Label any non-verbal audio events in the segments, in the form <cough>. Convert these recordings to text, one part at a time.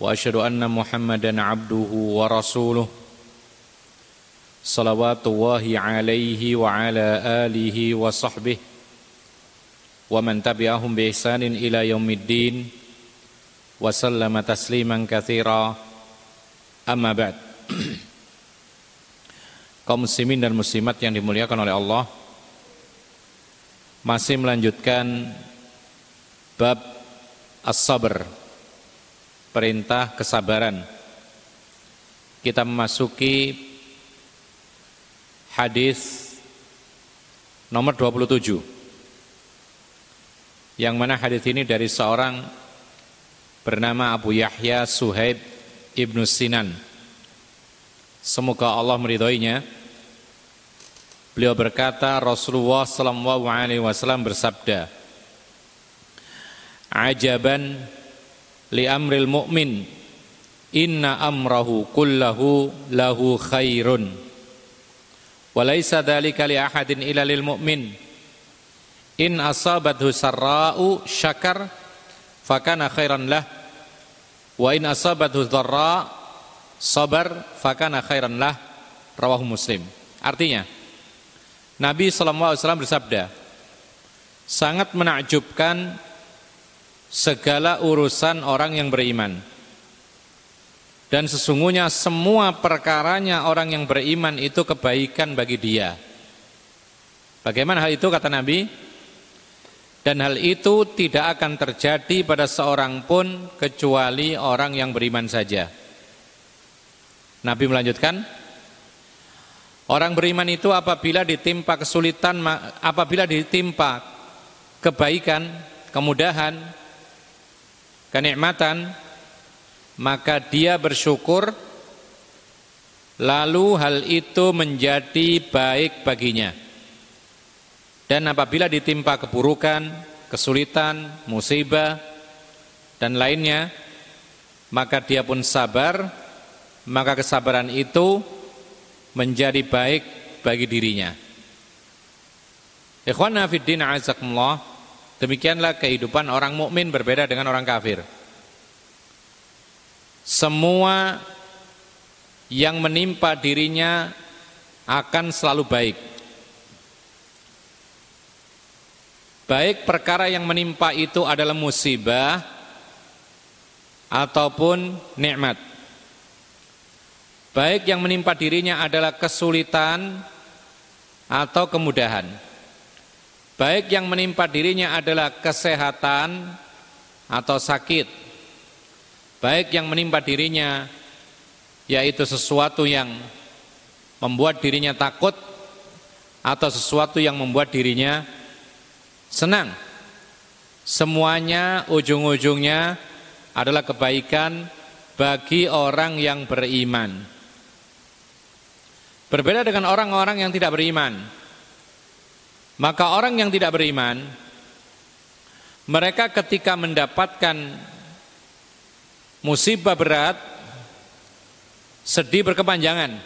واشهد ان محمدا عبده ورسوله صلوات الله عليه وعلى اله وصحبه ومن تبعهم باحسان الى يوم الدين وسلم تسليما كثيرا اما بعد kaum muslimin dan muslimat yang dimuliakan oleh Allah masih melanjutkan bab as-sabr perintah kesabaran. Kita memasuki hadis nomor 27. Yang mana hadis ini dari seorang bernama Abu Yahya Suhaib Ibnu Sinan. Semoga Allah meridhoinya. Beliau berkata Rasulullah sallallahu alaihi wasallam bersabda Ajaban li amril mu'min. Inna amrahu kullahu lahu khairun. Wa laisa dzalika li ahadin illa lil mu'min. In asabathu sarra'u syakar fakana khairan lah. Wa in asabathu dharra sabar fakana khairan lah. Rawahu muslim. Artinya Nabi wasallam bersabda sangat menakjubkan segala urusan orang yang beriman. Dan sesungguhnya semua perkaranya orang yang beriman itu kebaikan bagi dia. Bagaimana hal itu kata Nabi? Dan hal itu tidak akan terjadi pada seorang pun kecuali orang yang beriman saja. Nabi melanjutkan, orang beriman itu apabila ditimpa kesulitan, apabila ditimpa kebaikan, kemudahan, kenikmatan maka dia bersyukur lalu hal itu menjadi baik baginya. Dan apabila ditimpa keburukan kesulitan musibah dan lainnya maka dia pun sabar maka kesabaran itu menjadi baik bagi dirinya. Ikhwan azakumullah Demikianlah kehidupan orang mukmin berbeda dengan orang kafir. Semua yang menimpa dirinya akan selalu baik. Baik perkara yang menimpa itu adalah musibah ataupun nikmat. Baik yang menimpa dirinya adalah kesulitan atau kemudahan baik yang menimpa dirinya adalah kesehatan atau sakit, baik yang menimpa dirinya yaitu sesuatu yang membuat dirinya takut atau sesuatu yang membuat dirinya senang. Semuanya ujung-ujungnya adalah kebaikan bagi orang yang beriman. Berbeda dengan orang-orang yang tidak beriman. Maka orang yang tidak beriman mereka ketika mendapatkan musibah berat sedih berkepanjangan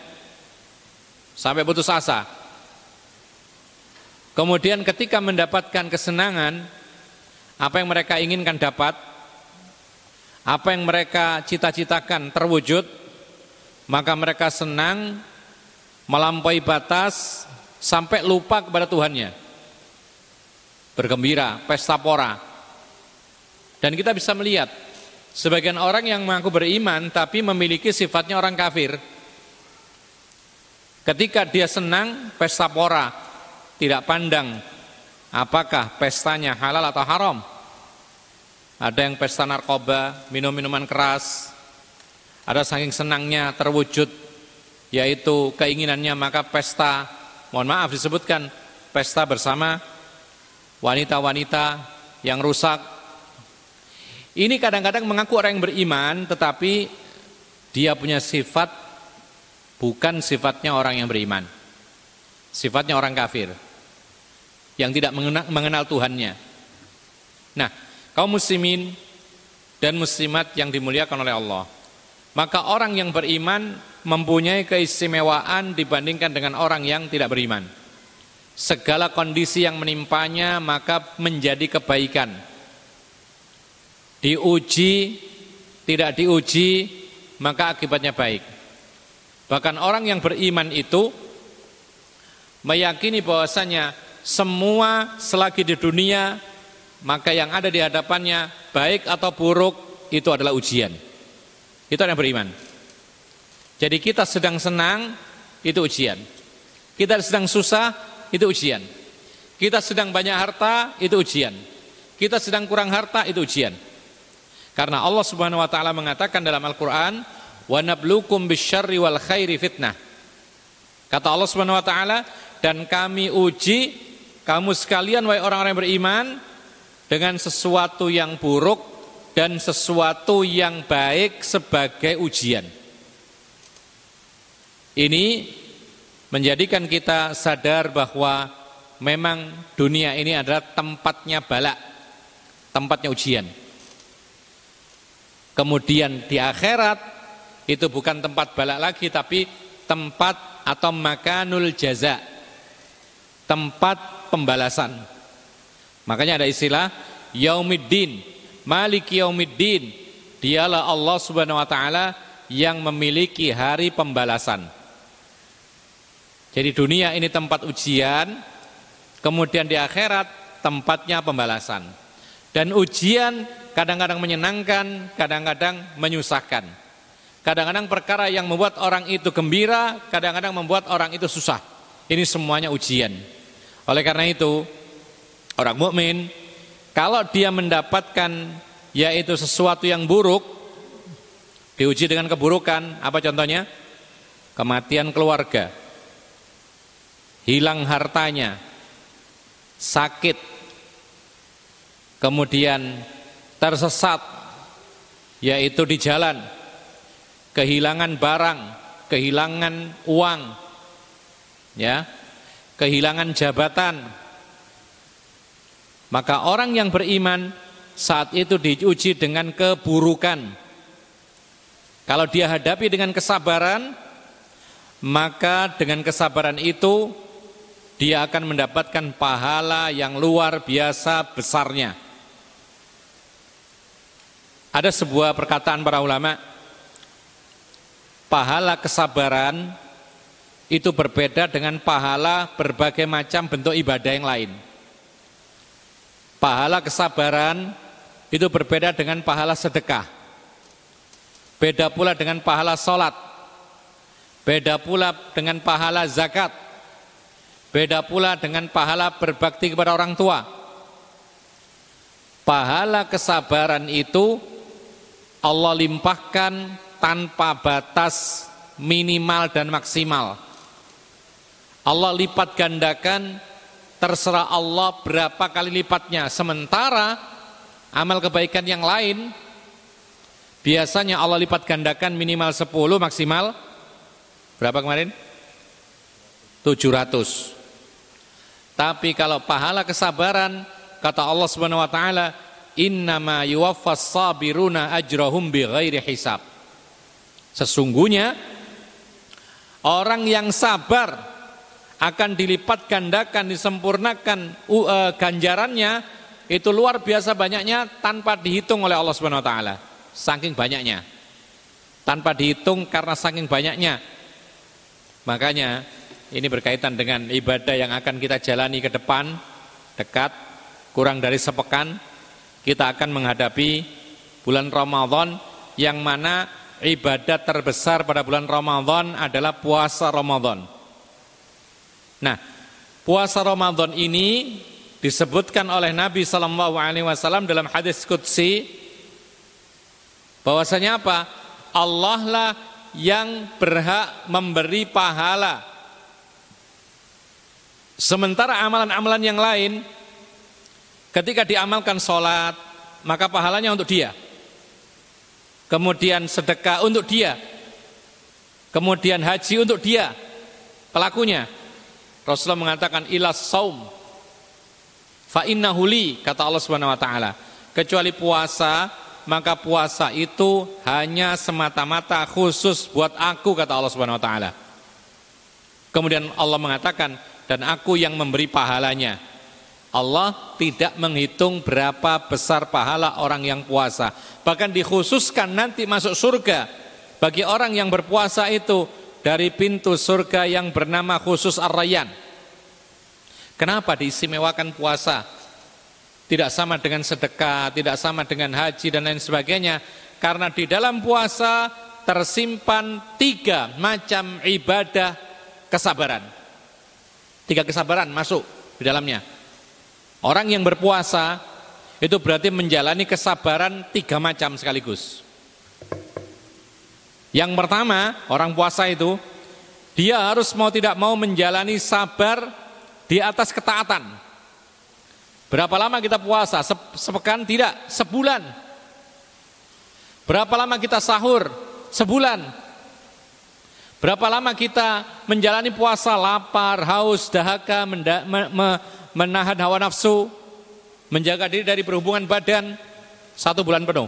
sampai putus asa. Kemudian ketika mendapatkan kesenangan apa yang mereka inginkan dapat apa yang mereka cita-citakan terwujud maka mereka senang melampaui batas sampai lupa kepada Tuhannya bergembira, pesta pora. Dan kita bisa melihat sebagian orang yang mengaku beriman tapi memiliki sifatnya orang kafir. Ketika dia senang pesta pora, tidak pandang apakah pestanya halal atau haram. Ada yang pesta narkoba, minum minuman keras. Ada saking senangnya terwujud yaitu keinginannya maka pesta, mohon maaf disebutkan pesta bersama wanita-wanita yang rusak. Ini kadang-kadang mengaku orang yang beriman tetapi dia punya sifat Bukan sifatnya orang yang beriman. Sifatnya orang kafir. Yang tidak mengenal, mengenal Tuhannya. Nah, kaum muslimin dan muslimat yang dimuliakan oleh Allah. Maka orang yang beriman mempunyai keistimewaan dibandingkan dengan orang yang tidak beriman. Segala kondisi yang menimpanya maka menjadi kebaikan. Diuji, tidak diuji, maka akibatnya baik. Bahkan orang yang beriman itu meyakini bahwasanya semua selagi di dunia maka yang ada di hadapannya baik atau buruk itu adalah ujian. Itu yang beriman. Jadi kita sedang senang itu ujian. Kita sedang susah itu ujian. Kita sedang banyak harta itu ujian. Kita sedang kurang harta itu ujian. Karena Allah Subhanahu wa taala mengatakan dalam Al-Qur'an, "Wa nabluukum bisyarri wal khairi fitnah." Kata Allah Subhanahu wa taala, "Dan kami uji kamu sekalian wahai orang-orang yang beriman dengan sesuatu yang buruk dan sesuatu yang baik sebagai ujian. Ini menjadikan kita sadar bahwa memang dunia ini adalah tempatnya balak, tempatnya ujian. Kemudian di akhirat itu bukan tempat balak lagi tapi tempat atau makanul jaza. Tempat pembalasan. Makanya ada istilah Yaumiddin, Malik Yaumiddin. Dialah Allah Subhanahu wa taala yang memiliki hari pembalasan. Jadi dunia ini tempat ujian, kemudian di akhirat tempatnya pembalasan. Dan ujian kadang-kadang menyenangkan, kadang-kadang menyusahkan. Kadang-kadang perkara yang membuat orang itu gembira, kadang-kadang membuat orang itu susah. Ini semuanya ujian. Oleh karena itu, Orang mukmin kalau dia mendapatkan yaitu sesuatu yang buruk diuji dengan keburukan, apa contohnya? Kematian keluarga, hilang hartanya, sakit, kemudian tersesat, yaitu di jalan, kehilangan barang, kehilangan uang, ya, kehilangan jabatan, maka orang yang beriman saat itu diuji dengan keburukan. Kalau dia hadapi dengan kesabaran, maka dengan kesabaran itu dia akan mendapatkan pahala yang luar biasa besarnya. Ada sebuah perkataan para ulama, pahala kesabaran itu berbeda dengan pahala berbagai macam bentuk ibadah yang lain. Pahala kesabaran itu berbeda dengan pahala sedekah. Beda pula dengan pahala sholat. Beda pula dengan pahala zakat. Beda pula dengan pahala berbakti kepada orang tua. Pahala kesabaran itu Allah limpahkan tanpa batas minimal dan maksimal. Allah lipat gandakan terserah Allah berapa kali lipatnya. Sementara amal kebaikan yang lain biasanya Allah lipat gandakan minimal 10 maksimal berapa kemarin? 700. Tapi kalau pahala kesabaran kata Allah Subhanahu wa taala innama yuwaffas sabiruna ajrahum bighairi hisab. Sesungguhnya orang yang sabar akan dilipat gandakan, disempurnakan uh, ganjarannya itu luar biasa banyaknya tanpa dihitung oleh Allah Subhanahu wa taala. Saking banyaknya. Tanpa dihitung karena saking banyaknya. Makanya ini berkaitan dengan ibadah yang akan kita jalani ke depan dekat kurang dari sepekan kita akan menghadapi bulan Ramadan yang mana ibadah terbesar pada bulan Ramadan adalah puasa Ramadan. Nah, puasa Ramadan ini disebutkan oleh Nabi Shallallahu Alaihi Wasallam dalam hadis Qudsi bahwasanya apa? Allah lah yang berhak memberi pahala. Sementara amalan-amalan yang lain ketika diamalkan sholat maka pahalanya untuk dia. Kemudian sedekah untuk dia. Kemudian haji untuk dia, pelakunya. Rasulullah mengatakan ilas saum fa innahu kata Allah Subhanahu wa taala. Kecuali puasa, maka puasa itu hanya semata-mata khusus buat aku kata Allah Subhanahu wa taala. Kemudian Allah mengatakan dan aku yang memberi pahalanya. Allah tidak menghitung berapa besar pahala orang yang puasa. Bahkan dikhususkan nanti masuk surga bagi orang yang berpuasa itu dari pintu surga yang bernama khusus Ar-Rayyan. Kenapa diistimewakan puasa? Tidak sama dengan sedekah, tidak sama dengan haji dan lain sebagainya. Karena di dalam puasa tersimpan tiga macam ibadah kesabaran. Tiga kesabaran masuk di dalamnya. Orang yang berpuasa itu berarti menjalani kesabaran tiga macam sekaligus. Yang pertama, orang puasa itu dia harus mau tidak mau menjalani sabar di atas ketaatan. Berapa lama kita puasa? Sepekan tidak, sebulan. Berapa lama kita sahur? Sebulan. Berapa lama kita menjalani puasa lapar, haus, dahaga, menahan hawa nafsu, menjaga diri dari berhubungan badan satu bulan penuh.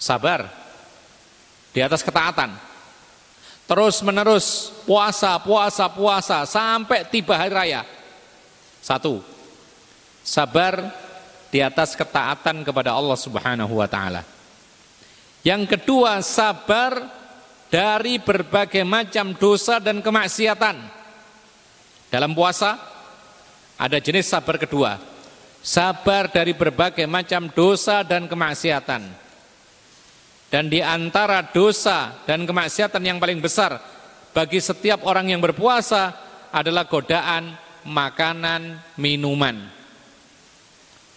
Sabar di atas ketaatan. Terus menerus puasa, puasa, puasa sampai tiba hari raya. Satu, sabar di atas ketaatan kepada Allah Subhanahu wa taala. Yang kedua, sabar dari berbagai macam dosa dan kemaksiatan. Dalam puasa ada jenis sabar kedua. Sabar dari berbagai macam dosa dan kemaksiatan. Dan di antara dosa dan kemaksiatan yang paling besar bagi setiap orang yang berpuasa adalah godaan makanan, minuman.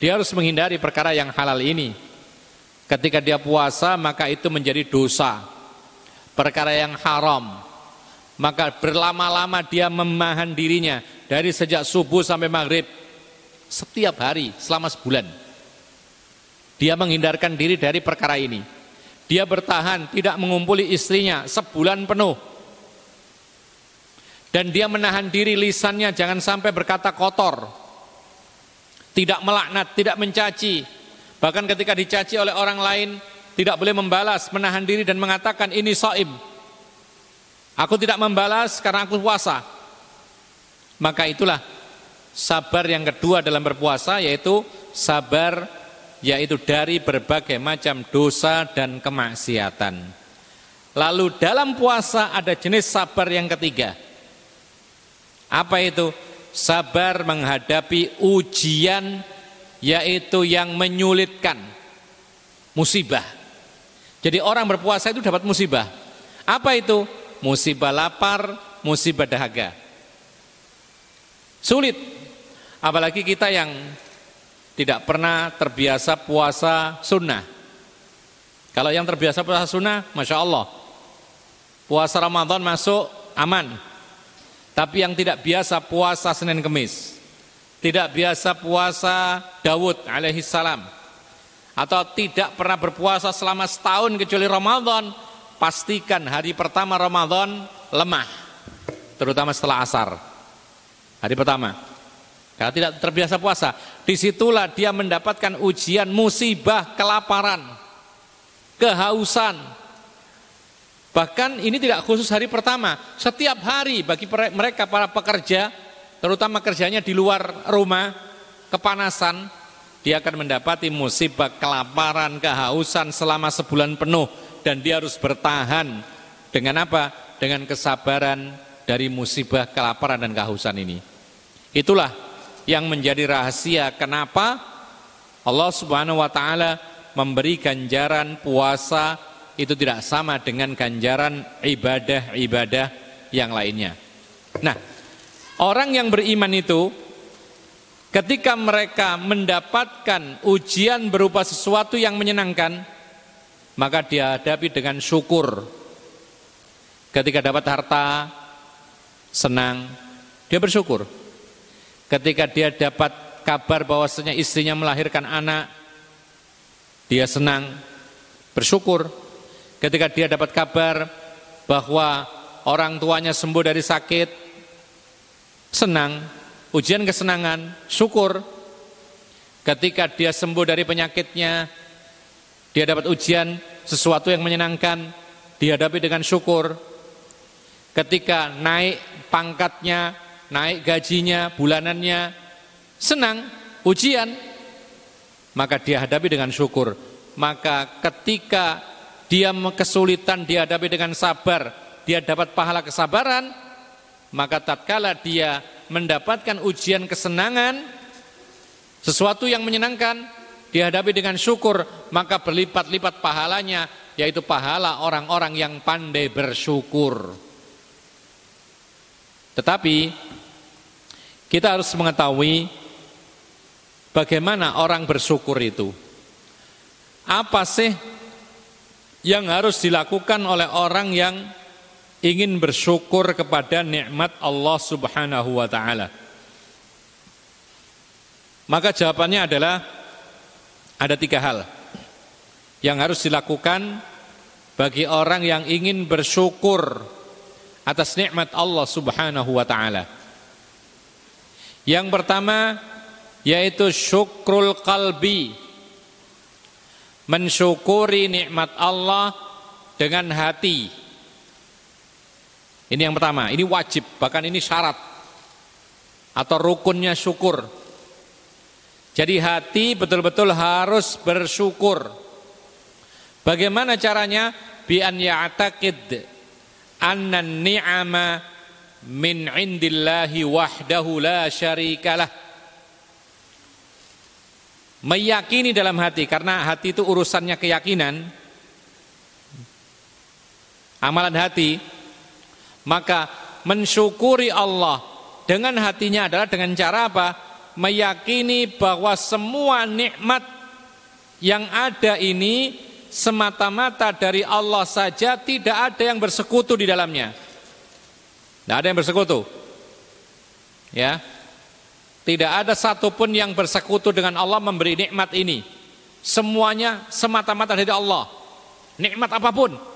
Dia harus menghindari perkara yang halal ini. Ketika dia puasa maka itu menjadi dosa. Perkara yang haram. Maka berlama-lama dia memahan dirinya dari sejak subuh sampai maghrib setiap hari selama sebulan. Dia menghindarkan diri dari perkara ini. Dia bertahan tidak mengumpuli istrinya sebulan penuh. Dan dia menahan diri lisannya jangan sampai berkata kotor. Tidak melaknat, tidak mencaci. Bahkan ketika dicaci oleh orang lain tidak boleh membalas, menahan diri dan mengatakan ini soim. Aku tidak membalas karena aku puasa. Maka itulah sabar yang kedua dalam berpuasa yaitu sabar yaitu dari berbagai macam dosa dan kemaksiatan. Lalu dalam puasa ada jenis sabar yang ketiga. Apa itu? Sabar menghadapi ujian yaitu yang menyulitkan musibah. Jadi orang berpuasa itu dapat musibah. Apa itu? Musibah lapar, musibah dahaga. Sulit. Apalagi kita yang tidak pernah terbiasa puasa sunnah. Kalau yang terbiasa puasa sunnah, Masya Allah. Puasa Ramadan masuk aman. Tapi yang tidak biasa puasa Senin Kemis. Tidak biasa puasa Dawud alaihi salam. Atau tidak pernah berpuasa selama setahun kecuali Ramadan. Pastikan hari pertama Ramadan lemah. Terutama setelah asar. Hari pertama. Kalau tidak terbiasa puasa, di situlah dia mendapatkan ujian musibah kelaparan, kehausan. Bahkan ini tidak khusus hari pertama, setiap hari bagi mereka para pekerja, terutama kerjanya di luar rumah, kepanasan, dia akan mendapati musibah kelaparan, kehausan selama sebulan penuh dan dia harus bertahan dengan apa? Dengan kesabaran dari musibah kelaparan dan kehausan ini. Itulah yang menjadi rahasia kenapa Allah Subhanahu wa taala memberi ganjaran puasa itu tidak sama dengan ganjaran ibadah-ibadah yang lainnya. Nah, orang yang beriman itu ketika mereka mendapatkan ujian berupa sesuatu yang menyenangkan, maka dihadapi dengan syukur. Ketika dapat harta, senang, dia bersyukur. Ketika dia dapat kabar bahwasanya istrinya melahirkan anak, dia senang, bersyukur. Ketika dia dapat kabar bahwa orang tuanya sembuh dari sakit, senang, ujian kesenangan, syukur. Ketika dia sembuh dari penyakitnya, dia dapat ujian sesuatu yang menyenangkan, dihadapi dengan syukur. Ketika naik pangkatnya, naik gajinya, bulanannya, senang, ujian, maka dia hadapi dengan syukur. Maka ketika dia kesulitan dihadapi dengan sabar, dia dapat pahala kesabaran, maka tatkala dia mendapatkan ujian kesenangan, sesuatu yang menyenangkan, dihadapi dengan syukur, maka berlipat-lipat pahalanya, yaitu pahala orang-orang yang pandai bersyukur. Tetapi kita harus mengetahui bagaimana orang bersyukur itu. Apa sih yang harus dilakukan oleh orang yang ingin bersyukur kepada nikmat Allah Subhanahu wa taala? Maka jawabannya adalah ada tiga hal yang harus dilakukan bagi orang yang ingin bersyukur atas nikmat Allah Subhanahu wa taala. Yang pertama yaitu syukrul qalbi. Mensyukuri nikmat Allah dengan hati. Ini yang pertama, ini wajib, bahkan ini syarat atau rukunnya syukur. Jadi hati betul-betul harus bersyukur. Bagaimana caranya? Bi an ya'taqid anna ni'ama min indillahi wahdahu la syarikalah. Meyakini dalam hati karena hati itu urusannya keyakinan. Amalan hati maka mensyukuri Allah dengan hatinya adalah dengan cara apa? Meyakini bahwa semua nikmat yang ada ini semata-mata dari Allah saja tidak ada yang bersekutu di dalamnya. Tidak ada yang bersekutu. Ya. Tidak ada satupun yang bersekutu dengan Allah memberi nikmat ini. Semuanya semata-mata dari Allah. Nikmat apa pun.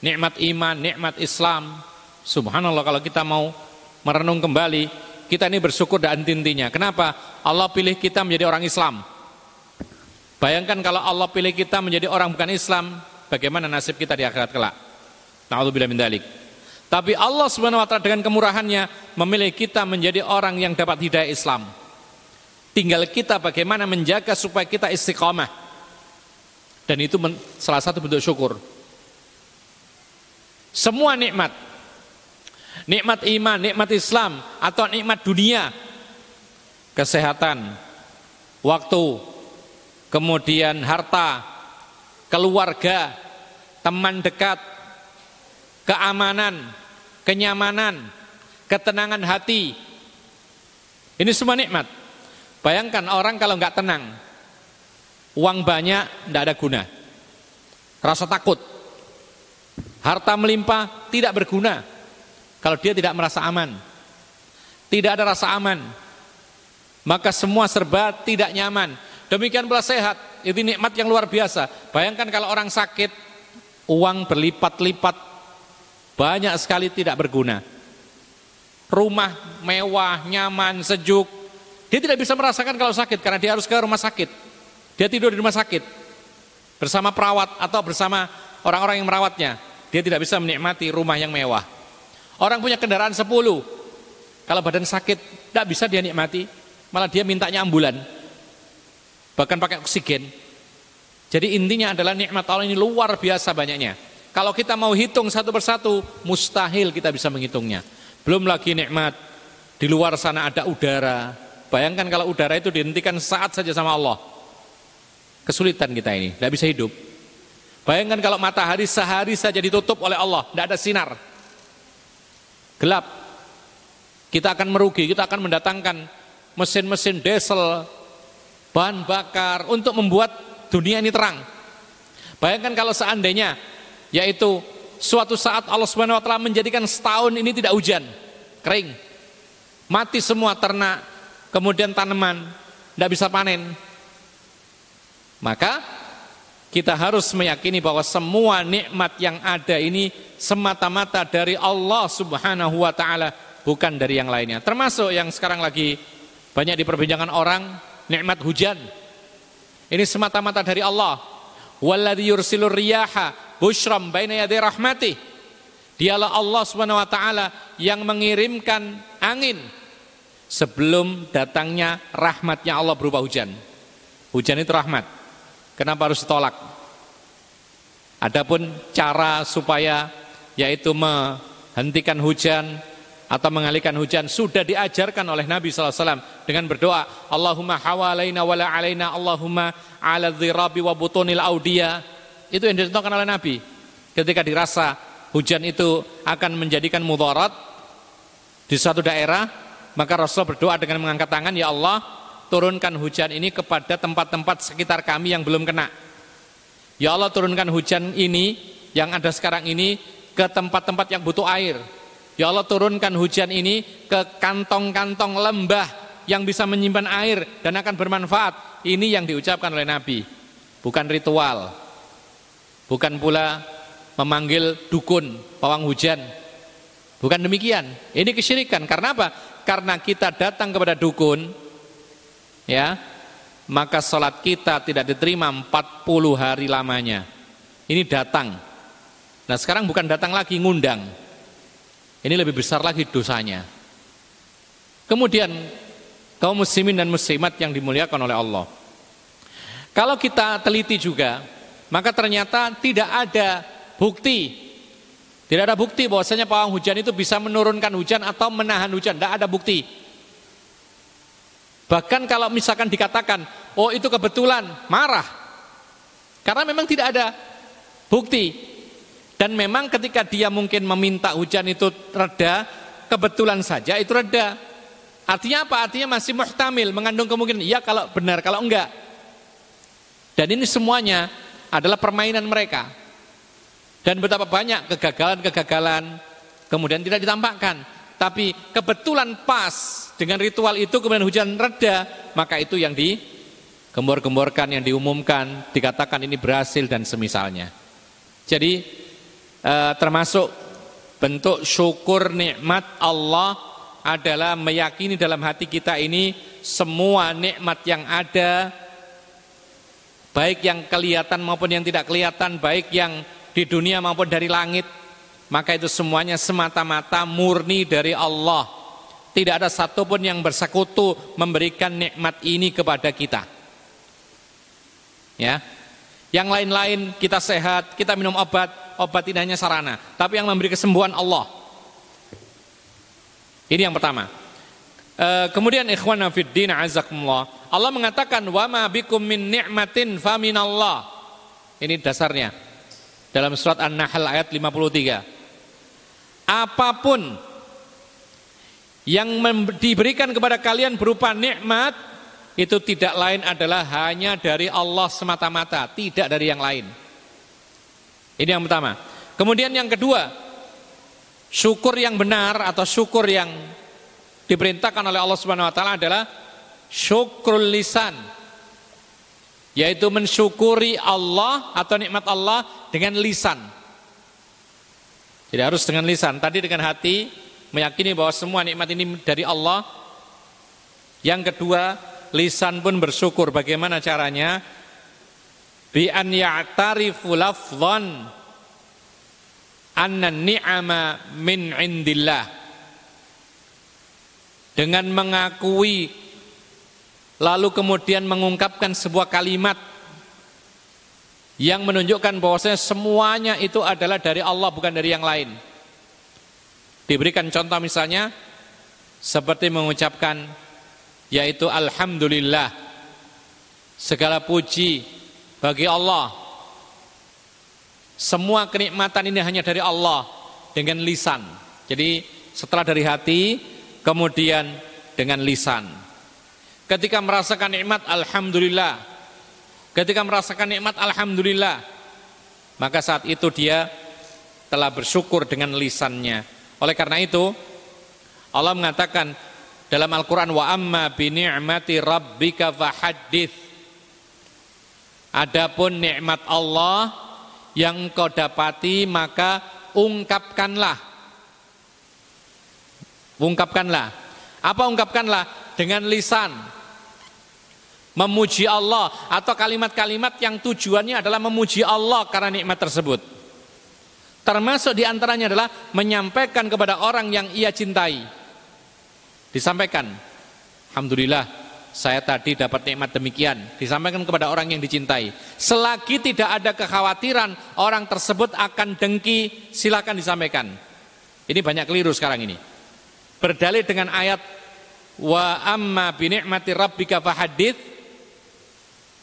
Nikmat iman, nikmat Islam, Subhanallah kalau kita mau merenung kembali, kita ini bersyukur dan intinya. Kenapa? Allah pilih kita menjadi orang Islam. Bayangkan kalau Allah pilih kita menjadi orang bukan Islam, bagaimana nasib kita di akhirat kelak? Nauzubillah min dalik. Tapi Allah Subhanahu wa taala dengan kemurahannya memilih kita menjadi orang yang dapat hidayah Islam. Tinggal kita bagaimana menjaga supaya kita istiqomah. Dan itu salah satu bentuk syukur. Semua nikmat. Nikmat iman, nikmat Islam atau nikmat dunia, kesehatan, waktu, kemudian harta, keluarga, teman dekat, keamanan, kenyamanan, ketenangan hati. Ini semua nikmat. Bayangkan orang kalau nggak tenang, uang banyak tidak ada guna, rasa takut, harta melimpah tidak berguna, kalau dia tidak merasa aman. Tidak ada rasa aman. Maka semua serba tidak nyaman. Demikian pula sehat. Itu nikmat yang luar biasa. Bayangkan kalau orang sakit, uang berlipat-lipat, banyak sekali tidak berguna. Rumah mewah, nyaman, sejuk. Dia tidak bisa merasakan kalau sakit karena dia harus ke rumah sakit. Dia tidur di rumah sakit bersama perawat atau bersama orang-orang yang merawatnya. Dia tidak bisa menikmati rumah yang mewah. Orang punya kendaraan 10. Kalau badan sakit, tidak bisa dia nikmati. Malah dia mintanya ambulan. Bahkan pakai oksigen. Jadi intinya adalah nikmat Allah ini luar biasa banyaknya. Kalau kita mau hitung satu persatu, mustahil kita bisa menghitungnya. Belum lagi nikmat di luar sana ada udara. Bayangkan kalau udara itu dihentikan saat saja sama Allah. Kesulitan kita ini, tidak bisa hidup. Bayangkan kalau matahari sehari saja ditutup oleh Allah, tidak ada sinar gelap. Kita akan merugi, kita akan mendatangkan mesin-mesin diesel, bahan bakar untuk membuat dunia ini terang. Bayangkan kalau seandainya yaitu suatu saat Allah Subhanahu wa menjadikan setahun ini tidak hujan, kering. Mati semua ternak, kemudian tanaman tidak bisa panen. Maka kita harus meyakini bahwa semua nikmat yang ada ini semata-mata dari Allah Subhanahu wa taala, bukan dari yang lainnya. Termasuk yang sekarang lagi banyak diperbincangkan orang, nikmat hujan. Ini semata-mata dari Allah. Walladzi yursilur riyaha busyram baina. Dialah Allah Subhanahu wa taala yang mengirimkan angin sebelum datangnya rahmatnya Allah berupa hujan. Hujan itu rahmat. Kenapa harus ditolak? Adapun cara supaya yaitu menghentikan hujan atau mengalihkan hujan sudah diajarkan oleh Nabi SAW dengan berdoa Allahumma hawalaina wala alaina Allahumma ala dhirabi wa butunil audia itu yang dicontohkan oleh Nabi ketika dirasa hujan itu akan menjadikan mudarat di suatu daerah maka Rasul berdoa dengan mengangkat tangan ya Allah turunkan hujan ini kepada tempat-tempat sekitar kami yang belum kena. Ya Allah turunkan hujan ini yang ada sekarang ini ke tempat-tempat yang butuh air. Ya Allah turunkan hujan ini ke kantong-kantong lembah yang bisa menyimpan air dan akan bermanfaat. Ini yang diucapkan oleh Nabi. Bukan ritual. Bukan pula memanggil dukun, pawang hujan. Bukan demikian. Ini kesyirikan. Karena apa? Karena kita datang kepada dukun, ya. Maka sholat kita tidak diterima 40 hari lamanya. Ini datang. Nah sekarang bukan datang lagi ngundang. Ini lebih besar lagi dosanya. Kemudian kaum muslimin dan muslimat yang dimuliakan oleh Allah. Kalau kita teliti juga maka ternyata tidak ada bukti. Tidak ada bukti bahwasanya pawang hujan itu bisa menurunkan hujan atau menahan hujan. Tidak ada bukti Bahkan kalau misalkan dikatakan, oh itu kebetulan, marah. Karena memang tidak ada bukti. Dan memang ketika dia mungkin meminta hujan itu reda, kebetulan saja itu reda. Artinya apa? Artinya masih muhtamil, mengandung kemungkinan. Iya kalau benar, kalau enggak. Dan ini semuanya adalah permainan mereka. Dan betapa banyak kegagalan-kegagalan kemudian tidak ditampakkan. Tapi kebetulan pas dengan ritual itu kemudian hujan reda, maka itu yang digembor-gemborkan, yang diumumkan, dikatakan ini berhasil dan semisalnya. Jadi eh, termasuk bentuk syukur nikmat Allah adalah meyakini dalam hati kita ini semua nikmat yang ada baik yang kelihatan maupun yang tidak kelihatan, baik yang di dunia maupun dari langit maka itu semuanya semata-mata murni dari Allah. Tidak ada satupun yang bersekutu memberikan nikmat ini kepada kita. Ya. Yang lain-lain kita sehat, kita minum obat, obat tidak hanya sarana, tapi yang memberi kesembuhan Allah. Ini yang pertama. E, kemudian ikhwan fiddin azakumullah. Allah mengatakan wa ma bikum min ni'matin faminallah. Ini dasarnya. Dalam surat An-Nahl ayat 53 apa pun yang diberikan kepada kalian berupa nikmat itu tidak lain adalah hanya dari Allah semata-mata, tidak dari yang lain. Ini yang pertama. Kemudian yang kedua, syukur yang benar atau syukur yang diperintahkan oleh Allah Subhanahu wa taala adalah syukrul lisan. Yaitu mensyukuri Allah atau nikmat Allah dengan lisan. Jadi harus dengan lisan. Tadi dengan hati meyakini bahwa semua nikmat ini dari Allah. Yang kedua, lisan pun bersyukur. Bagaimana caranya? Bi an ya'tarifu lafdhan anna ni'ama min indillah. Dengan mengakui lalu kemudian mengungkapkan sebuah kalimat yang menunjukkan bahwasanya semuanya itu adalah dari Allah bukan dari yang lain. Diberikan contoh misalnya seperti mengucapkan yaitu alhamdulillah segala puji bagi Allah. Semua kenikmatan ini hanya dari Allah dengan lisan. Jadi setelah dari hati kemudian dengan lisan. Ketika merasakan nikmat alhamdulillah Ketika merasakan nikmat alhamdulillah, maka saat itu dia telah bersyukur dengan lisannya. Oleh karena itu, Allah mengatakan dalam Al-Qur'an wa amma bi ni'mati rabbika fahaddits. Adapun nikmat Allah yang engkau dapati maka ungkapkanlah. Ungkapkanlah. Apa ungkapkanlah? Dengan lisan. Memuji Allah atau kalimat-kalimat yang tujuannya adalah memuji Allah karena nikmat tersebut. Termasuk di antaranya adalah menyampaikan kepada orang yang ia cintai. Disampaikan, Alhamdulillah saya tadi dapat nikmat demikian. Disampaikan kepada orang yang dicintai. Selagi tidak ada kekhawatiran orang tersebut akan dengki. Silakan disampaikan. Ini banyak keliru sekarang ini. Berdalil dengan ayat wa amma bi rabbika fahadits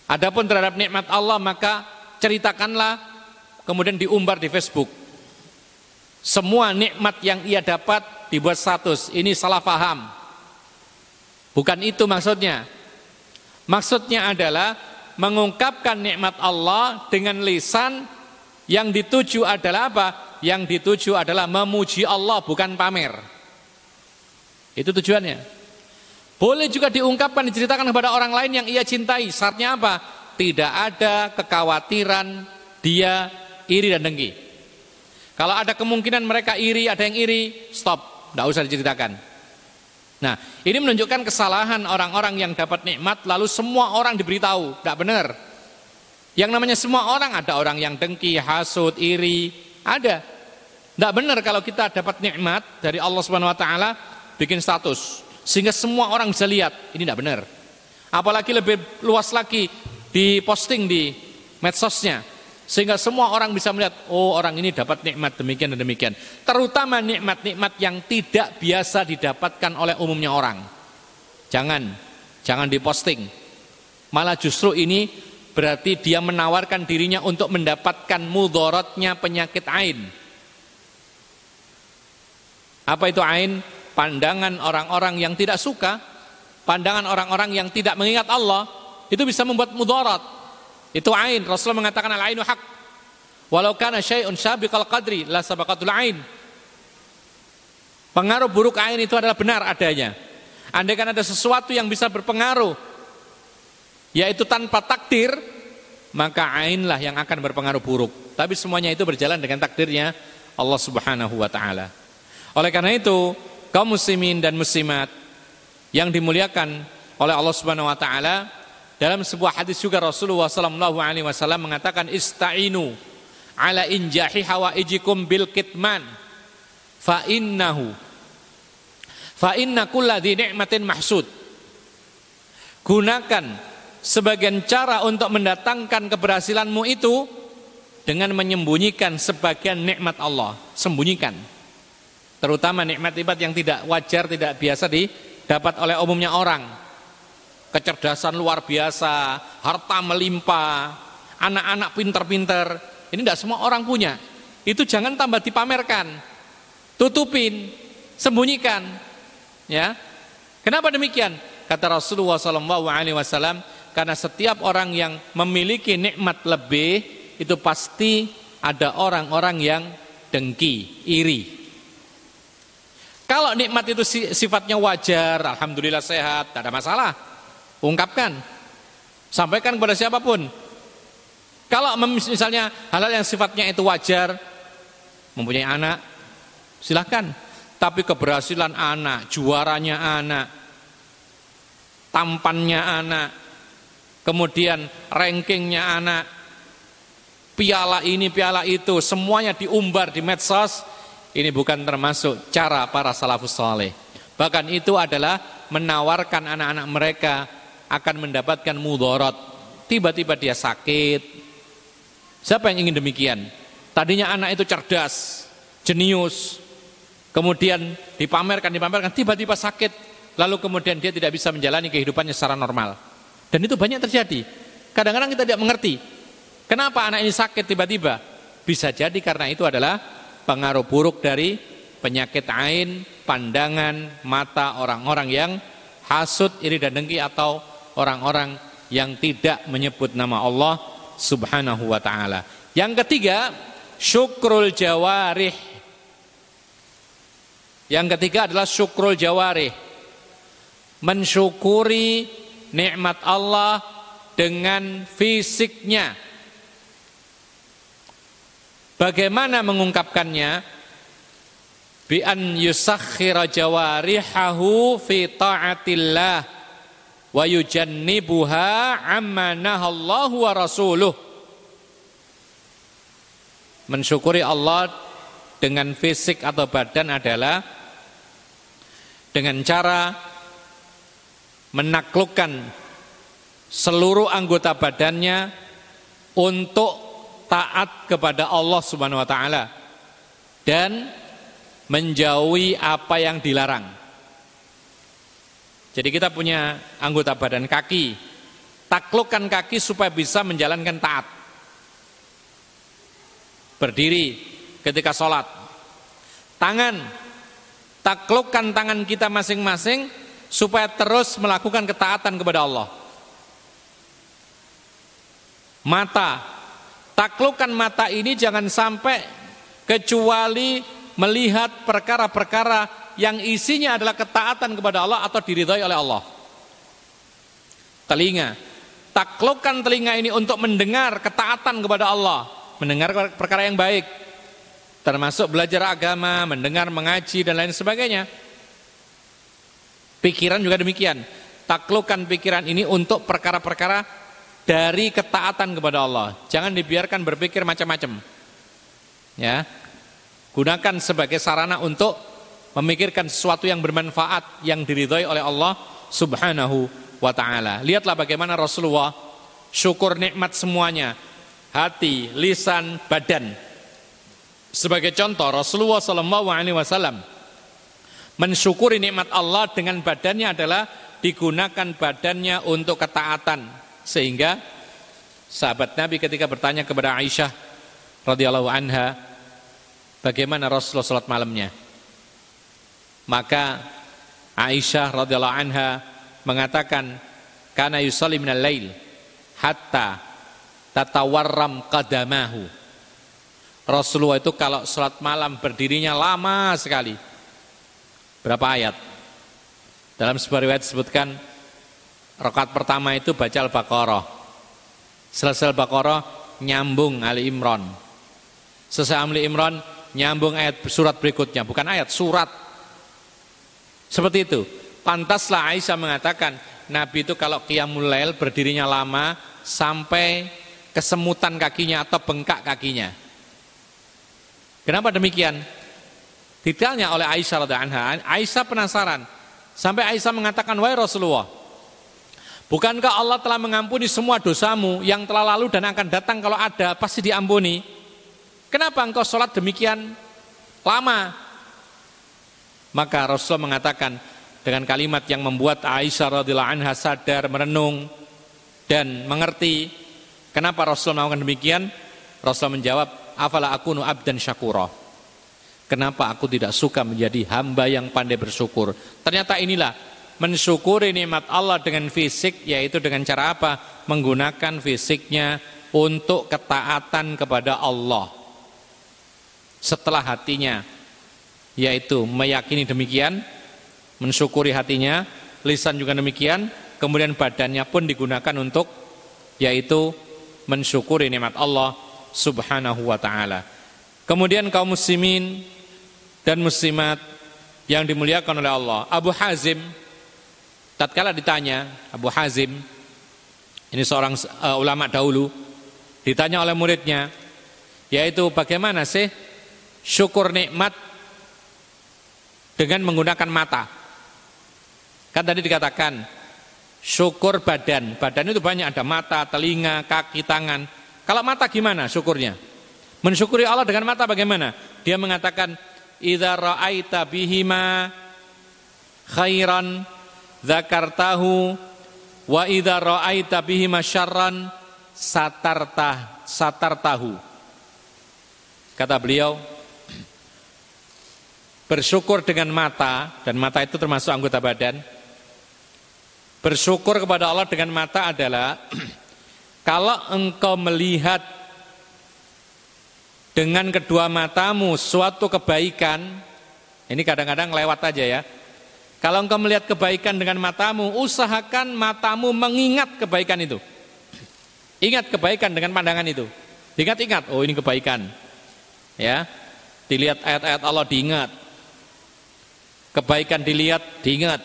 adapun terhadap nikmat Allah maka ceritakanlah kemudian diumbar di Facebook semua nikmat yang ia dapat dibuat status ini salah paham Bukan itu maksudnya. Maksudnya adalah mengungkapkan nikmat Allah dengan lisan yang dituju adalah apa? Yang dituju adalah memuji Allah bukan pamer. Itu tujuannya. Boleh juga diungkapkan diceritakan kepada orang lain yang ia cintai. Syaratnya apa? Tidak ada kekhawatiran dia iri dan dengki. Kalau ada kemungkinan mereka iri, ada yang iri, stop, tidak usah diceritakan. Nah, ini menunjukkan kesalahan orang-orang yang dapat nikmat lalu semua orang diberitahu, tidak benar. Yang namanya semua orang ada orang yang dengki, hasut, iri, ada. Tidak benar kalau kita dapat nikmat dari Allah Subhanahu wa taala bikin status sehingga semua orang bisa lihat, ini tidak benar. Apalagi lebih luas lagi di posting di medsosnya sehingga semua orang bisa melihat, oh orang ini dapat nikmat demikian dan demikian. Terutama nikmat-nikmat yang tidak biasa didapatkan oleh umumnya orang. Jangan, jangan diposting. Malah justru ini berarti dia menawarkan dirinya untuk mendapatkan mudorotnya penyakit ain. Apa itu ain? Pandangan orang-orang yang tidak suka, pandangan orang-orang yang tidak mengingat Allah, itu bisa membuat mudorot. Itu ain. Rasulullah mengatakan al-ainu hak. Walau kana syai'un syabiqal qadri la sabaqatul ain. Pengaruh buruk ain itu adalah benar adanya. Andai kan ada sesuatu yang bisa berpengaruh yaitu tanpa takdir, maka ainlah yang akan berpengaruh buruk. Tapi semuanya itu berjalan dengan takdirnya Allah Subhanahu wa taala. Oleh karena itu, kaum muslimin dan muslimat yang dimuliakan oleh Allah Subhanahu wa taala, dalam sebuah hadis juga Rasulullah sallallahu alaihi wasallam mengatakan istainu ala injahi hawaijikum bil kitman fa innahu fa inna kulladhi ni'matin mahsud. Gunakan sebagian cara untuk mendatangkan keberhasilanmu itu dengan menyembunyikan sebagian nikmat Allah, sembunyikan. Terutama nikmat-nikmat yang tidak wajar, tidak biasa didapat oleh umumnya orang kecerdasan luar biasa, harta melimpah, anak-anak pinter-pinter. Ini tidak semua orang punya. Itu jangan tambah dipamerkan, tutupin, sembunyikan. Ya, kenapa demikian? Kata Rasulullah SAW, karena setiap orang yang memiliki nikmat lebih itu pasti ada orang-orang yang dengki, iri. Kalau nikmat itu sifatnya wajar, alhamdulillah sehat, tidak ada masalah. Ungkapkan. Sampaikan kepada siapa pun. Kalau misalnya hal-hal yang sifatnya itu wajar, mempunyai anak, silahkan. Tapi keberhasilan anak, juaranya anak, tampannya anak, kemudian rankingnya anak, piala ini, piala itu, semuanya diumbar di medsos, ini bukan termasuk cara para salafus soleh. Bahkan itu adalah menawarkan anak-anak mereka akan mendapatkan mudorot. Tiba-tiba dia sakit. Siapa yang ingin demikian? Tadinya anak itu cerdas, jenius. Kemudian dipamerkan, dipamerkan, tiba-tiba sakit. Lalu kemudian dia tidak bisa menjalani kehidupannya secara normal. Dan itu banyak terjadi. Kadang-kadang kita tidak mengerti. Kenapa anak ini sakit tiba-tiba? Bisa jadi karena itu adalah pengaruh buruk dari penyakit ain, pandangan, mata orang-orang yang hasut, iri dan dengki atau orang-orang yang tidak menyebut nama Allah Subhanahu wa taala. Yang ketiga, syukrul jawarih. Yang ketiga adalah syukrul jawarih. Mensyukuri nikmat Allah dengan fisiknya. Bagaimana mengungkapkannya? Bi an yusakhkhira jawarihahu fi ta'atillah wa yujannibuha amma nahallahu wa rasuluh. Mensyukuri Allah dengan fisik atau badan adalah dengan cara menaklukkan seluruh anggota badannya untuk taat kepada Allah Subhanahu wa taala dan menjauhi apa yang dilarang. Jadi kita punya anggota badan kaki, taklukkan kaki supaya bisa menjalankan taat. Berdiri ketika sholat. Tangan, taklukkan tangan kita masing-masing supaya terus melakukan ketaatan kepada Allah. Mata, taklukkan mata ini jangan sampai kecuali melihat perkara-perkara yang isinya adalah ketaatan kepada Allah atau diridhai oleh Allah. Telinga, taklukkan telinga ini untuk mendengar ketaatan kepada Allah, mendengar perkara yang baik, termasuk belajar agama, mendengar, mengaji dan lain sebagainya. Pikiran juga demikian. Taklukkan pikiran ini untuk perkara-perkara dari ketaatan kepada Allah. Jangan dibiarkan berpikir macam-macam. Ya. Gunakan sebagai sarana untuk memikirkan sesuatu yang bermanfaat yang diridhoi oleh Allah Subhanahu wa taala. Lihatlah bagaimana Rasulullah syukur nikmat semuanya, hati, lisan, badan. Sebagai contoh Rasulullah sallallahu alaihi wasallam mensyukuri nikmat Allah dengan badannya adalah digunakan badannya untuk ketaatan sehingga sahabat Nabi ketika bertanya kepada Aisyah radhiyallahu anha, bagaimana Rasulullah salat malamnya? Maka Aisyah radhiyallahu anha mengatakan, "Kana yusalli minal lail hatta tatawarram qadamahu." Rasulullah itu kalau salat malam berdirinya lama sekali. Berapa ayat? Dalam sebuah riwayat disebutkan Rokat pertama itu baca Al-Baqarah. Selesai Al-Baqarah nyambung Ali Imran. Selesai Ali Imran nyambung ayat surat berikutnya, bukan ayat, surat. Seperti itu. Pantaslah Aisyah mengatakan, Nabi itu kalau qiyamul lail berdirinya lama sampai kesemutan kakinya atau bengkak kakinya. Kenapa demikian? Detailnya oleh Aisyah radhiyallahu anha. Aisyah penasaran. Sampai Aisyah mengatakan, "Wahai Rasulullah, Bukankah Allah telah mengampuni semua dosamu yang telah lalu dan akan datang kalau ada pasti diampuni? Kenapa engkau sholat demikian lama? Maka Rasulullah mengatakan dengan kalimat yang membuat Aisyah radhiyallahu anha sadar merenung dan mengerti kenapa Rasulullah melakukan demikian. Rasulullah menjawab, "Afala akunu abdan syakura?" Kenapa aku tidak suka menjadi hamba yang pandai bersyukur? Ternyata inilah mensyukuri nikmat Allah dengan fisik yaitu dengan cara apa? Menggunakan fisiknya untuk ketaatan kepada Allah. Setelah hatinya yaitu meyakini demikian, mensyukuri hatinya, lisan juga demikian, kemudian badannya pun digunakan untuk yaitu mensyukuri nikmat Allah Subhanahu wa taala. Kemudian kaum muslimin dan muslimat yang dimuliakan oleh Allah. Abu Hazim tatkala ditanya Abu Hazim ini seorang uh, ulama dahulu ditanya oleh muridnya yaitu bagaimana sih syukur nikmat dengan menggunakan mata? Kan tadi dikatakan syukur badan. Badan itu banyak ada mata telinga kaki tangan. Kalau mata gimana syukurnya? Mensyukuri Allah dengan mata bagaimana? Dia mengatakan idza ra'aita bihima khairan zakartahu wa idza ra'aita bihi masyarran satartah satartahu. Kata beliau bersyukur dengan mata dan mata itu termasuk anggota badan. Bersyukur kepada Allah dengan mata adalah <clears throat> kalau engkau melihat dengan kedua matamu suatu kebaikan ini kadang-kadang lewat aja ya kalau engkau melihat kebaikan dengan matamu, usahakan matamu mengingat kebaikan itu. Ingat kebaikan dengan pandangan itu. Ingat-ingat, oh ini kebaikan. Ya. Dilihat ayat-ayat Allah diingat. Kebaikan dilihat, diingat.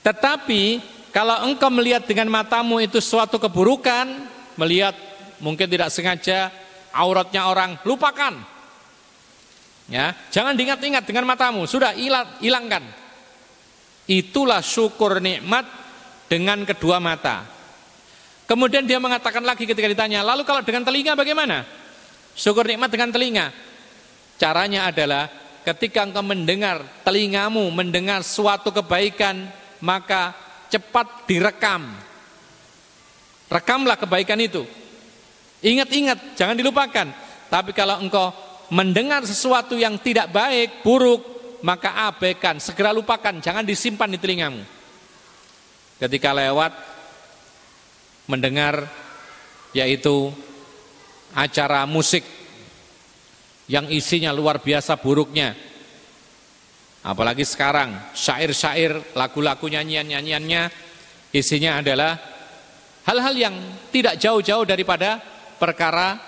Tetapi kalau engkau melihat dengan matamu itu suatu keburukan, melihat mungkin tidak sengaja auratnya orang, lupakan. Ya, jangan diingat-ingat dengan matamu, sudah hilang, hilangkan. Itulah syukur nikmat dengan kedua mata. Kemudian dia mengatakan lagi ketika ditanya, lalu kalau dengan telinga bagaimana? Syukur nikmat dengan telinga. Caranya adalah ketika engkau mendengar telingamu mendengar suatu kebaikan, maka cepat direkam. Rekamlah kebaikan itu. Ingat-ingat, jangan dilupakan. Tapi kalau engkau mendengar sesuatu yang tidak baik, buruk, maka abaikan, segera lupakan, jangan disimpan di telingamu. Ketika lewat mendengar yaitu acara musik yang isinya luar biasa buruknya, Apalagi sekarang syair-syair, lagu-lagu nyanyian-nyanyiannya isinya adalah hal-hal yang tidak jauh-jauh daripada perkara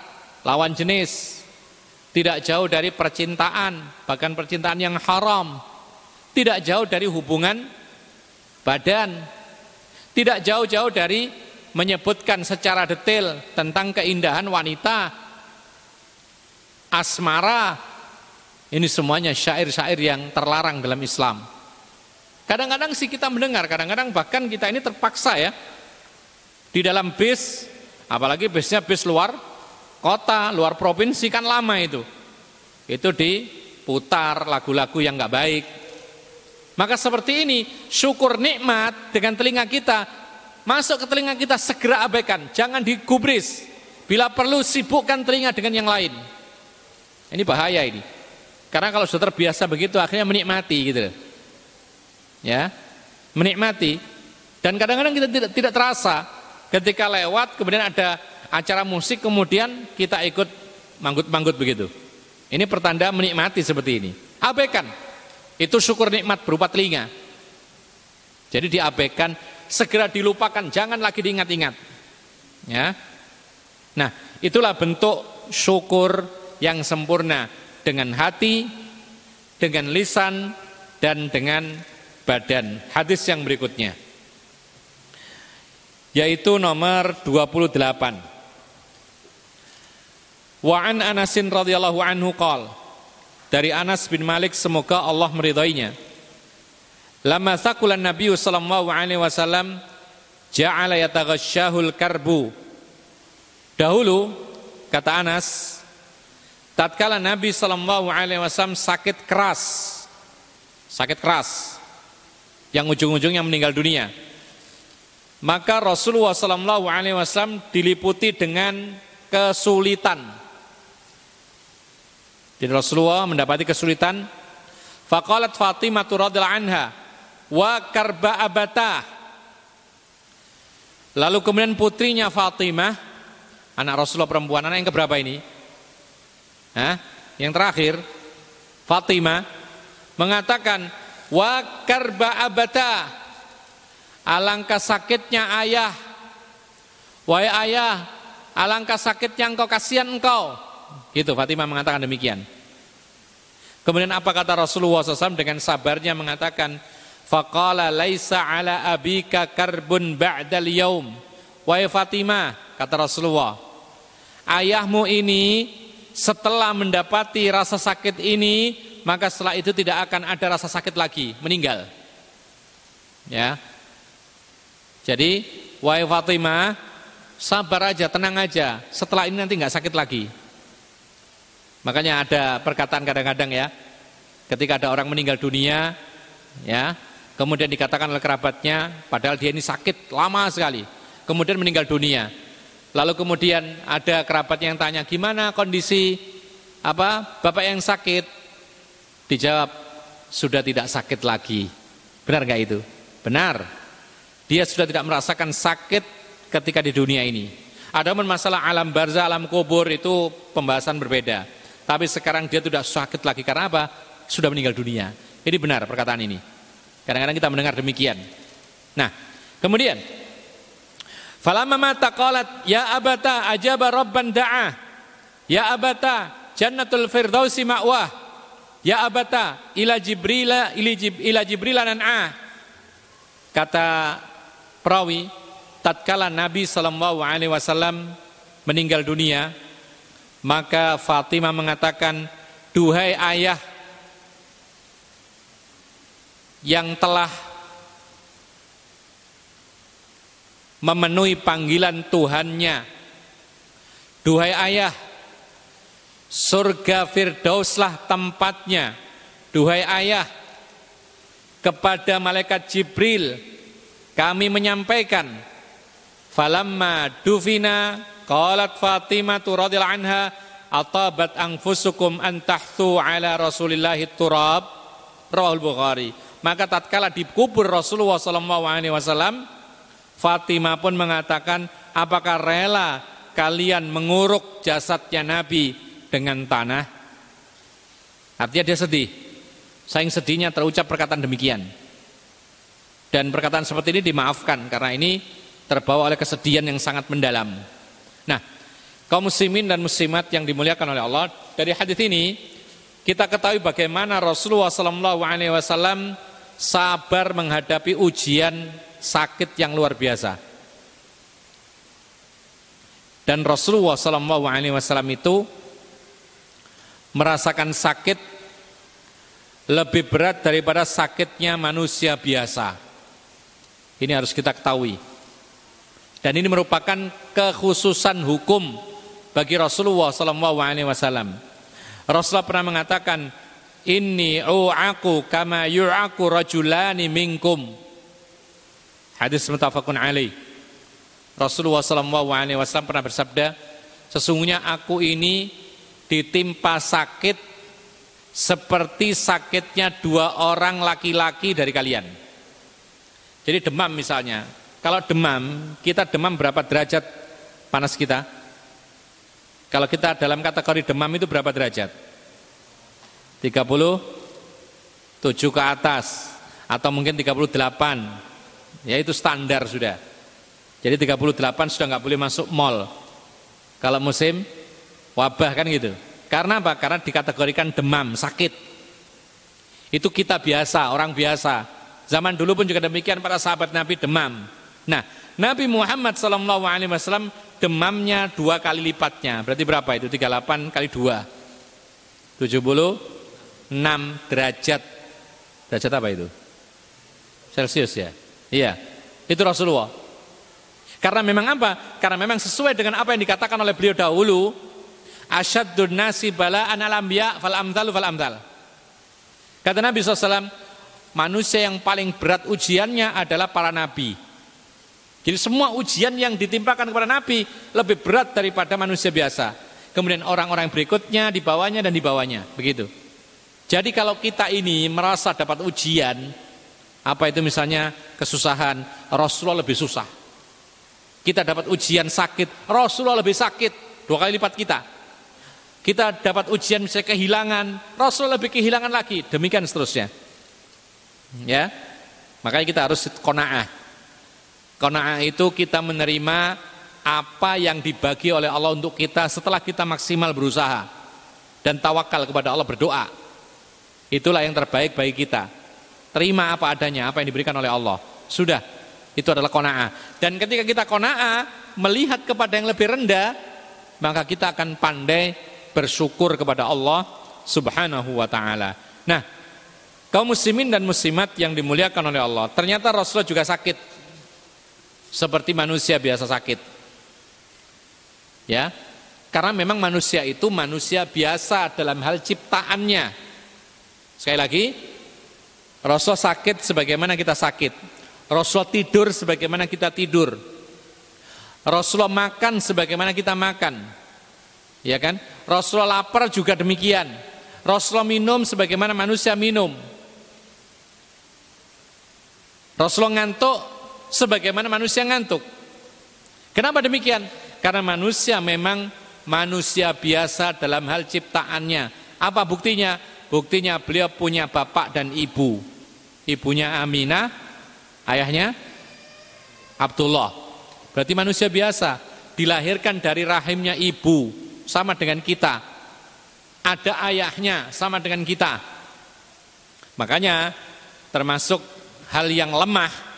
lawan jenis. Tidak jauh dari percintaan, bahkan percintaan yang haram. Tidak jauh dari hubungan badan. Tidak jauh-jauh dari menyebutkan secara detail tentang keindahan wanita, asmara, ini semuanya syair-syair yang terlarang dalam Islam. Kadang-kadang sih kita mendengar, kadang-kadang bahkan kita ini terpaksa ya. Di dalam bis, apalagi bisnya bis luar kota, luar provinsi kan lama itu. Itu diputar lagu-lagu yang nggak baik. Maka seperti ini, syukur nikmat dengan telinga kita, masuk ke telinga kita segera abaikan, jangan digubris. Bila perlu sibukkan telinga dengan yang lain. Ini bahaya ini. Karena kalau sudah terbiasa begitu akhirnya menikmati gitu. Ya. Menikmati dan kadang-kadang kita tidak tidak terasa ketika lewat kemudian ada acara musik kemudian kita ikut manggut-manggut begitu. Ini pertanda menikmati seperti ini. Abaikan. Itu syukur nikmat berupa telinga. Jadi diabaikan, segera dilupakan, jangan lagi diingat-ingat. Ya. Nah, itulah bentuk syukur yang sempurna dengan hati, dengan lisan, dan dengan badan. Hadis yang berikutnya. Yaitu nomor 28. Wa an Anasin radhiyallahu anhu qol. Dari Anas bin Malik semoga Allah meridainya. Lama sakulan Nabi sallallahu alaihi wasallam ja'ala yataghashshahul karbu. Dahulu kata Anas tatkala Nabi Shallallahu Alaihi Wasallam sakit keras, sakit keras, yang ujung-ujungnya meninggal dunia, maka Rasulullah Shallallahu Alaihi Wasallam diliputi dengan kesulitan. Jadi Rasulullah mendapati kesulitan. Faqalat Fatimah radhiyallahu anha wa karba abata. Lalu kemudian putrinya Fatimah, anak Rasulullah perempuan, anak yang keberapa ini? Hah? Yang terakhir, Fatimah mengatakan, "Wa karba abata." Alangkah sakitnya ayah. Wahai ayah, alangkah sakitnya engkau kasihan engkau. Gitu Fatimah mengatakan demikian. Kemudian apa kata Rasulullah SAW dengan sabarnya mengatakan, Faqala laisa ala abika karbun ba'dal yaum. Wahai Fatimah, kata Rasulullah, ayahmu ini setelah mendapati rasa sakit ini, maka setelah itu tidak akan ada rasa sakit lagi, meninggal. Ya. Jadi, wahai Fatimah, sabar aja, tenang aja. Setelah ini nanti nggak sakit lagi. Makanya ada perkataan kadang-kadang ya, ketika ada orang meninggal dunia, ya, kemudian dikatakan oleh kerabatnya, padahal dia ini sakit lama sekali, kemudian meninggal dunia. Lalu kemudian ada kerabat yang tanya, gimana kondisi apa bapak yang sakit? Dijawab, sudah tidak sakit lagi. Benar nggak itu? Benar. Dia sudah tidak merasakan sakit ketika di dunia ini. Ada masalah alam barzah, alam kubur itu pembahasan berbeda. Tapi sekarang dia tidak sakit lagi karena apa? Sudah meninggal dunia. Ini benar perkataan ini. Kadang-kadang kita mendengar demikian. Nah, kemudian Falamma mata qalat ya abata ajaba rabban da'a. Ya abata jannatul firdausi ma'wah. Ya abata ila jibrila ila jibrila nan'a. Kata perawi tatkala Nabi sallallahu alaihi wasallam meninggal dunia maka Fatimah mengatakan duhai ayah yang telah memenuhi panggilan Tuhannya. Duhai ayah, surga Firdauslah tempatnya. Duhai ayah, kepada malaikat Jibril kami menyampaikan falamma dufina qalat Fatimah radhiyallahu anha atabat anfusukum an tahthu ala rasulillahi turab rawahul Bukhari maka tatkala dikubur Rasulullah sallallahu alaihi wasallam Fatimah pun mengatakan, apakah rela kalian menguruk jasadnya Nabi dengan tanah? Artinya dia sedih. Saing sedihnya terucap perkataan demikian. Dan perkataan seperti ini dimaafkan karena ini terbawa oleh kesedihan yang sangat mendalam. Nah, kaum muslimin dan muslimat yang dimuliakan oleh Allah, dari hadis ini kita ketahui bagaimana Rasulullah SAW sabar menghadapi ujian sakit yang luar biasa. Dan Rasulullah Wasallam itu merasakan sakit lebih berat daripada sakitnya manusia biasa. Ini harus kita ketahui. Dan ini merupakan kekhususan hukum bagi Rasulullah Wasallam. Rasulullah pernah mengatakan, Inni u'aku kama yu'aku rajulani minkum. Hadis mutafakun alaih. Rasulullah wasallam pernah bersabda, sesungguhnya aku ini ditimpa sakit seperti sakitnya dua orang laki-laki dari kalian. Jadi demam misalnya. Kalau demam, kita demam berapa derajat panas kita? Kalau kita dalam kategori demam itu berapa derajat? 37 ke atas atau mungkin 38 Ya itu standar sudah. Jadi 38 sudah nggak boleh masuk mall. Kalau musim wabah kan gitu. Karena apa? Karena dikategorikan demam, sakit. Itu kita biasa, orang biasa. Zaman dulu pun juga demikian para sahabat Nabi demam. Nah, Nabi Muhammad SAW demamnya dua kali lipatnya. Berarti berapa itu? 38 kali dua. 76 derajat. Derajat apa itu? Celcius ya. Iya, itu Rasulullah. Karena memang apa? Karena memang sesuai dengan apa yang dikatakan oleh beliau dahulu, asyadun nasi bala'an al-anbiya fal amthal fal amthal. Kata Nabi SAW, manusia yang paling berat ujiannya adalah para nabi. Jadi semua ujian yang ditimpakan kepada nabi lebih berat daripada manusia biasa. Kemudian orang-orang berikutnya di bawahnya dan di bawahnya, begitu. Jadi kalau kita ini merasa dapat ujian, apa itu misalnya kesusahan, Rasulullah lebih susah. Kita dapat ujian sakit, Rasulullah lebih sakit, dua kali lipat kita. Kita dapat ujian misalnya kehilangan, Rasulullah lebih kehilangan lagi, demikian seterusnya. Ya, makanya kita harus kona'ah. Kona'ah itu kita menerima apa yang dibagi oleh Allah untuk kita setelah kita maksimal berusaha dan tawakal kepada Allah berdoa. Itulah yang terbaik bagi kita. Terima apa adanya, apa yang diberikan oleh Allah. Sudah, itu adalah kona'ah. Dan ketika kita kona'ah, melihat kepada yang lebih rendah, maka kita akan pandai bersyukur kepada Allah subhanahu wa ta'ala. Nah, kaum muslimin dan muslimat yang dimuliakan oleh Allah, ternyata Rasulullah juga sakit. Seperti manusia biasa sakit. Ya, karena memang manusia itu manusia biasa dalam hal ciptaannya. Sekali lagi, Rasul sakit sebagaimana kita sakit. Rasul tidur sebagaimana kita tidur. Rasulullah makan sebagaimana kita makan. Ya kan? Rasulullah lapar juga demikian. Rasulullah minum sebagaimana manusia minum. Rasulullah ngantuk sebagaimana manusia ngantuk. Kenapa demikian? Karena manusia memang manusia biasa dalam hal ciptaannya. Apa buktinya? Buktinya beliau punya bapak dan ibu. Ibunya Aminah, ayahnya Abdullah. Berarti manusia biasa, dilahirkan dari rahimnya ibu, sama dengan kita. Ada ayahnya, sama dengan kita. Makanya termasuk hal yang lemah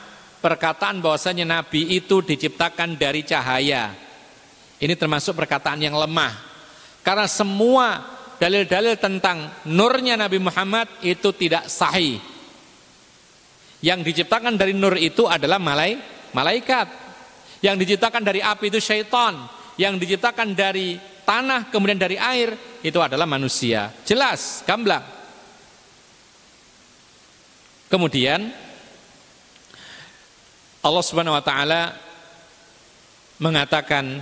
perkataan bahwasanya nabi itu diciptakan dari cahaya. Ini termasuk perkataan yang lemah. Karena semua dalil-dalil tentang nurnya Nabi Muhammad itu tidak sahih. Yang diciptakan dari nur itu adalah malai, malaikat. Yang diciptakan dari api itu syaitan. Yang diciptakan dari tanah kemudian dari air itu adalah manusia. Jelas, gamblang. Kemudian Allah Subhanahu wa taala mengatakan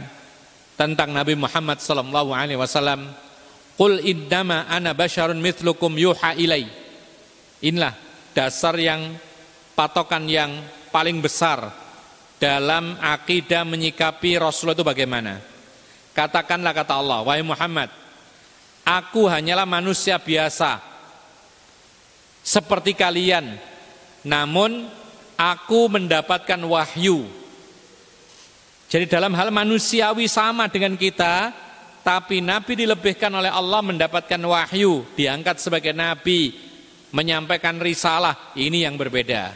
tentang Nabi Muhammad sallallahu alaihi wasallam, "Qul innama ana basyarun mithlukum yuha ilai." Inilah dasar yang patokan yang paling besar dalam akidah menyikapi Rasulullah itu bagaimana? Katakanlah kata Allah, wahai Muhammad, aku hanyalah manusia biasa seperti kalian. Namun aku mendapatkan wahyu. Jadi dalam hal manusiawi sama dengan kita, tapi Nabi dilebihkan oleh Allah mendapatkan wahyu, diangkat sebagai Nabi, menyampaikan risalah, ini yang berbeda.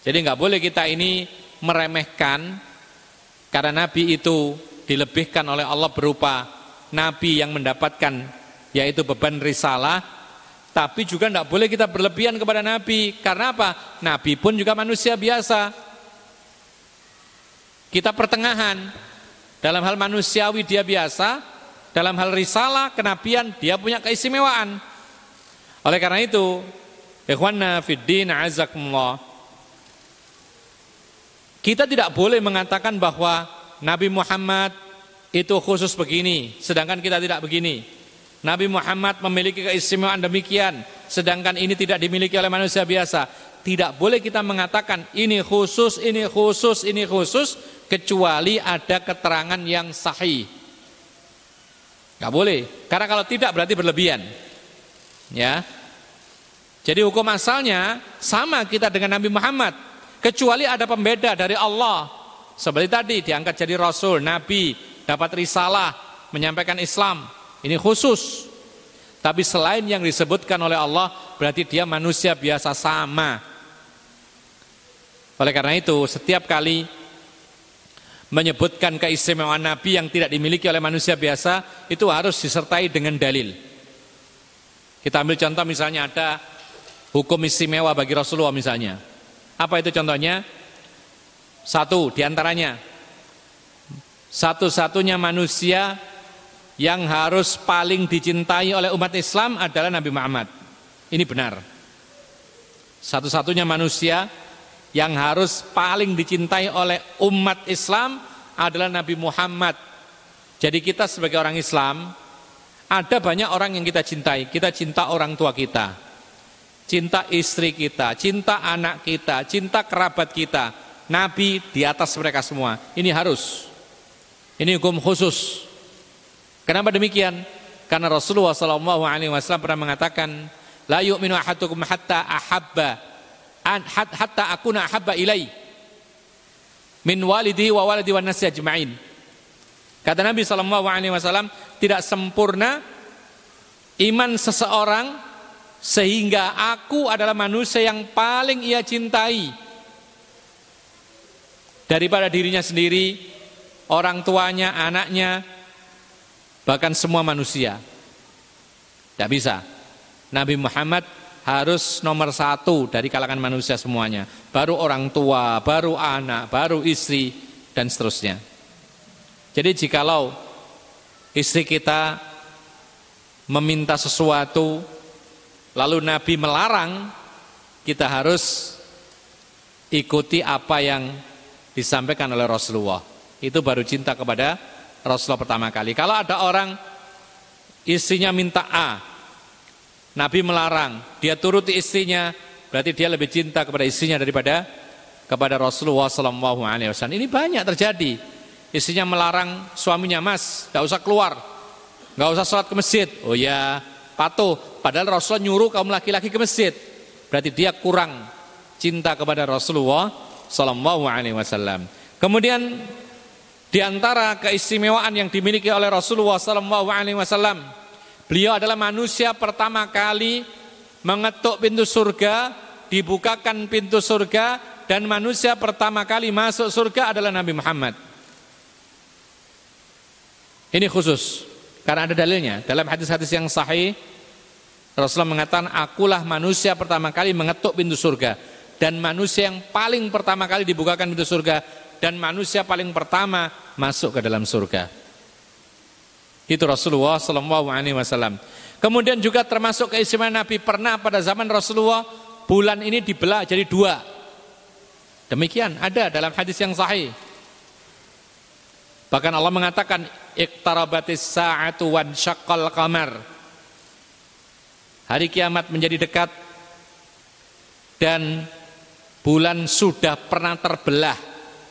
Jadi nggak boleh kita ini meremehkan karena Nabi itu dilebihkan oleh Allah berupa Nabi yang mendapatkan yaitu beban risalah tapi juga tidak boleh kita berlebihan kepada Nabi karena apa? Nabi pun juga manusia biasa kita pertengahan dalam hal manusiawi dia biasa dalam hal risalah kenabian dia punya keistimewaan oleh karena itu ikhwanna fiddin azakumullah kita tidak boleh mengatakan bahwa Nabi Muhammad itu khusus begini, sedangkan kita tidak begini. Nabi Muhammad memiliki keistimewaan demikian, sedangkan ini tidak dimiliki oleh manusia biasa. Tidak boleh kita mengatakan ini khusus, ini khusus, ini khusus, kecuali ada keterangan yang sahih. Gak boleh, karena kalau tidak berarti berlebihan. Ya, jadi hukum asalnya sama kita dengan Nabi Muhammad. Kecuali ada pembeda dari Allah. Seperti tadi diangkat jadi rasul, nabi, dapat risalah, menyampaikan Islam. Ini khusus. Tapi selain yang disebutkan oleh Allah, berarti dia manusia biasa sama. Oleh karena itu, setiap kali menyebutkan keistimewaan Nabi yang tidak dimiliki oleh manusia biasa, itu harus disertai dengan dalil. Kita ambil contoh misalnya ada hukum istimewa bagi Rasulullah misalnya. Apa itu contohnya? Satu di antaranya Satu-satunya manusia yang harus paling dicintai oleh umat Islam adalah Nabi Muhammad Ini benar Satu-satunya manusia yang harus paling dicintai oleh umat Islam adalah Nabi Muhammad Jadi kita sebagai orang Islam Ada banyak orang yang kita cintai Kita cinta orang tua kita cinta istri kita, cinta anak kita, cinta kerabat kita. Nabi di atas mereka semua. Ini harus. Ini hukum khusus. Kenapa demikian? Karena Rasulullah sallallahu alaihi wasallam pernah mengatakan, "La yu'minu ahadukum hatta ahabba hatta akuna ahabba ilai min walidi wa walidi wan nasi ajma'in." Kata Nabi sallallahu alaihi wasallam, tidak sempurna iman seseorang sehingga aku adalah manusia yang paling ia cintai daripada dirinya sendiri, orang tuanya, anaknya, bahkan semua manusia. Tidak bisa. Nabi Muhammad harus nomor satu dari kalangan manusia semuanya. Baru orang tua, baru anak, baru istri, dan seterusnya. Jadi jikalau istri kita meminta sesuatu Lalu Nabi melarang kita harus ikuti apa yang disampaikan oleh Rasulullah. Itu baru cinta kepada Rasulullah pertama kali. Kalau ada orang istrinya minta A, Nabi melarang, dia turuti istrinya, berarti dia lebih cinta kepada istrinya daripada kepada Rasulullah Sallallahu Alaihi Wasallam. Ini banyak terjadi. Istrinya melarang suaminya, Mas, gak usah keluar, gak usah sholat ke masjid. Oh ya, patuh. Padahal Rasulullah nyuruh kaum laki-laki ke masjid. Berarti dia kurang cinta kepada Rasulullah Sallallahu Alaihi Wasallam. Kemudian di antara keistimewaan yang dimiliki oleh Rasulullah SAW, beliau adalah manusia pertama kali mengetuk pintu surga, dibukakan pintu surga, dan manusia pertama kali masuk surga adalah Nabi Muhammad. Ini khusus, karena ada dalilnya. Dalam hadis-hadis yang sahih, Rasulullah mengatakan, akulah manusia pertama kali mengetuk pintu surga. Dan manusia yang paling pertama kali dibukakan pintu surga. Dan manusia paling pertama masuk ke dalam surga. Itu Rasulullah SAW. Kemudian juga termasuk keistimewaan Nabi pernah pada zaman Rasulullah bulan ini dibelah jadi dua. Demikian ada dalam hadis yang sahih. Bahkan Allah mengatakan iqtarabatis sa'atu wan syaqqal qamar. Hari kiamat menjadi dekat dan bulan sudah pernah terbelah.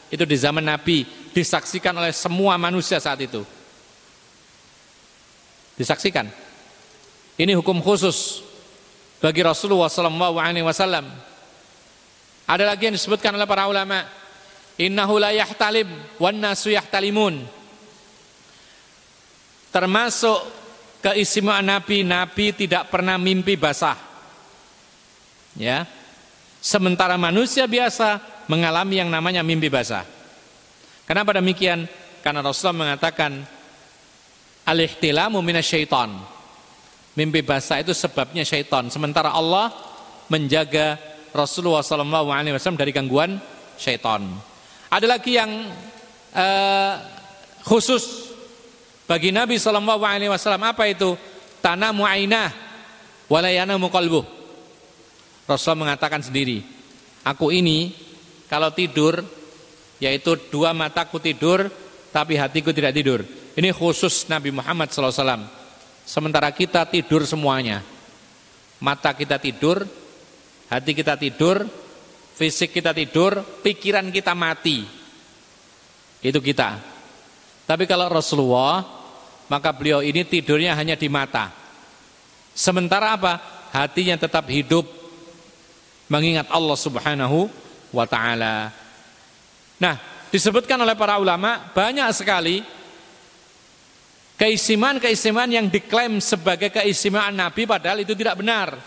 Itu di zaman Nabi disaksikan oleh semua manusia saat itu. Disaksikan. Ini hukum khusus bagi Rasulullah SAW. Ada lagi yang disebutkan oleh para ulama. Innahu la yahtalim wan nasu yahtalimun. Termasuk keistimewaan Nabi, Nabi tidak pernah mimpi basah. Ya. Sementara manusia biasa mengalami yang namanya mimpi basah. Kenapa demikian? Karena Rasulullah mengatakan al-ihtilamu minasyaiton. Mimpi basah itu sebabnya syaitan. Sementara Allah menjaga Rasulullah SAW dari gangguan syaitan. Ada lagi yang uh, khusus bagi Nabi Wasallam apa itu? Tanah muainah, walayana mukalbu. Rasulullah mengatakan sendiri, aku ini kalau tidur, yaitu dua mataku tidur, tapi hatiku tidak tidur. Ini khusus Nabi Muhammad SAW. Sementara kita tidur semuanya. Mata kita tidur, hati kita tidur, fisik kita tidur, pikiran kita mati. Itu kita. Tapi kalau Rasulullah maka beliau ini tidurnya hanya di mata. Sementara apa? Hatinya tetap hidup mengingat Allah Subhanahu wa taala. Nah, disebutkan oleh para ulama banyak sekali keistimewaan-keistimewaan yang diklaim sebagai keistimewaan Nabi padahal itu tidak benar.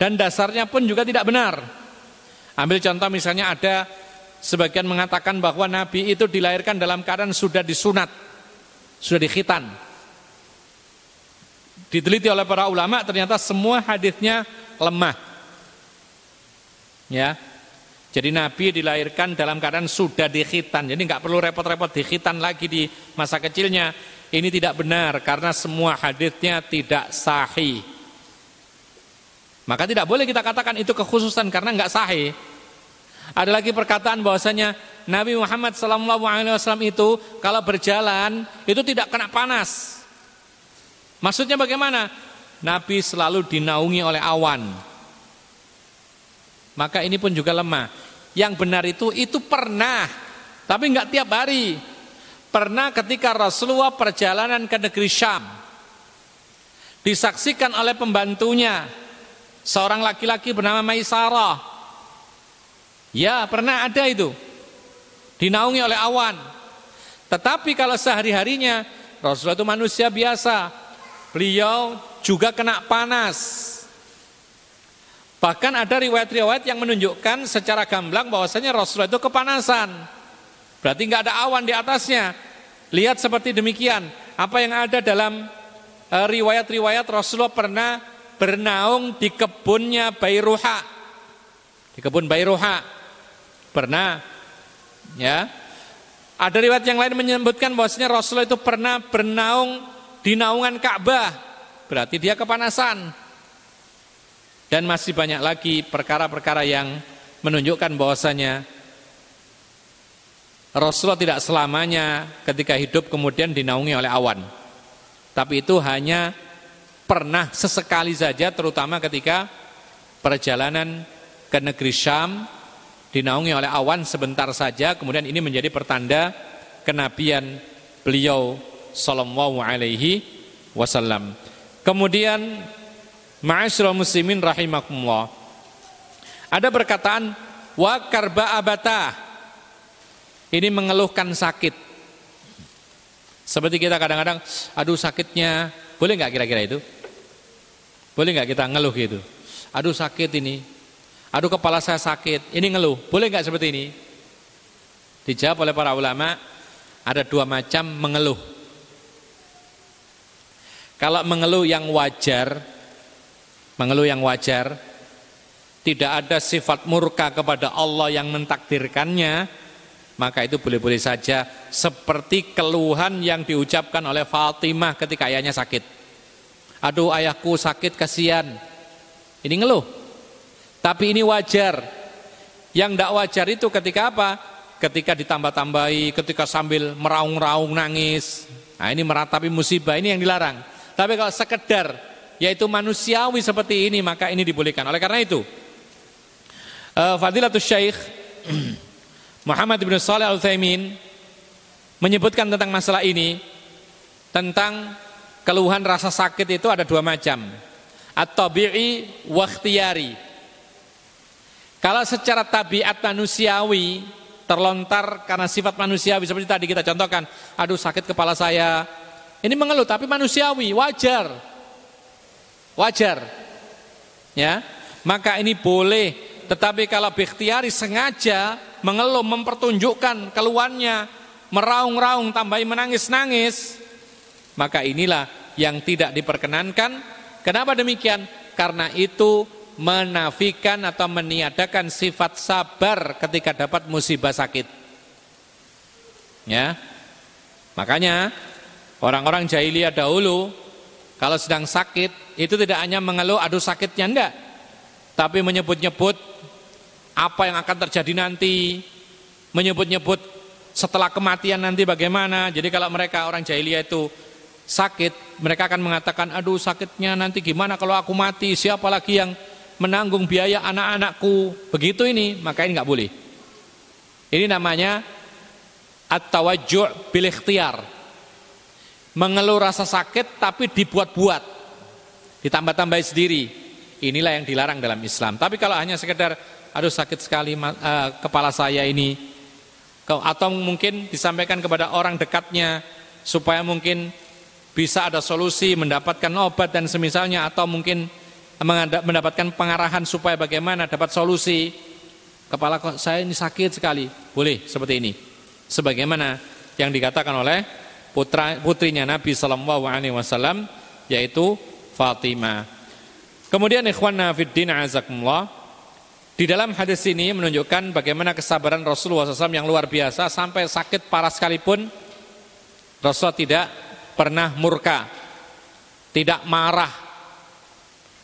Dan dasarnya pun juga tidak benar. Ambil contoh misalnya ada sebagian mengatakan bahwa Nabi itu dilahirkan dalam keadaan sudah disunat, sudah dikhitan. Diteliti oleh para ulama ternyata semua hadisnya lemah. Ya. Jadi Nabi dilahirkan dalam keadaan sudah dikhitan. Jadi nggak perlu repot-repot dikhitan lagi di masa kecilnya. Ini tidak benar karena semua hadisnya tidak sahih. Maka tidak boleh kita katakan itu kekhususan karena nggak sahih. Ada lagi perkataan bahwasanya Nabi Muhammad SAW itu kalau berjalan itu tidak kena panas. Maksudnya bagaimana? Nabi selalu dinaungi oleh awan. Maka ini pun juga lemah. Yang benar itu itu pernah, tapi enggak tiap hari. Pernah ketika Rasulullah perjalanan ke negeri Syam. Disaksikan oleh pembantunya seorang laki-laki bernama Maisarah. Ya, pernah ada itu. Dinaungi oleh awan. Tetapi kalau sehari-harinya Rasulullah itu manusia biasa, beliau juga kena panas. Bahkan ada riwayat-riwayat yang menunjukkan secara gamblang bahwasanya Rasulullah itu kepanasan. Berarti nggak ada awan di atasnya. Lihat seperti demikian. Apa yang ada dalam eh, riwayat-riwayat Rasulullah pernah bernaung di kebunnya Bayruha. Di kebun Bayruha. Pernah. Ya. Ada riwayat yang lain menyebutkan bahwasanya Rasulullah itu pernah bernaung di naungan Ka'bah, berarti dia kepanasan. Dan masih banyak lagi perkara-perkara yang menunjukkan bahwasanya Rasulullah tidak selamanya ketika hidup kemudian dinaungi oleh awan. Tapi itu hanya pernah sesekali saja terutama ketika perjalanan ke negeri Syam dinaungi oleh awan sebentar saja kemudian ini menjadi pertanda kenabian beliau sallallahu alaihi wasallam. Kemudian ma'asyiral muslimin rahimakumullah. Ada perkataan wa karba abata. Ini mengeluhkan sakit. Seperti kita kadang-kadang, aduh sakitnya, boleh nggak kira-kira itu? Boleh nggak kita ngeluh gitu? Aduh sakit ini, aduh kepala saya sakit, ini ngeluh, boleh nggak seperti ini? Dijawab oleh para ulama, ada dua macam mengeluh. Kalau mengeluh yang wajar, mengeluh yang wajar, tidak ada sifat murka kepada Allah yang mentakdirkannya, maka itu boleh-boleh saja seperti keluhan yang diucapkan oleh Fatimah ketika ayahnya sakit. Aduh ayahku sakit kasihan. Ini ngeluh. Tapi ini wajar. Yang tidak wajar itu ketika apa? Ketika ditambah-tambahi, ketika sambil meraung-raung nangis. Nah ini meratapi musibah, ini yang dilarang. Tapi kalau sekedar yaitu manusiawi seperti ini maka ini dibolehkan. Oleh karena itu uh, Fadilatul Syekh <clears throat> Muhammad bin Saleh Al-Utsaimin menyebutkan tentang masalah ini tentang keluhan rasa sakit itu ada dua macam. At-tabi'i wa ikhtiyari. Kalau secara tabiat manusiawi terlontar karena sifat manusiawi seperti tadi kita contohkan, aduh sakit kepala saya. Ini mengeluh tapi manusiawi, wajar. Wajar. Ya. Maka ini boleh, tetapi kalau biktiari sengaja mengeluh, mempertunjukkan keluhannya, meraung-raung, tambahi menangis-nangis, maka inilah yang tidak diperkenankan. Kenapa demikian? Karena itu menafikan atau meniadakan sifat sabar ketika dapat musibah sakit. Ya. Makanya orang-orang jahiliyah dahulu kalau sedang sakit itu tidak hanya mengeluh aduh sakitnya enggak, tapi menyebut-nyebut apa yang akan terjadi nanti, menyebut-nyebut setelah kematian nanti bagaimana. Jadi kalau mereka orang jahiliyah itu sakit, mereka akan mengatakan, aduh sakitnya nanti gimana kalau aku mati, siapa lagi yang menanggung biaya anak-anakku. Begitu ini, maka ini nggak boleh. Ini namanya at-tawajju' bil ikhtiar. Mengeluh rasa sakit tapi dibuat-buat. Ditambah-tambah sendiri. Inilah yang dilarang dalam Islam. Tapi kalau hanya sekedar aduh sakit sekali uh, kepala saya ini atau mungkin disampaikan kepada orang dekatnya supaya mungkin bisa ada solusi mendapatkan obat dan semisalnya atau mungkin mendapatkan pengarahan supaya bagaimana dapat solusi kepala saya ini sakit sekali boleh seperti ini sebagaimana yang dikatakan oleh putra putrinya Nabi Shallallahu Alaihi Wasallam yaitu Fatimah kemudian ikhwan fiddin azakumullah di dalam hadis ini menunjukkan bagaimana kesabaran Rasulullah SAW yang luar biasa sampai sakit parah sekalipun Rasulullah tidak pernah murka, tidak marah.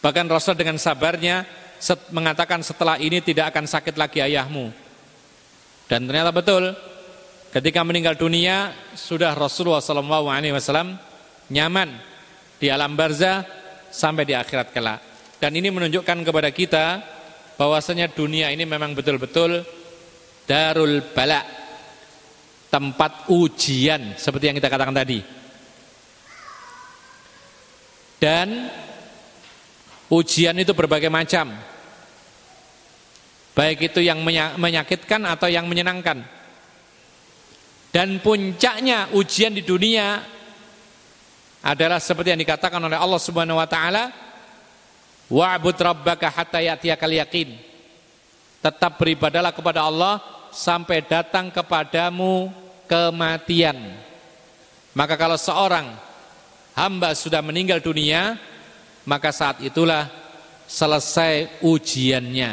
Bahkan Rasul dengan sabarnya mengatakan setelah ini tidak akan sakit lagi ayahmu. Dan ternyata betul, ketika meninggal dunia sudah Rasulullah SAW nyaman di alam barzah sampai di akhirat kelak. Dan ini menunjukkan kepada kita bahwasanya dunia ini memang betul-betul darul bala tempat ujian seperti yang kita katakan tadi. Dan ujian itu berbagai macam. Baik itu yang menyakitkan atau yang menyenangkan dan puncaknya ujian di dunia adalah seperti yang dikatakan oleh Allah Subhanahu wa taala Wa'bud rabbaka hatta ya'tiyakal yakin. Tetap beribadalah kepada Allah sampai datang kepadamu kematian. Maka kalau seorang hamba sudah meninggal dunia, maka saat itulah selesai ujiannya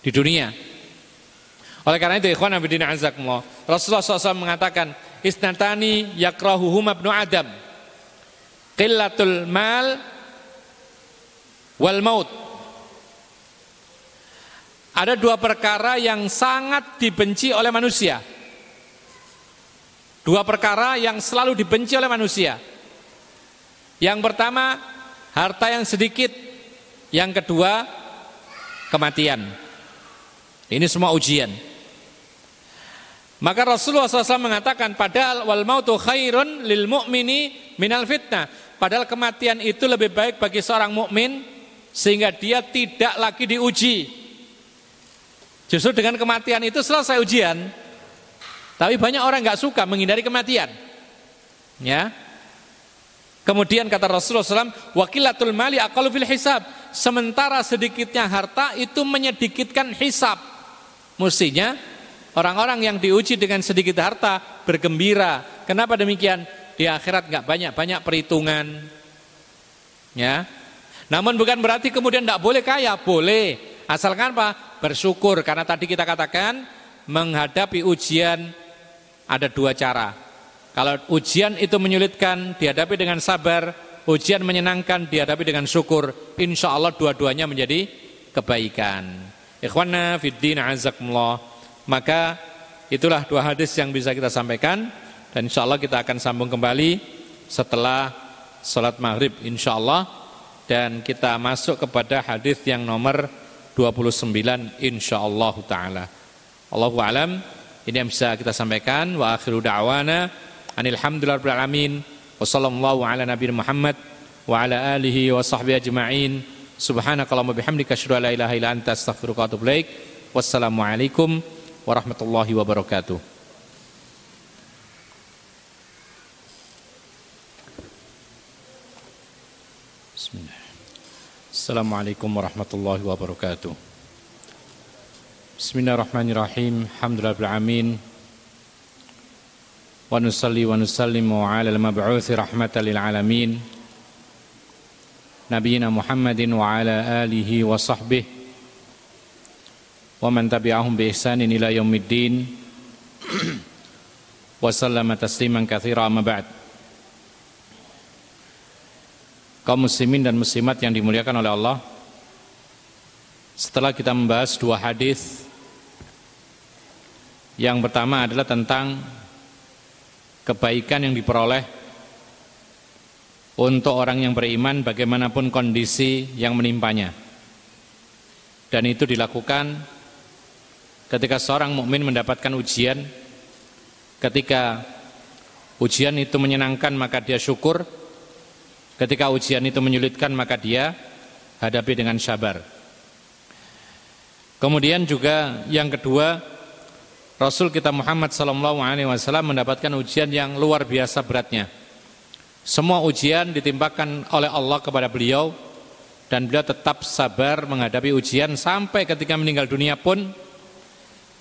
di dunia. Oleh karena itu ikhwan abidin azakumullah, Rasulullah SAW mengatakan, "Isnatani yakrahuhum ibnu Adam." Qillatul mal wal maut. Ada dua perkara yang sangat dibenci oleh manusia. Dua perkara yang selalu dibenci oleh manusia. Yang pertama, harta yang sedikit. Yang kedua, kematian. Ini semua ujian. Maka Rasulullah SAW mengatakan padahal wal mautu khairun lil mu'mini minal fitnah. Padahal kematian itu lebih baik bagi seorang mukmin sehingga dia tidak lagi diuji. Justru dengan kematian itu selesai ujian. Tapi banyak orang nggak suka menghindari kematian. Ya. Kemudian kata Rasulullah SAW, wakilatul mali akalu fil hisab. Sementara sedikitnya harta itu menyedikitkan hisab. Mestinya orang-orang yang diuji dengan sedikit harta bergembira. Kenapa demikian? Di akhirat nggak banyak banyak perhitungan. Ya. Namun bukan berarti kemudian tidak boleh kaya, boleh. Asalkan apa? Bersyukur karena tadi kita katakan menghadapi ujian ada dua cara. Kalau ujian itu menyulitkan, dihadapi dengan sabar. Ujian menyenangkan, dihadapi dengan syukur. Insya Allah dua-duanya menjadi kebaikan. Ikhwana fiddin azakumullah. Maka itulah dua hadis yang bisa kita sampaikan. Dan insya Allah kita akan sambung kembali setelah sholat maghrib insya Allah. Dan kita masuk kepada hadis yang nomor 29 insya Allah ta'ala. Allahu alam. Ini yang bisa kita sampaikan wa akhiru da'wana anil hamdulillahil alamin wa sallallahu ala nabiyina Muhammad wa ala alihi wa sahbihi ajma'in subhanakallahumma bihamdika asyhadu an la ilaha illa anta astaghfiruka wa atubu ilaik wassalamu alaikum warahmatullahi wabarakatuh Bismillah Assalamualaikum warahmatullahi wabarakatuh Bismillahirrahmanirrahim. Alhamdulillahirabbil Wa nusalli wa nusallimu ala al-mab'uts rahmatan lil alamin. Nabiyina Muhammadin wa ala alihi wa sahbihi wa man tabi'ahum bi ihsanin ila yaumiddin. wa sallama tasliman katsira amma ba'd. Kaum muslimin dan muslimat yang dimuliakan oleh Allah, setelah kita membahas dua hadis yang pertama adalah tentang kebaikan yang diperoleh untuk orang yang beriman bagaimanapun kondisi yang menimpanya. Dan itu dilakukan ketika seorang mukmin mendapatkan ujian, ketika ujian itu menyenangkan maka dia syukur, ketika ujian itu menyulitkan maka dia hadapi dengan sabar. Kemudian juga yang kedua Rasul kita Muhammad sallallahu alaihi wasallam mendapatkan ujian yang luar biasa beratnya. Semua ujian ditimpakan oleh Allah kepada beliau dan beliau tetap sabar menghadapi ujian sampai ketika meninggal dunia pun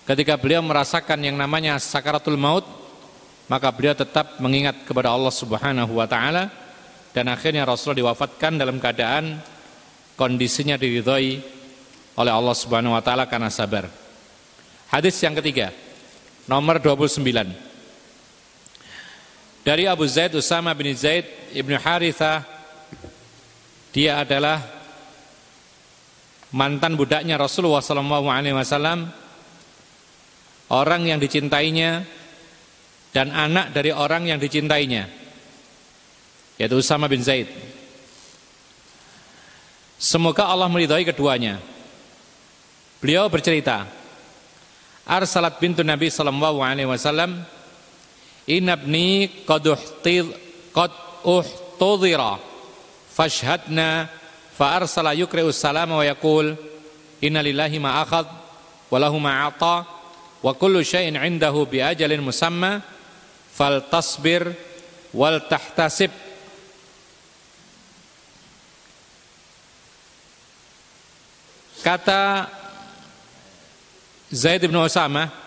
ketika beliau merasakan yang namanya sakaratul maut maka beliau tetap mengingat kepada Allah Subhanahu wa taala. Dan akhirnya Rasul diwafatkan dalam keadaan kondisinya diridhoi oleh Allah Subhanahu wa taala karena sabar. Hadis yang ketiga nomor 29 dari Abu Zaid Usama bin Zaid Ibnu Harithah dia adalah mantan budaknya Rasulullah SAW orang yang dicintainya dan anak dari orang yang dicintainya yaitu Usama bin Zaid. Semoga Allah meridhai keduanya. Beliau bercerita arsalat bintu Nabi sallallahu alaihi wasallam inabni qad uhtid qad uhtudira fashhadna fa arsala yukri'u salama wa yaqul inna lillahi ma akhadh wa lahu ma ata wa kullu syai'in 'indahu bi ajalin musamma fal tasbir wal tahtasib. Kata Zaid bin Osama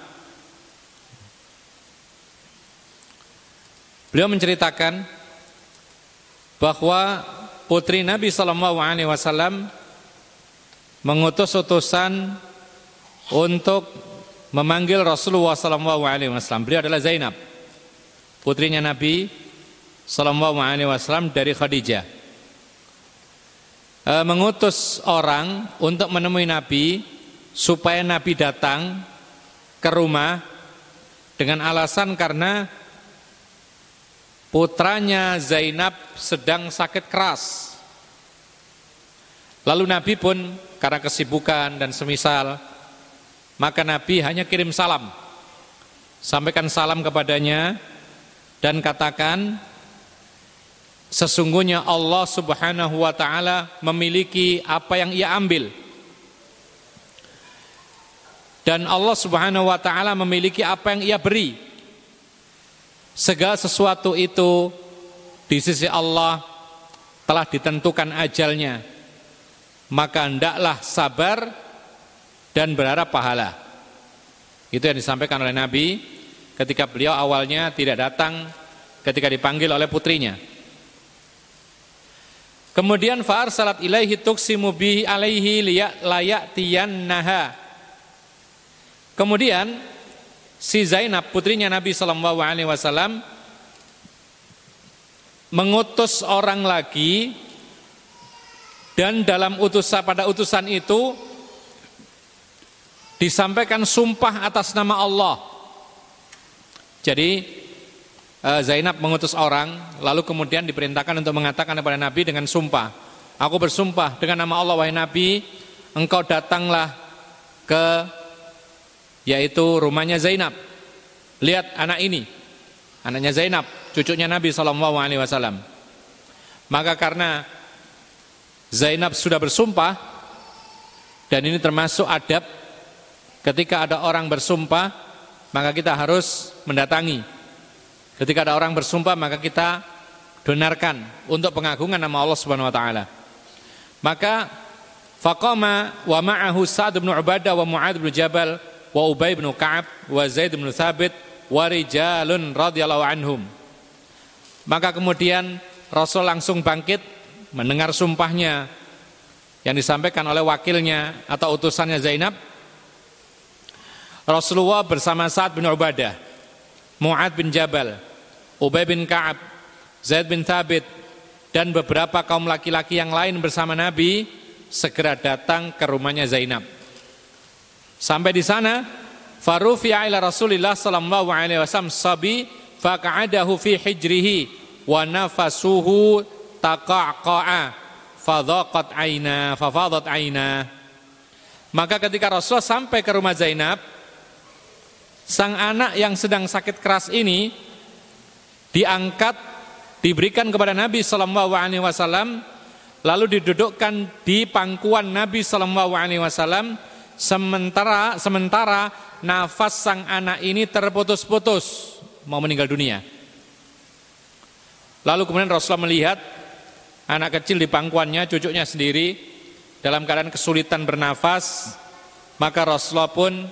Beliau menceritakan bahwa putri Nabi Shallallahu Alaihi Wasallam mengutus utusan untuk memanggil Rasulullah Shallallahu Alaihi Wasallam. Beliau adalah Zainab, putrinya Nabi Shallallahu Alaihi Wasallam dari Khadijah. E, mengutus orang untuk menemui Nabi supaya Nabi datang ke rumah dengan alasan karena putranya Zainab sedang sakit keras. Lalu Nabi pun karena kesibukan dan semisal, maka Nabi hanya kirim salam. Sampaikan salam kepadanya dan katakan sesungguhnya Allah Subhanahu wa taala memiliki apa yang ia ambil. Dan Allah Subhanahu wa taala memiliki apa yang ia beri. Segala sesuatu itu di sisi Allah telah ditentukan ajalnya. Maka hendaklah sabar dan berharap pahala. Itu yang disampaikan oleh Nabi ketika beliau awalnya tidak datang ketika dipanggil oleh putrinya. Kemudian fa'ar salat ilaihi tuksimu bihi alaihi liyak naha kemudian si Zainab putrinya Nabi Shallallahu Alaihi Wasallam mengutus orang lagi dan dalam utusan pada utusan itu disampaikan sumpah atas nama Allah. Jadi eh, Zainab mengutus orang lalu kemudian diperintahkan untuk mengatakan kepada Nabi dengan sumpah. Aku bersumpah dengan nama Allah wahai Nabi, engkau datanglah ke yaitu rumahnya Zainab. Lihat anak ini, anaknya Zainab cucunya Nabi Shallallahu Alaihi Wasallam. Maka karena Zainab sudah bersumpah dan ini termasuk adab ketika ada orang bersumpah maka kita harus mendatangi. Ketika ada orang bersumpah maka kita dengarkan untuk pengagungan nama Allah Subhanahu wa taala. Maka faqama wa ma'ahu Sa'd bin Ubadah wa Mu'adz bin Jabal wa Ubay bin Ka'ab wa Zaid bin Thabit wa rijalun radhiyallahu anhum. Maka kemudian Rasul langsung bangkit mendengar sumpahnya yang disampaikan oleh wakilnya atau utusannya Zainab. Rasulullah bersama Sa'ad bin Ubadah, Mu'ad bin Jabal, Ubay bin Ka'ab, Zaid bin Thabit, dan beberapa kaum laki-laki yang lain bersama Nabi segera datang ke rumahnya Zainab. Sampai di sana, farufi'a ila Rasulillah sallallahu alaihi wasallam sabi faqa'adahu fi hijrihi wa nafasuhu taqaqa'a fadhaqat aina fafadat aina maka ketika Rasulullah sampai ke rumah Zainab sang anak yang sedang sakit keras ini diangkat diberikan kepada Nabi sallallahu alaihi wasallam lalu didudukkan di pangkuan Nabi sallallahu alaihi wasallam. Sementara sementara nafas sang anak ini terputus-putus mau meninggal dunia. Lalu kemudian Rasulullah melihat anak kecil di pangkuannya, cucunya sendiri dalam keadaan kesulitan bernafas, maka Rasulullah pun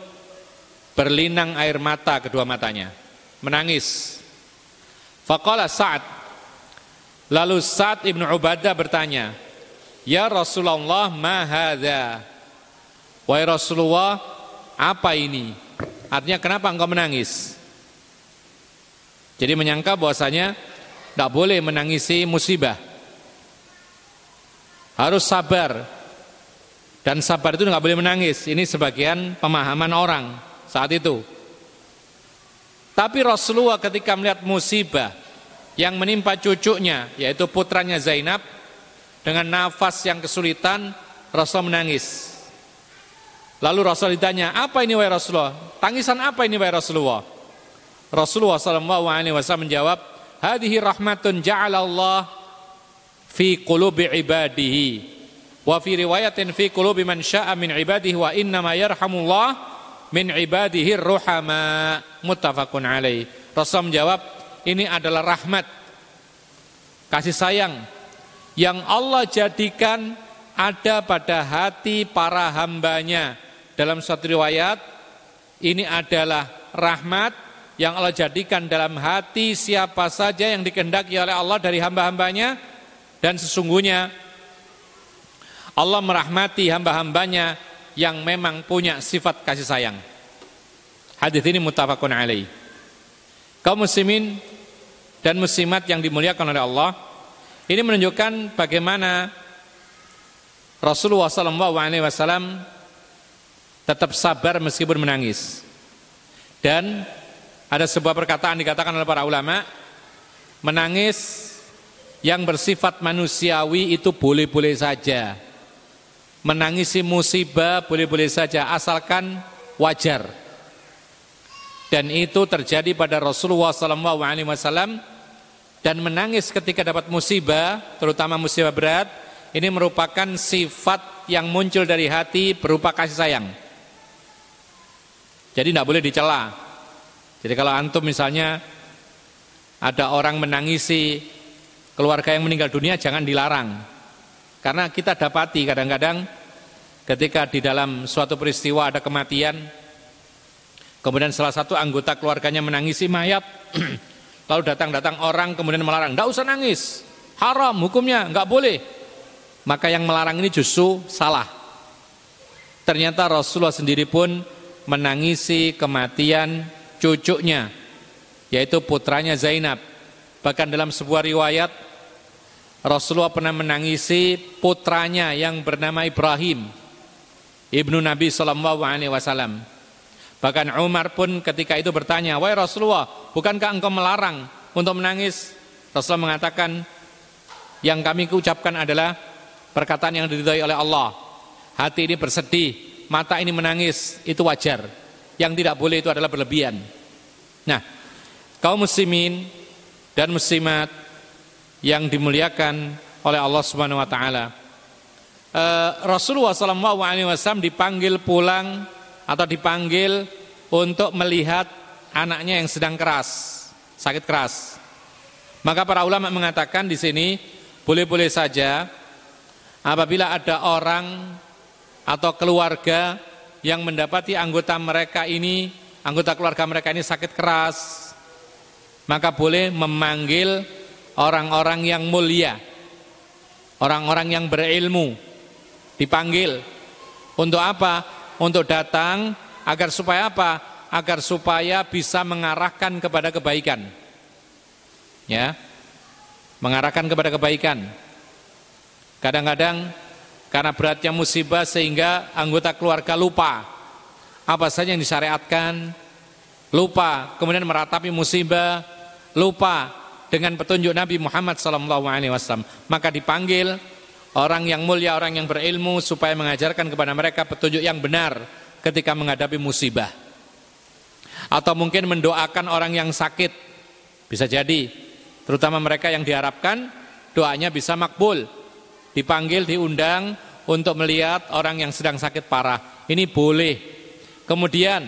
berlinang air mata kedua matanya, menangis. Faqala Sa'ad Lalu Sa'ad ibnu Ubadah bertanya, Ya Rasulullah, ma hadha? Wahai Rasulullah, apa ini? Artinya kenapa engkau menangis? Jadi menyangka bahwasanya tidak boleh menangisi musibah. Harus sabar. Dan sabar itu nggak boleh menangis. Ini sebagian pemahaman orang saat itu. Tapi Rasulullah ketika melihat musibah yang menimpa cucunya, yaitu putranya Zainab, dengan nafas yang kesulitan, Rasul menangis. Lalu Rasul ditanya, apa ini wahai Rasulullah? Tangisan apa ini wahai Rasulullah? Rasulullah SAW menjawab, hadhihi rahmatun ja'alallah fi qulubi ibadihi wa fi riwayatin fi qulubi man syaa min ibadihi wa inna ma yarhamullah min ibadihi ruhama muttafaqun alaih. Rasul menjawab ini adalah rahmat kasih sayang yang Allah jadikan ada pada hati para hambanya. Dalam suatu riwayat ini adalah rahmat yang Allah jadikan dalam hati siapa saja yang dikehendaki oleh Allah dari hamba-hambanya. Dan sesungguhnya Allah merahmati hamba-hambanya yang memang punya sifat kasih sayang. Hadis ini muttafaqun alaih. Kaum muslimin dan muslimat yang dimuliakan oleh Allah, ini menunjukkan bagaimana Rasulullah SAW tetap sabar meskipun menangis. Dan ada sebuah perkataan dikatakan oleh para ulama, menangis yang bersifat manusiawi itu boleh-boleh saja. Menangisi musibah boleh-boleh saja asalkan wajar. Dan itu terjadi pada Rasulullah SAW dan menangis ketika dapat musibah, terutama musibah berat, ini merupakan sifat yang muncul dari hati berupa kasih sayang. Jadi tidak boleh dicela. Jadi kalau antum misalnya ada orang menangisi keluarga yang meninggal dunia jangan dilarang. Karena kita dapati kadang-kadang ketika di dalam suatu peristiwa ada kematian, kemudian salah satu anggota keluarganya menangisi mayat, <clears throat> lalu datang-datang orang kemudian melarang, tidak usah nangis, haram hukumnya, nggak boleh. Maka yang melarang ini justru salah. Ternyata Rasulullah sendiri pun menangisi kematian cucunya, yaitu putranya Zainab. Bahkan dalam sebuah riwayat Rasulullah pernah menangisi putranya yang bernama Ibrahim, ibnu Nabi Shallallahu Alaihi Wasallam. Bahkan Umar pun ketika itu bertanya, wahai Rasulullah, bukankah engkau melarang untuk menangis? Rasulullah mengatakan, yang kami ucapkan adalah perkataan yang diridhoi oleh Allah. Hati ini bersedih, mata ini menangis, itu wajar. Yang tidak boleh itu adalah berlebihan. Nah, kaum muslimin dan muslimat yang dimuliakan oleh Allah Subhanahu wa taala. Eh, Rasulullah sallallahu alaihi wasallam dipanggil pulang atau dipanggil untuk melihat anaknya yang sedang keras, sakit keras. Maka para ulama mengatakan di sini boleh-boleh saja apabila ada orang atau keluarga yang mendapati anggota mereka ini, anggota keluarga mereka ini sakit keras, maka boleh memanggil orang-orang yang mulia, orang-orang yang berilmu, dipanggil. Untuk apa? Untuk datang agar supaya apa? Agar supaya bisa mengarahkan kepada kebaikan. Ya. Mengarahkan kepada kebaikan. Kadang-kadang karena beratnya musibah sehingga anggota keluarga lupa apa saja yang disyariatkan, lupa kemudian meratapi musibah, lupa dengan petunjuk Nabi Muhammad SAW, maka dipanggil orang yang mulia, orang yang berilmu supaya mengajarkan kepada mereka petunjuk yang benar ketika menghadapi musibah. Atau mungkin mendoakan orang yang sakit, bisa jadi, terutama mereka yang diharapkan doanya bisa makbul, dipanggil, diundang untuk melihat orang yang sedang sakit parah. Ini boleh. Kemudian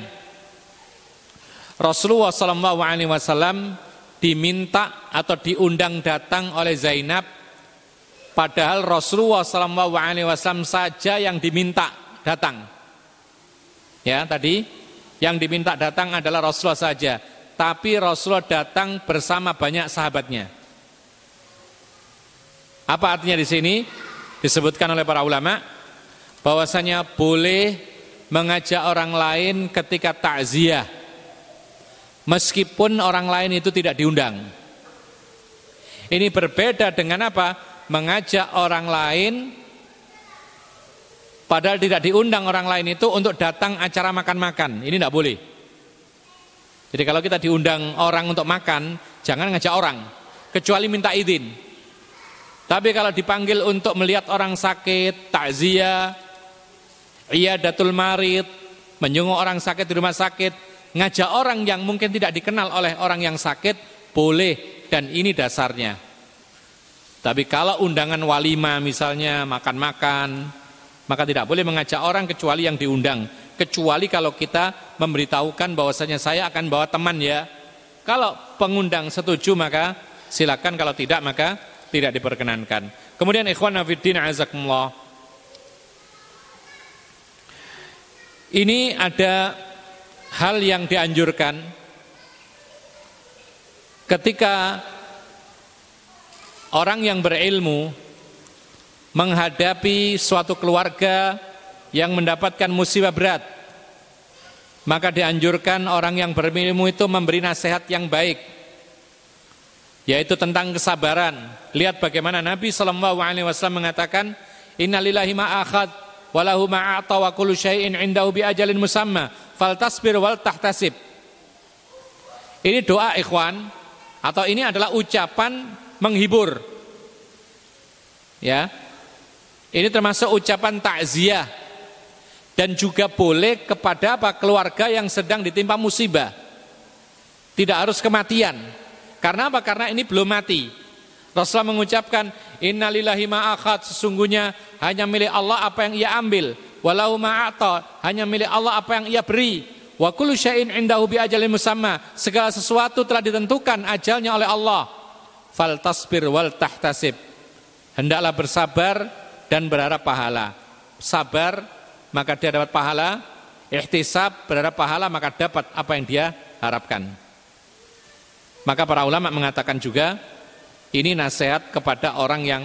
Rasulullah SAW diminta atau diundang datang oleh Zainab padahal Rasulullah SAW saja yang diminta datang. Ya, tadi yang diminta datang adalah Rasulullah saja, tapi Rasulullah datang bersama banyak sahabatnya. Apa artinya di sini? disebutkan oleh para ulama bahwasanya boleh mengajak orang lain ketika takziah meskipun orang lain itu tidak diundang. Ini berbeda dengan apa? Mengajak orang lain padahal tidak diundang orang lain itu untuk datang acara makan-makan. Ini tidak boleh. Jadi kalau kita diundang orang untuk makan, jangan ngajak orang kecuali minta izin. Tapi kalau dipanggil untuk melihat orang sakit, takziah, datul marid, menyungguh orang sakit di rumah sakit, ngajak orang yang mungkin tidak dikenal oleh orang yang sakit, boleh dan ini dasarnya. Tapi kalau undangan walima misalnya makan-makan, maka tidak boleh mengajak orang kecuali yang diundang. Kecuali kalau kita memberitahukan bahwasanya saya akan bawa teman ya. Kalau pengundang setuju maka silakan, kalau tidak maka tidak diperkenankan. Kemudian ikhwan nafiddin azakumullah. Ini ada hal yang dianjurkan ketika orang yang berilmu menghadapi suatu keluarga yang mendapatkan musibah berat maka dianjurkan orang yang berilmu itu memberi nasihat yang baik yaitu tentang kesabaran. Lihat bagaimana Nabi Wasallam mengatakan, Innalillahi ma'akhad walahu ma'ata wa kullu syai'in indahu bi ajalin musamma faltasbir wal tahtasib. Ini doa ikhwan atau ini adalah ucapan menghibur. Ya. Ini termasuk ucapan takziah dan juga boleh kepada apa keluarga yang sedang ditimpa musibah. Tidak harus kematian. Karena apa? Karena ini belum mati. Rasulullah mengucapkan innalillahi ma'akhad sesungguhnya hanya milik Allah apa yang ia ambil walau ma'ata hanya milik Allah apa yang ia beri Wa kullu syai'in indahu bi ajalin musamma. Segala sesuatu telah ditentukan ajalnya oleh Allah. Fal tasbir wal tahtasib. Hendaklah bersabar dan berharap pahala. Sabar maka dia dapat pahala, ihtisab berharap pahala maka dapat apa yang dia harapkan. Maka para ulama mengatakan juga ini nasihat kepada orang yang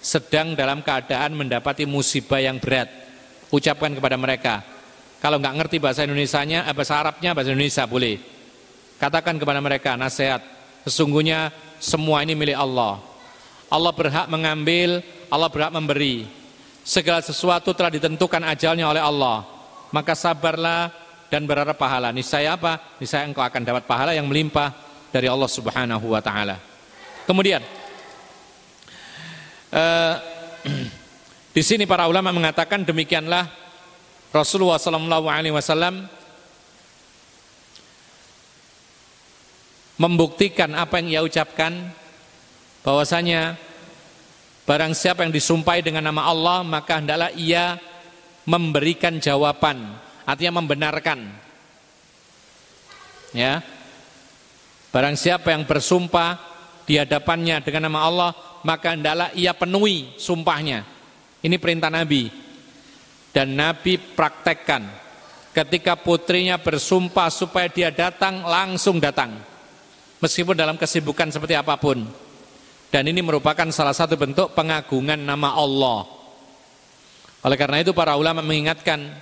sedang dalam keadaan mendapati musibah yang berat. Ucapkan kepada mereka, kalau nggak ngerti bahasa Indonesia-nya, eh, bahasa Arabnya, bahasa Indonesia boleh. Katakan kepada mereka nasihat, sesungguhnya semua ini milik Allah. Allah berhak mengambil, Allah berhak memberi. Segala sesuatu telah ditentukan ajalnya oleh Allah. Maka sabarlah dan berharap pahala. Niscaya apa? Niscaya engkau akan dapat pahala yang melimpah dari Allah Subhanahu wa taala. Kemudian uh, <clears throat> di sini para ulama mengatakan demikianlah Rasulullah Sallallahu Alaihi Wasallam membuktikan apa yang ia ucapkan bahwasanya barang siapa yang disumpahi dengan nama Allah maka hendaklah ia memberikan jawaban artinya membenarkan. Ya. Barang siapa yang bersumpah di hadapannya dengan nama Allah, maka hendaklah ia penuhi sumpahnya. Ini perintah Nabi. Dan Nabi praktekkan ketika putrinya bersumpah supaya dia datang, langsung datang. Meskipun dalam kesibukan seperti apa pun. Dan ini merupakan salah satu bentuk pengagungan nama Allah. Oleh karena itu para ulama mengingatkan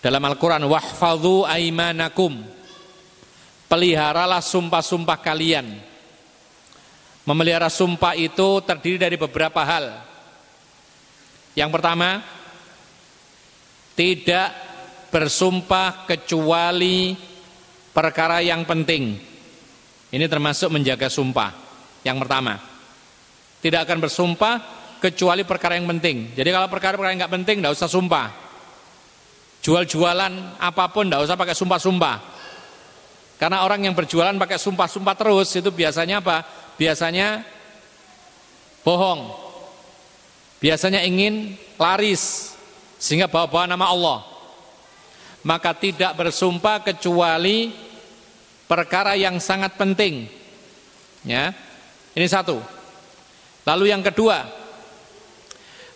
dalam Al-Quran wahfadhu aimanakum peliharalah sumpah-sumpah kalian. Memelihara sumpah itu terdiri dari beberapa hal. Yang pertama, tidak bersumpah kecuali perkara yang penting. Ini termasuk menjaga sumpah. Yang pertama, tidak akan bersumpah kecuali perkara yang penting. Jadi kalau perkara-perkara yang nggak penting, tidak usah sumpah. Jual-jualan apa pun, tidak usah pakai sumpah-sumpah. Karena orang yang berjualan pakai sumpah-sumpah terus itu biasanya apa? Biasanya bohong. Biasanya ingin laris sehingga bawa-bawa nama Allah. Maka tidak bersumpah kecuali perkara yang sangat penting. Ya. Ini satu. Lalu yang kedua,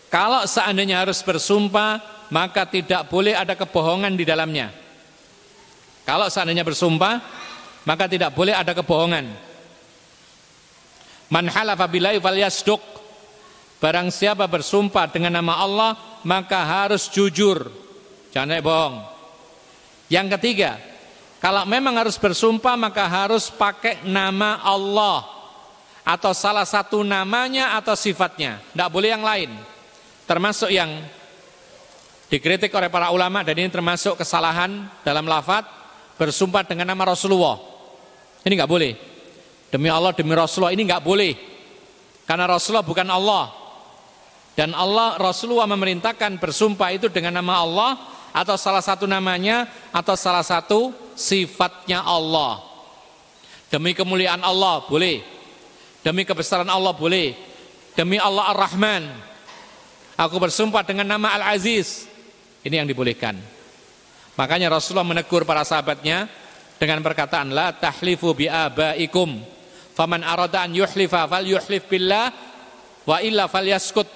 kalau seandainya harus bersumpah, maka tidak boleh ada kebohongan di dalamnya. Kalau seandainya bersumpah, maka tidak boleh ada kebohongan. Man halafa billahi falyasduq. Barang siapa bersumpah dengan nama Allah, maka harus jujur. Jangan bohong. Yang ketiga, kalau memang harus bersumpah maka harus pakai nama Allah atau salah satu namanya atau sifatnya. Tidak boleh yang lain. Termasuk yang dikritik oleh para ulama dan ini termasuk kesalahan dalam lafadz bersumpah dengan nama Rasulullah. Ini nggak boleh. Demi Allah, demi Rasulullah ini nggak boleh. Karena Rasulullah bukan Allah. Dan Allah Rasulullah memerintahkan bersumpah itu dengan nama Allah atau salah satu namanya atau salah satu sifatnya Allah. Demi kemuliaan Allah boleh. Demi kebesaran Allah boleh. Demi Allah Ar-Rahman. Aku bersumpah dengan nama Al-Aziz. Ini yang dibolehkan. Makanya Rasulullah menegur para sahabatnya dengan perkataan la tahlifu bi abaikum. Faman arada an yuhlifa fal yuhlif billah wa illa falyaskut.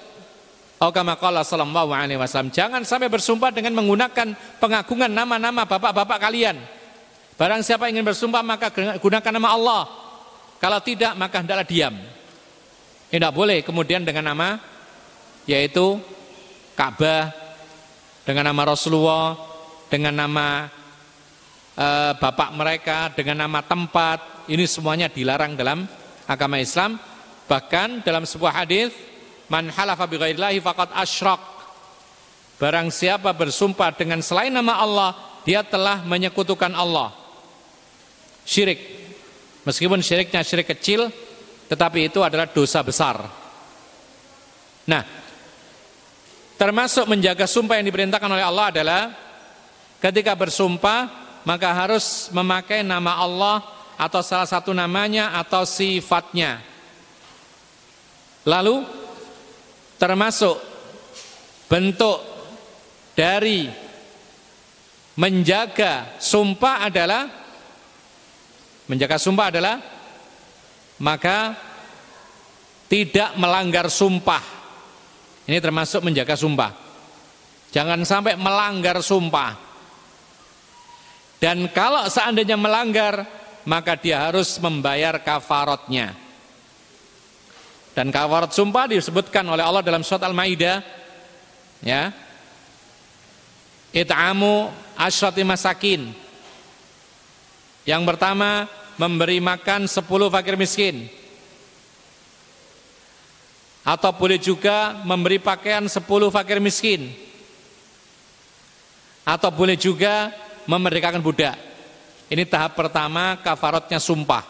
Atau kama qala sallallahu alaihi wasallam, jangan sampai bersumpah dengan menggunakan pengagungan nama-nama bapak-bapak kalian. Barang siapa ingin bersumpah maka gunakan nama Allah. Kalau tidak maka hendaklah diam. Tidak boleh kemudian dengan nama yaitu Ka'bah dengan nama Rasulullah dengan nama e, bapak mereka, dengan nama tempat, ini semuanya dilarang dalam agama Islam. Bahkan dalam sebuah hadis, man halafa faqad asyrak. Barang siapa bersumpah dengan selain nama Allah, dia telah menyekutukan Allah. Syirik. Meskipun syiriknya syirik kecil, tetapi itu adalah dosa besar. Nah, termasuk menjaga sumpah yang diperintahkan oleh Allah adalah Ketika bersumpah maka harus memakai nama Allah atau salah satu namanya atau sifatnya. Lalu termasuk bentuk dari menjaga sumpah adalah menjaga sumpah adalah maka tidak melanggar sumpah. Ini termasuk menjaga sumpah. Jangan sampai melanggar sumpah. Dan kalau seandainya melanggar, maka dia harus membayar kafarotnya. Dan kafarat sumpah disebutkan oleh Allah dalam surat Al-Maidah ya. It'amu asyrati masakin. Yang pertama memberi makan 10 fakir miskin. Atau boleh juga memberi pakaian 10 fakir miskin. Atau boleh juga memerdekakan budak. Ini tahap pertama kafarotnya sumpah.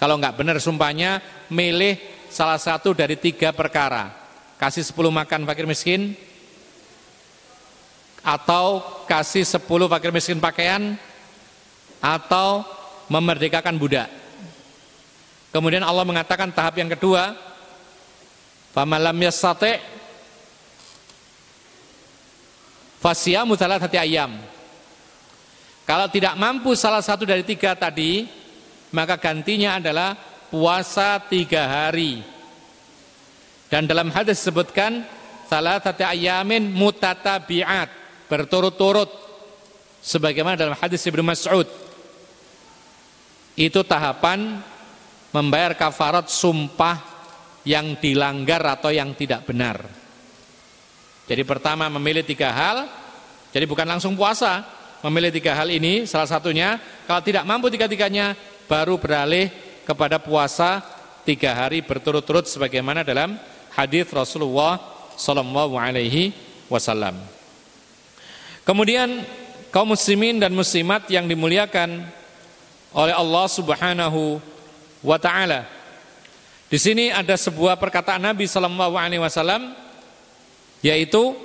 Kalau enggak benar sumpahnya, milih salah satu dari tiga perkara. Kasih sepuluh makan fakir miskin, atau kasih sepuluh fakir miskin pakaian, atau memerdekakan budak. Kemudian Allah mengatakan tahap yang kedua, famalam yastati fasyamu hati ayam. Kalau tidak mampu salah satu dari tiga tadi, maka gantinya adalah puasa tiga hari. Dan dalam hadis disebutkan salah satu ayamin mutatabiat berturut-turut sebagaimana dalam hadis Ibnu Mas'ud. Itu tahapan membayar kafarat sumpah yang dilanggar atau yang tidak benar. Jadi pertama memilih tiga hal, jadi bukan langsung puasa, memilih tiga hal ini salah satunya, kalau tidak mampu tiga-tiganya baru beralih kepada puasa tiga hari berturut-turut sebagaimana dalam hadis Rasulullah Sallallahu Alaihi Wasallam. Kemudian kaum muslimin dan muslimat yang dimuliakan oleh Allah Subhanahu wa taala. Di sini ada sebuah perkataan Nabi sallallahu alaihi wasallam yaitu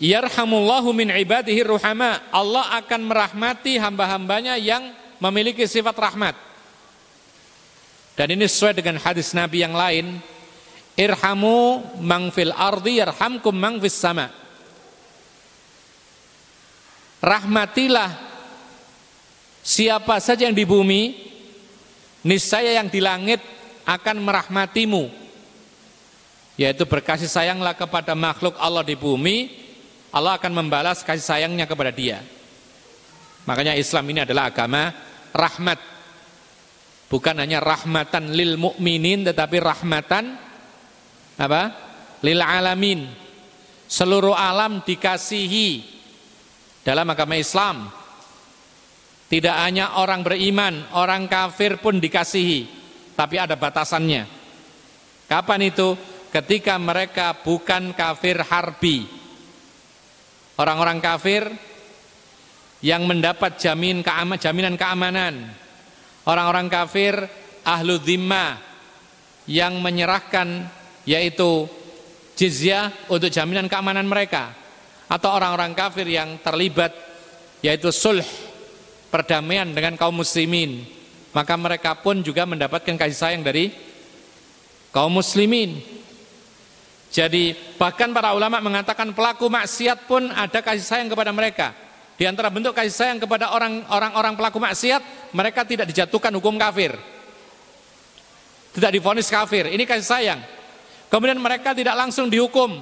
Yarhamullahu min ibadihi ruhama. Allah akan merahmati hamba-hambanya yang memiliki sifat rahmat. Dan ini sesuai dengan hadis Nabi yang lain. Irhamu mangfil ardi yarhamkum mangfis sama. Rahmatilah siapa saja yang di bumi, niscaya yang di langit akan merahmatimu. Yaitu berkasih sayanglah kepada makhluk Allah di bumi Allah akan membalas kasih sayangnya kepada dia. Makanya Islam ini adalah agama rahmat. Bukan hanya rahmatan lil mukminin tetapi rahmatan apa? lil alamin. Seluruh alam dikasihi dalam agama Islam. Tidak hanya orang beriman, orang kafir pun dikasihi, tapi ada batasannya. Kapan itu? Ketika mereka bukan kafir harbi, orang-orang kafir yang mendapat jamin keama, jaminan keamanan. Orang-orang kafir ahlu dhimma yang menyerahkan yaitu jizyah untuk jaminan keamanan mereka. Atau orang-orang kafir yang terlibat yaitu sulh perdamaian dengan kaum muslimin. Maka mereka pun juga mendapatkan kasih sayang dari kaum muslimin jadi bahkan para ulama mengatakan pelaku maksiat pun ada kasih sayang kepada mereka. Di antara bentuk kasih sayang kepada orang-orang pelaku maksiat, mereka tidak dijatuhkan hukum kafir. Tidak difonis kafir. Ini kasih sayang. Kemudian mereka tidak langsung dihukum.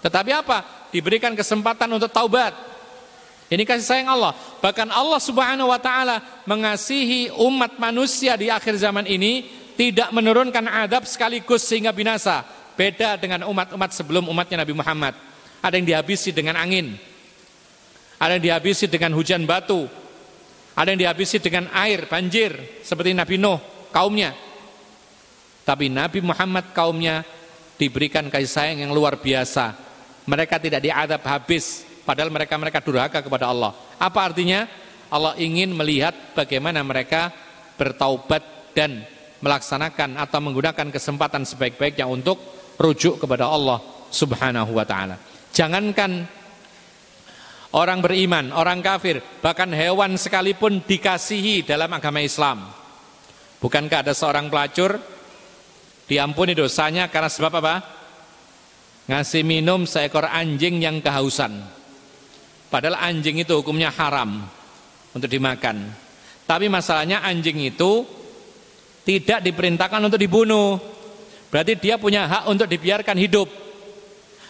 Tetapi apa? Diberikan kesempatan untuk taubat. Ini kasih sayang Allah. Bahkan Allah Subhanahu wa taala mengasihi umat manusia di akhir zaman ini tidak menurunkan adab sekaligus sehingga binasa Beda dengan umat-umat sebelum umatnya Nabi Muhammad. Ada yang dihabisi dengan angin. Ada yang dihabisi dengan hujan batu. Ada yang dihabisi dengan air, banjir. Seperti Nabi Nuh, kaumnya. Tapi Nabi Muhammad kaumnya diberikan kasih sayang yang luar biasa. Mereka tidak diadab habis. Padahal mereka-mereka durhaka kepada Allah. Apa artinya? Allah ingin melihat bagaimana mereka bertaubat dan melaksanakan atau menggunakan kesempatan sebaik-baiknya untuk rujuk kepada Allah Subhanahu wa taala. Jangankan orang beriman, orang kafir, bahkan hewan sekalipun dikasihi dalam agama Islam. Bukankah ada seorang pelacur Diampuni dosanya karena sebab apa? Ngasih minum seekor anjing yang kehausan. Padahal anjing itu hukumnya haram untuk dimakan. Tapi masalahnya anjing itu tidak diperintahkan untuk dibunuh. Berarti dia punya hak untuk dibiarkan hidup.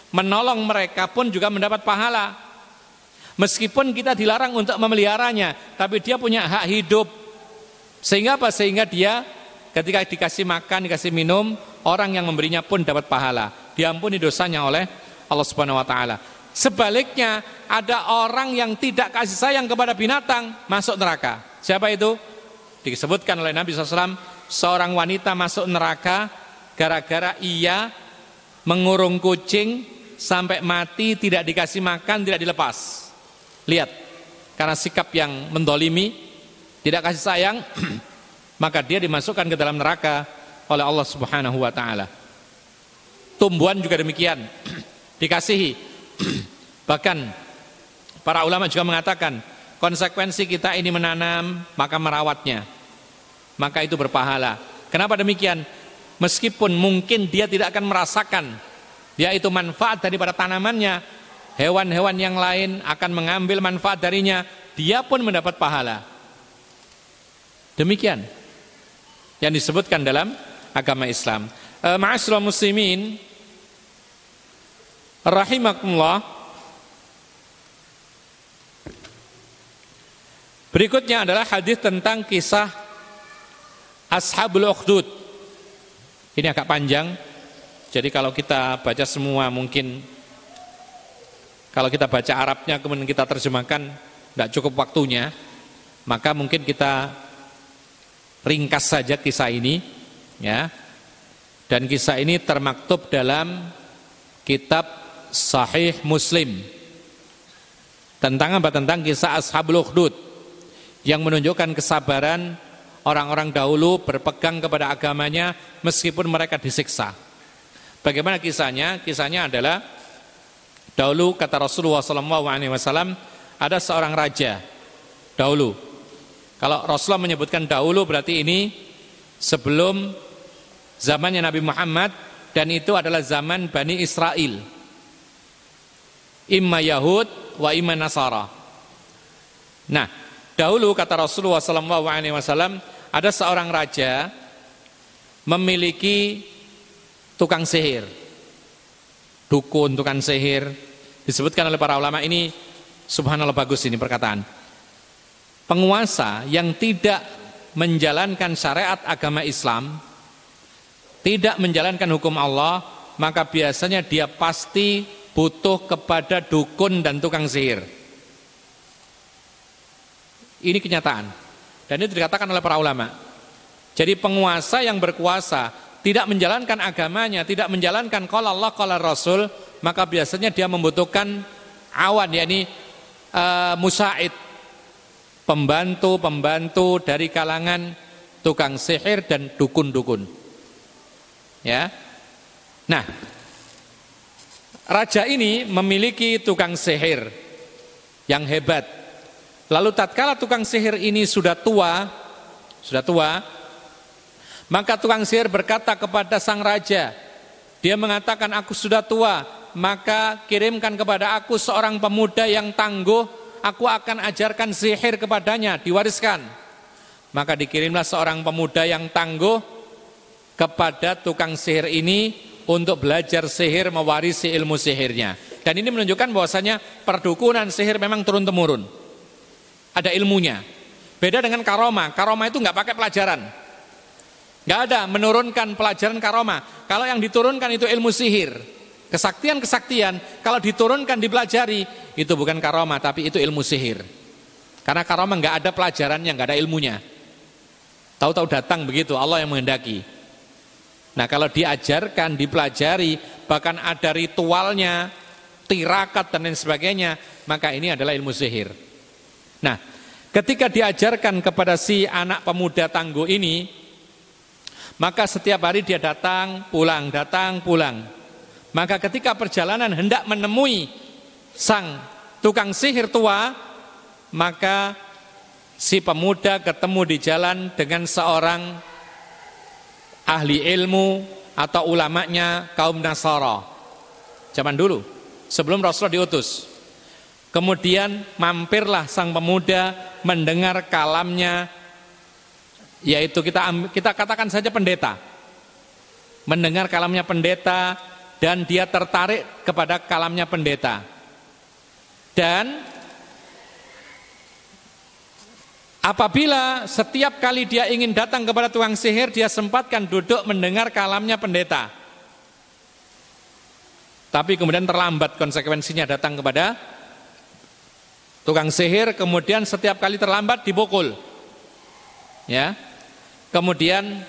Menolong mereka pun juga mendapat pahala. Meskipun kita dilarang untuk memeliharanya, tapi dia punya hak hidup. Sehingga apa? Sehingga dia ketika dikasih makan, dikasih minum, orang yang memberinya pun dapat pahala. Diampuni dosanya oleh Allah Subhanahu wa taala. Sebaliknya, ada orang yang tidak kasih sayang kepada binatang masuk neraka. Siapa itu? Disebutkan oleh Nabi SAW, seorang wanita masuk neraka gara-gara ia mengurung kucing sampai mati tidak dikasih makan, tidak dilepas. Lihat, karena sikap yang mendolimi, tidak kasih sayang, <clears throat> maka dia dimasukkan ke dalam neraka oleh Allah Subhanahu wa taala. Tumbuhan juga demikian, <clears throat> dikasihi. <clears throat> Bahkan para ulama juga mengatakan, konsekuensi kita ini menanam, maka merawatnya. Maka itu berpahala. Kenapa demikian? Meskipun mungkin dia tidak akan merasakan dia itu manfaat daripada tanamannya, hewan-hewan yang lain akan mengambil manfaat darinya, dia pun mendapat pahala. Demikian yang disebutkan dalam agama Islam. E, Ma'asyiral muslimin rahimakumullah. Berikutnya adalah hadis tentang kisah Ashabul Ukhdud. Ini agak panjang. Jadi kalau kita baca semua mungkin kalau kita baca Arabnya kemudian kita terjemahkan tidak cukup waktunya, maka mungkin kita ringkas saja kisah ini, ya. Dan kisah ini termaktub dalam kitab Sahih Muslim. Tentang apa? Tentang kisah Ashabul Ukhdud yang menunjukkan kesabaran orang-orang dahulu berpegang kepada agamanya meskipun mereka disiksa. Bagaimana kisahnya? Kisahnya adalah Dahulu kata Rasulullah SAW ada seorang raja dahulu. Kalau Rasulullah menyebutkan dahulu berarti ini sebelum zamannya Nabi Muhammad dan itu adalah zaman Bani Israel. Imma Yahud wa imma Nasara. Nah, dahulu kata Rasulullah SAW ada seorang raja memiliki tukang sihir dukun, tukang sihir. Disebutkan oleh para ulama ini subhanallah bagus ini perkataan. Penguasa yang tidak menjalankan syariat agama Islam, tidak menjalankan hukum Allah, maka biasanya dia pasti butuh kepada dukun dan tukang sihir. Ini kenyataan. Dan itu dikatakan oleh para ulama. Jadi penguasa yang berkuasa tidak menjalankan agamanya, tidak menjalankan qala Allah qala Rasul, maka biasanya dia membutuhkan awan yakni uh, musaid pembantu-pembantu dari kalangan tukang sihir dan dukun-dukun. Ya. Nah, raja ini memiliki tukang sihir yang hebat. Lalu tatkala tukang sihir ini sudah tua, sudah tua, maka tukang sihir berkata kepada sang raja, dia mengatakan aku sudah tua, maka kirimkan kepada aku seorang pemuda yang tangguh, aku akan ajarkan sihir kepadanya, diwariskan. Maka dikirimlah seorang pemuda yang tangguh kepada tukang sihir ini untuk belajar sihir mewarisi ilmu sihirnya. Dan ini menunjukkan bahwasanya perdukunan sihir memang turun temurun. Ada ilmunya. Beda dengan karoma. Karoma itu nggak pakai pelajaran. Gak ada menurunkan pelajaran karoma. Kalau yang diturunkan itu ilmu sihir. Kesaktian-kesaktian. Kalau diturunkan dipelajari. Itu bukan karoma tapi itu ilmu sihir. Karena karoma gak ada pelajarannya, gak ada ilmunya. Tahu-tahu datang begitu Allah yang menghendaki. Nah kalau diajarkan, dipelajari, bahkan ada ritualnya, tirakat dan lain sebagainya, maka ini adalah ilmu sihir. Nah, ketika diajarkan kepada si anak pemuda tangguh ini, maka setiap hari dia datang, pulang, datang, pulang. Maka ketika perjalanan hendak menemui sang tukang sihir tua, maka si pemuda ketemu di jalan dengan seorang ahli ilmu atau ulamanya kaum Nasara. Zaman dulu, sebelum Rasulullah diutus. Kemudian mampirlah sang pemuda mendengar kalamnya yaitu kita kita katakan saja pendeta. Mendengar kalamnya pendeta dan dia tertarik kepada kalamnya pendeta. Dan apabila setiap kali dia ingin datang kepada tukang sihir dia sempatkan duduk mendengar kalamnya pendeta. Tapi kemudian terlambat konsekuensinya datang kepada tukang sihir kemudian setiap kali terlambat dipukul. Ya. Kemudian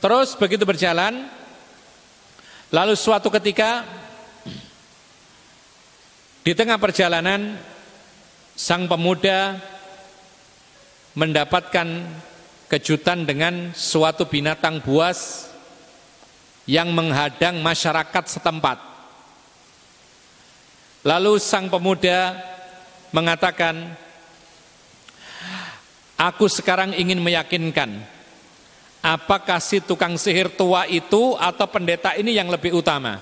terus begitu berjalan lalu suatu ketika di tengah perjalanan sang pemuda mendapatkan kejutan dengan suatu binatang buas yang menghadang masyarakat setempat. Lalu sang pemuda mengatakan, Aku sekarang ingin meyakinkan, apakah si tukang sihir tua itu atau pendeta ini yang lebih utama.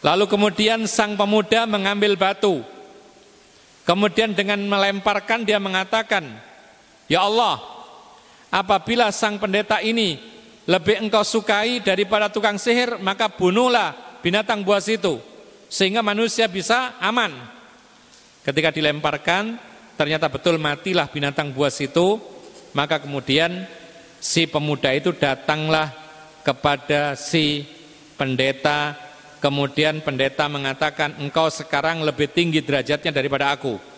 Lalu kemudian sang pemuda mengambil batu, kemudian dengan melemparkan dia mengatakan, Ya Allah, apabila sang pendeta ini lebih engkau sukai daripada tukang sihir, maka bunuhlah binatang buas itu sehingga manusia bisa aman. Ketika dilemparkan, ternyata betul matilah binatang buas itu, maka kemudian si pemuda itu datanglah kepada si pendeta, kemudian pendeta mengatakan engkau sekarang lebih tinggi derajatnya daripada aku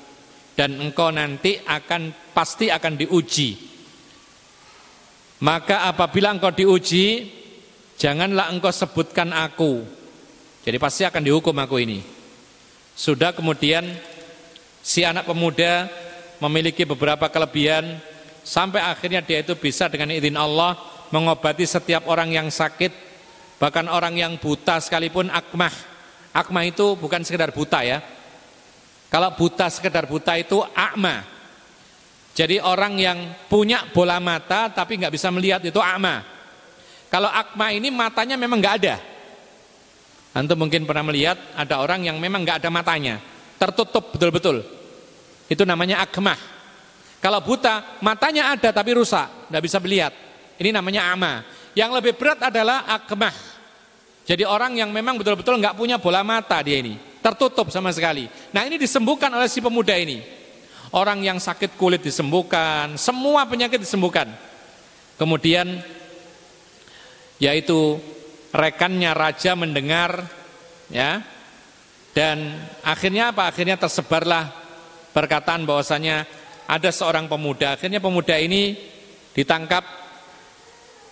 dan engkau nanti akan pasti akan diuji. Maka apabila engkau diuji, janganlah engkau sebutkan aku, jadi pasti akan dihukum aku ini. Sudah kemudian si anak pemuda memiliki beberapa kelebihan sampai akhirnya dia itu bisa dengan izin Allah mengobati setiap orang yang sakit, bahkan orang yang buta sekalipun akmah. Akmah itu bukan sekedar buta ya. Kalau buta sekedar buta itu akma. Jadi orang yang punya bola mata tapi nggak bisa melihat itu akma. Kalau akma ini matanya memang nggak ada. Antum mungkin pernah melihat ada orang yang memang nggak ada matanya, tertutup betul-betul. Itu namanya akmah. Kalau buta, matanya ada tapi rusak, nggak bisa melihat. Ini namanya ama. Yang lebih berat adalah akmah. Jadi orang yang memang betul-betul nggak punya bola mata dia ini, tertutup sama sekali. Nah ini disembuhkan oleh si pemuda ini. Orang yang sakit kulit disembuhkan, semua penyakit disembuhkan. Kemudian yaitu rekannya raja mendengar ya dan akhirnya apa akhirnya tersebarlah perkataan bahwasanya ada seorang pemuda akhirnya pemuda ini ditangkap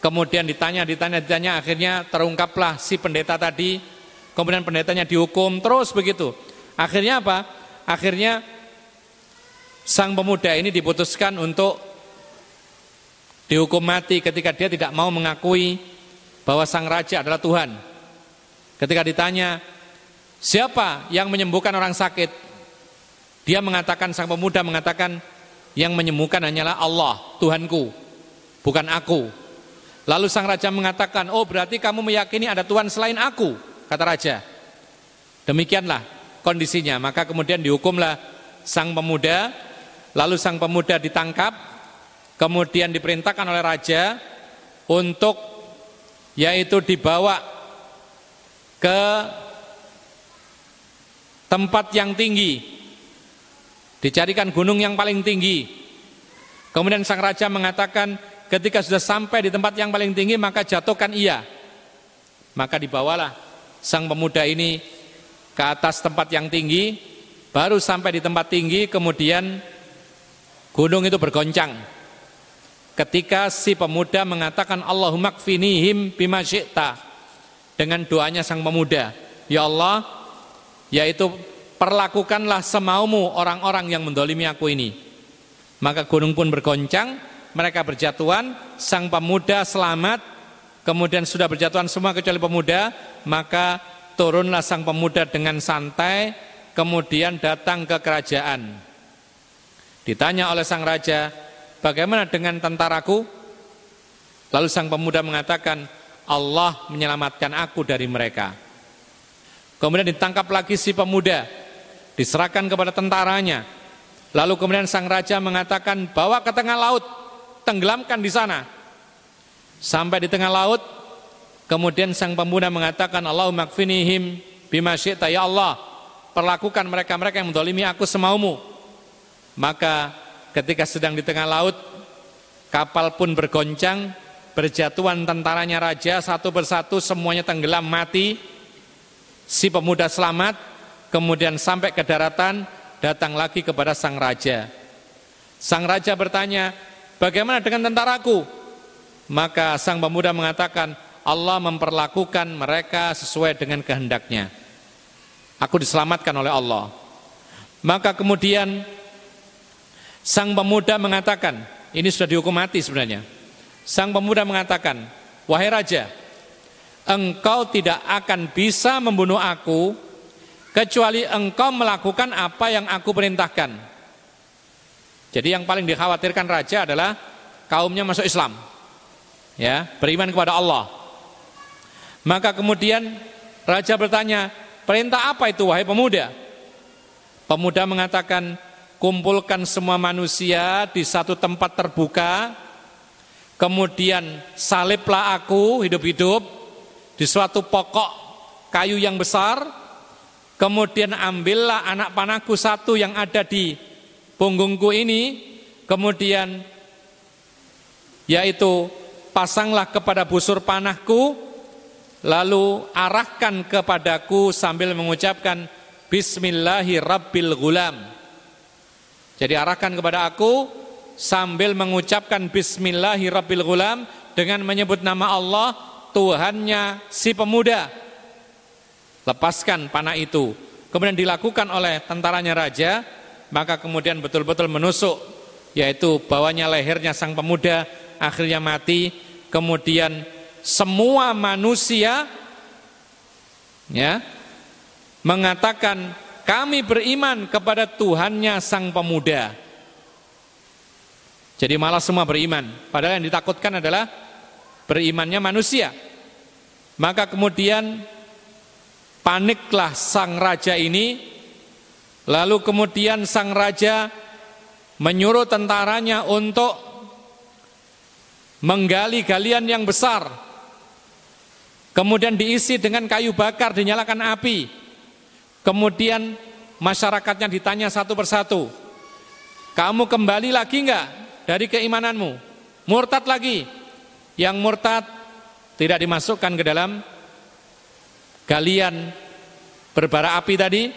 kemudian ditanya ditanya ditanya akhirnya terungkaplah si pendeta tadi kemudian pendetanya dihukum terus begitu akhirnya apa akhirnya sang pemuda ini diputuskan untuk dihukum mati ketika dia tidak mau mengakui bahwa sang raja adalah Tuhan. Ketika ditanya, siapa yang menyembuhkan orang sakit? Dia mengatakan, sang pemuda mengatakan, yang menyembuhkan hanyalah Allah, Tuhanku, bukan aku. Lalu sang raja mengatakan, oh berarti kamu meyakini ada Tuhan selain aku, kata raja. Demikianlah kondisinya, maka kemudian dihukumlah sang pemuda, lalu sang pemuda ditangkap, kemudian diperintahkan oleh raja untuk yaitu dibawa ke tempat yang tinggi dicarikan gunung yang paling tinggi. Kemudian sang raja mengatakan ketika sudah sampai di tempat yang paling tinggi maka jatuhkan ia. Maka dibawalah sang pemuda ini ke atas tempat yang tinggi. Baru sampai di tempat tinggi kemudian gunung itu bergoncang. Ketika si pemuda mengatakan Allahumma kfinihim bima dengan doanya sang pemuda ya Allah yaitu perlakukanlah semaumu orang-orang yang mendolimi aku ini maka gunung pun bergoncang mereka berjatuhan sang pemuda selamat kemudian sudah berjatuhan semua kecuali pemuda maka turunlah sang pemuda dengan santai kemudian datang ke kerajaan ditanya oleh sang raja Bagaimana dengan tentaraku? Lalu sang pemuda mengatakan, Allah menyelamatkan aku dari mereka. Kemudian ditangkap lagi si pemuda, diserahkan kepada tentaranya. Lalu kemudian sang raja mengatakan, bawa ke tengah laut, tenggelamkan di sana. Sampai di tengah laut, kemudian sang pemuda mengatakan, Allahumma kfinihim bima syi'ta ya Allah, perlakukan mereka-mereka yang mendolimi aku semaumu. Maka ketika sedang di tengah laut, kapal pun bergoncang, berjatuhan tentaranya raja satu persatu semuanya tenggelam mati. Si pemuda selamat, kemudian sampai ke daratan, datang lagi kepada sang raja. Sang raja bertanya, bagaimana dengan tentaraku? Maka sang pemuda mengatakan, Allah memperlakukan mereka sesuai dengan kehendaknya. Aku diselamatkan oleh Allah. Maka kemudian sang pemuda mengatakan, ini sudah dihukum mati sebenarnya. Sang pemuda mengatakan, wahai raja, engkau tidak akan bisa membunuh aku kecuali engkau melakukan apa yang aku perintahkan. Jadi yang paling dikhawatirkan raja adalah kaumnya masuk Islam. Ya beriman kepada Allah. Maka kemudian raja bertanya perintah apa itu wahai pemuda? Pemuda mengatakan kumpulkan semua manusia di satu tempat terbuka kemudian saliblah aku hidup-hidup di suatu pokok kayu yang besar kemudian ambillah anak panahku satu yang ada di punggungku ini. Kemudian yaitu pasanglah kepada busur panahku lalu arahkan kepadaku sambil mengucapkan Bismillahirrabbilgulam jadi arahkan kepada aku sambil mengucapkan Bismillahirrabbilgulam dengan menyebut nama Allah Tuhannya si pemuda lepaskan panah itu kemudian dilakukan oleh tentaranya raja maka kemudian betul-betul menusuk yaitu bawahnya lehernya sang pemuda akhirnya mati kemudian semua manusia ya mengatakan kami beriman kepada Tuhannya sang pemuda. Jadi malah semua beriman, padahal yang ditakutkan adalah berimannya manusia. Maka kemudian paniklah sang raja ini, lalu kemudian sang raja menyuruh tentaranya untuk menggali galian yang besar, kemudian diisi dengan kayu bakar, dinyalakan api, kemudian masyarakatnya ditanya satu persatu, kamu kembali lagi enggak dari keimananmu? Murtad lagi, yang murtad tidak dimasukkan ke dalam galian berbara api tadi,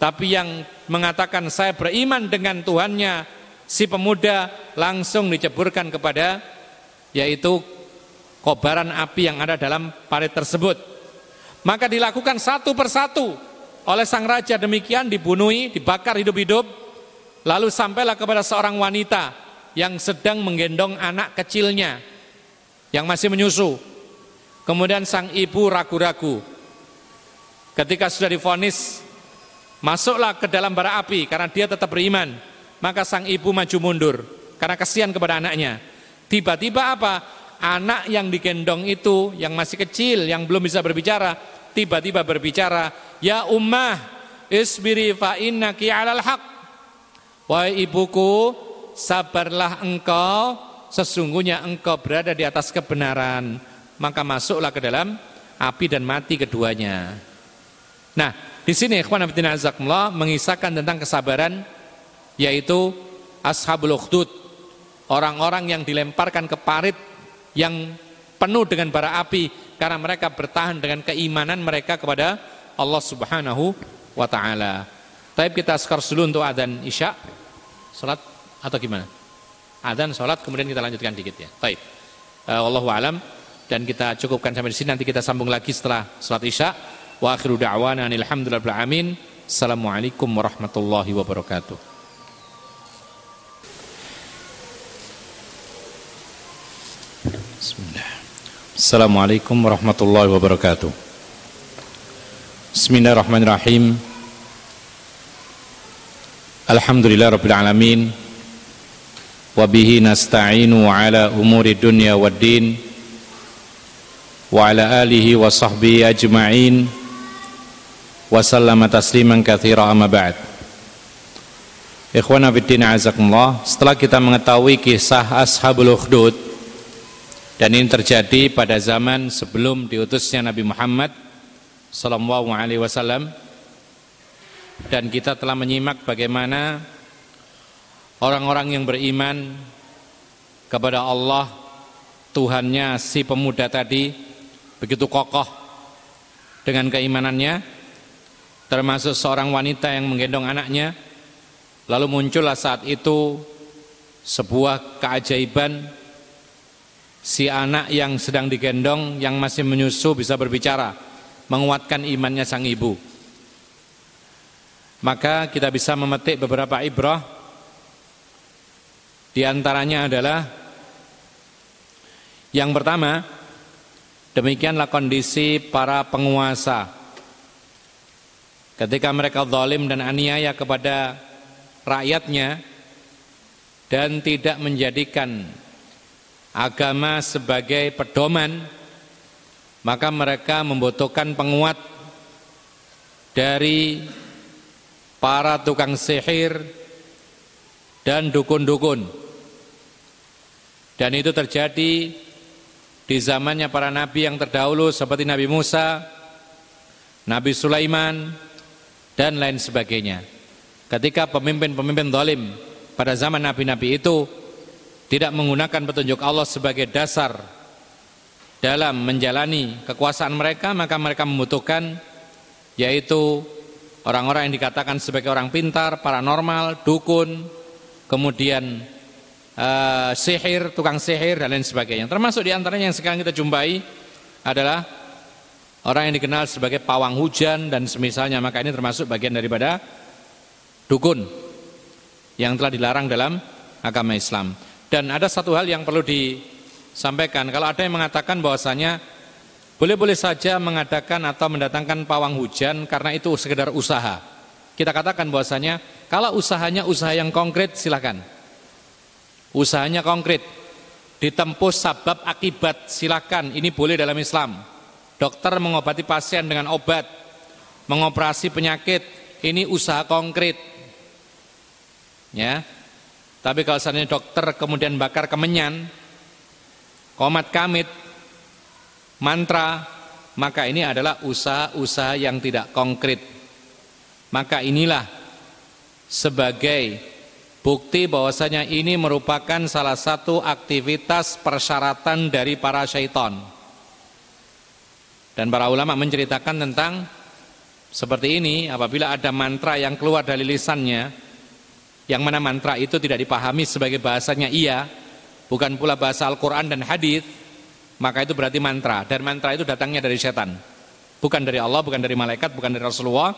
tapi yang mengatakan saya beriman dengan Tuhannya si pemuda langsung diceburkan kepada yaitu kobaran api yang ada dalam parit tersebut. Maka dilakukan satu persatu oleh sang raja demikian dibunuhi, dibakar hidup-hidup, lalu sampailah kepada seorang wanita yang sedang menggendong anak kecilnya yang masih menyusu. Kemudian sang ibu ragu-ragu. Ketika sudah difonis, masuklah ke dalam bara api karena dia tetap beriman. Maka sang ibu maju mundur karena kasihan kepada anaknya. Tiba-tiba apa? Anak yang digendong itu yang masih kecil, yang belum bisa berbicara, tiba-tiba berbicara, "Ya ummah, isbiri fa innaki 'alal haq." Wahai ibuku, sabarlah engkau, sesungguhnya engkau berada di atas kebenaran. Maka masuklah ke dalam api dan mati keduanya. Nah, di sini ikhwan fillah mengisahkan tentang kesabaran yaitu ashabul ukhdud orang-orang yang dilemparkan ke parit yang penuh dengan bara api karena mereka bertahan dengan keimanan mereka kepada Allah Subhanahu wa taala. Tapi kita skor dulu untuk adzan Isya. Salat atau gimana? Adzan salat kemudian kita lanjutkan dikit ya. Baik. Uh, wallahu alam dan kita cukupkan sampai di sini nanti kita sambung lagi setelah salat Isya. Wa akhiru da'wana alhamdulillah amin. Assalamualaikum warahmatullahi wabarakatuh. Bismillah. Assalamualaikum warahmatullahi wabarakatuh. Bismillahirrahmanirrahim. Alhamdulillah rabbil alamin. Wa bihi nasta'inu ala umuri dunya wad din. Wa ala alihi wa sahbihi ajma'in وسلم تسليما كثيرا أما بعد Ikhwan Abidin Azakumullah Setelah kita mengetahui kisah Ashabul Ukhdud Dan ini terjadi pada zaman sebelum diutusnya Nabi Muhammad Sallallahu Alaihi Wasallam Dan kita telah menyimak bagaimana Orang-orang yang beriman Kepada Allah Tuhannya si pemuda tadi begitu kokoh dengan keimanannya termasuk seorang wanita yang menggendong anaknya. Lalu muncullah saat itu sebuah keajaiban. Si anak yang sedang digendong yang masih menyusu bisa berbicara menguatkan imannya sang ibu. Maka kita bisa memetik beberapa ibrah di antaranya adalah yang pertama Demikianlah kondisi para penguasa Ketika mereka zalim dan aniaya kepada rakyatnya Dan tidak menjadikan agama sebagai pedoman Maka mereka membutuhkan penguat Dari para tukang sihir dan dukun-dukun. Dan itu terjadi di zamannya para nabi yang terdahulu seperti Nabi Musa, Nabi Sulaiman dan lain sebagainya. Ketika pemimpin-pemimpin zalim pada zaman nabi-nabi itu tidak menggunakan petunjuk Allah sebagai dasar dalam menjalani kekuasaan mereka, maka mereka membutuhkan yaitu orang-orang yang dikatakan sebagai orang pintar, paranormal, dukun, kemudian uh, sihir, tukang sihir dan lain sebagainya. Termasuk di antaranya yang sekarang kita jumpai adalah orang yang dikenal sebagai pawang hujan dan semisalnya maka ini termasuk bagian daripada dukun yang telah dilarang dalam agama Islam. Dan ada satu hal yang perlu disampaikan. Kalau ada yang mengatakan bahwasanya boleh-boleh saja mengadakan atau mendatangkan pawang hujan karena itu sekedar usaha. Kita katakan bahwasanya kalau usahanya usaha yang konkret silakan. Usahanya konkret. Ditempuh sabab akibat silakan ini boleh dalam Islam. Dokter mengobati pasien dengan obat, mengoperasi penyakit, ini usaha konkret. Ya. Tapi kalau seandainya dokter kemudian bakar kemenyan, komat kamit, mantra, maka ini adalah usaha-usaha yang tidak konkret. Maka inilah sebagai Bukti bahwasanya ini merupakan salah satu aktivitas persyaratan dari para syaitan. Dan para ulama menceritakan tentang seperti ini apabila ada mantra yang keluar dari lisannya yang mana mantra itu tidak dipahami sebagai bahasanya iya, bukan pula bahasa Al-Qur'an dan hadis, maka itu berarti mantra dan mantra itu datangnya dari setan. Bukan dari Allah, bukan dari malaikat, bukan dari Rasulullah,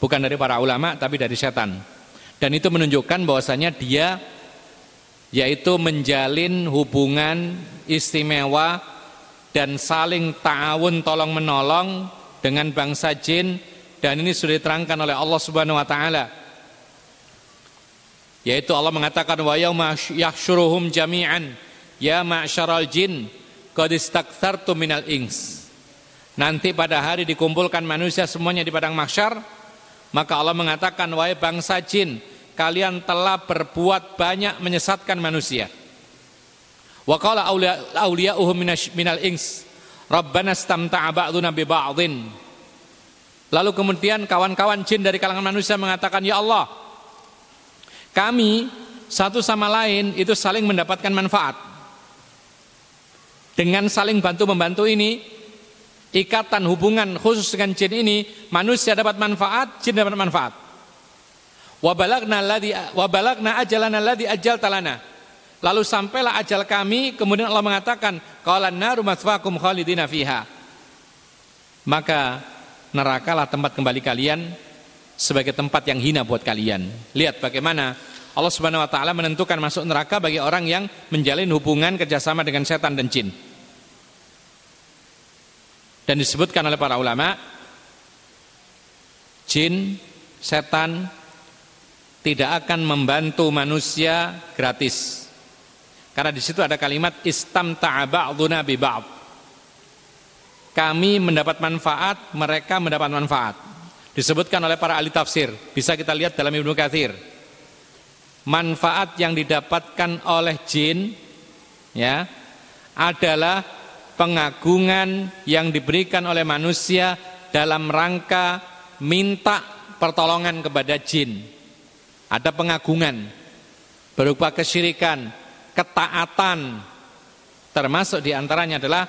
bukan dari para ulama tapi dari setan dan itu menunjukkan bahwasanya dia yaitu menjalin hubungan istimewa dan saling ta'awun tolong menolong dengan bangsa jin. Dan ini sudah diterangkan oleh Allah Subhanahu wa taala. Yaitu Allah mengatakan wa yauma yahsyuruhum jami'an ya ma'syaral jin qad istakthartum minal ings nanti pada hari dikumpulkan manusia semuanya di padang mahsyar maka Allah mengatakan wahai bangsa jin, kalian telah berbuat banyak menyesatkan manusia. Wa qala awliya'uhum minal ings, Rabbana istamta'a ba'duna bi ba'dhin. Lalu kemudian kawan-kawan jin dari kalangan manusia mengatakan, "Ya Allah, kami satu sama lain itu saling mendapatkan manfaat. Dengan saling bantu membantu ini, ikatan hubungan khusus dengan jin ini manusia dapat manfaat jin dapat manfaat wabalagna alladhi wabalagna ajalana alladhi ajal talana lalu sampailah ajal kami kemudian Allah mengatakan qala naru khalidina fiha. Maka nerakalah tempat kembali kalian sebagai tempat yang hina buat kalian. Lihat bagaimana Allah Subhanahu wa taala menentukan masuk neraka bagi orang yang menjalin hubungan kerjasama dengan setan dan jin. Dan disebutkan oleh para ulama jin, setan tidak akan membantu manusia gratis. Karena di situ ada kalimat istamta'a ba'duna bi kami mendapat manfaat, mereka mendapat manfaat. Disebutkan oleh para ahli tafsir, bisa kita lihat dalam Ibnu Katsir. Manfaat yang didapatkan oleh jin ya adalah pengagungan yang diberikan oleh manusia dalam rangka minta pertolongan kepada jin. Ada pengagungan berupa kesyirikan, ketaatan. Termasuk di antaranya adalah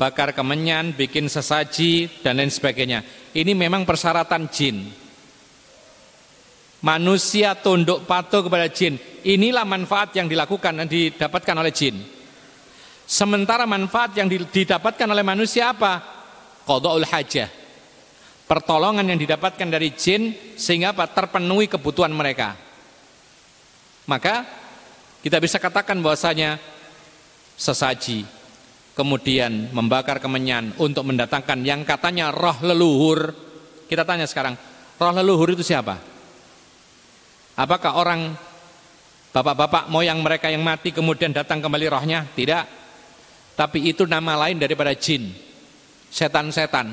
bakar kemenyan, bikin sesaji, dan lain sebagainya. Ini memang persyaratan jin. Manusia tunduk patuh kepada jin. Inilah manfaat yang dilakukan dan didapatkan oleh jin. Sementara manfaat yang didapatkan oleh manusia apa? Qada'ul hajah. Pertolongan yang didapatkan dari jin sehingga apa? Terpenuhi kebutuhan mereka. Maka kita bisa katakan bahwasanya sesaji kemudian membakar kemenyan untuk mendatangkan yang katanya roh leluhur. Kita tanya sekarang, roh leluhur itu siapa? Apakah orang bapak-bapak moyang mereka yang mati kemudian datang kembali rohnya? Tidak. Tapi itu nama lain daripada jin. Setan-setan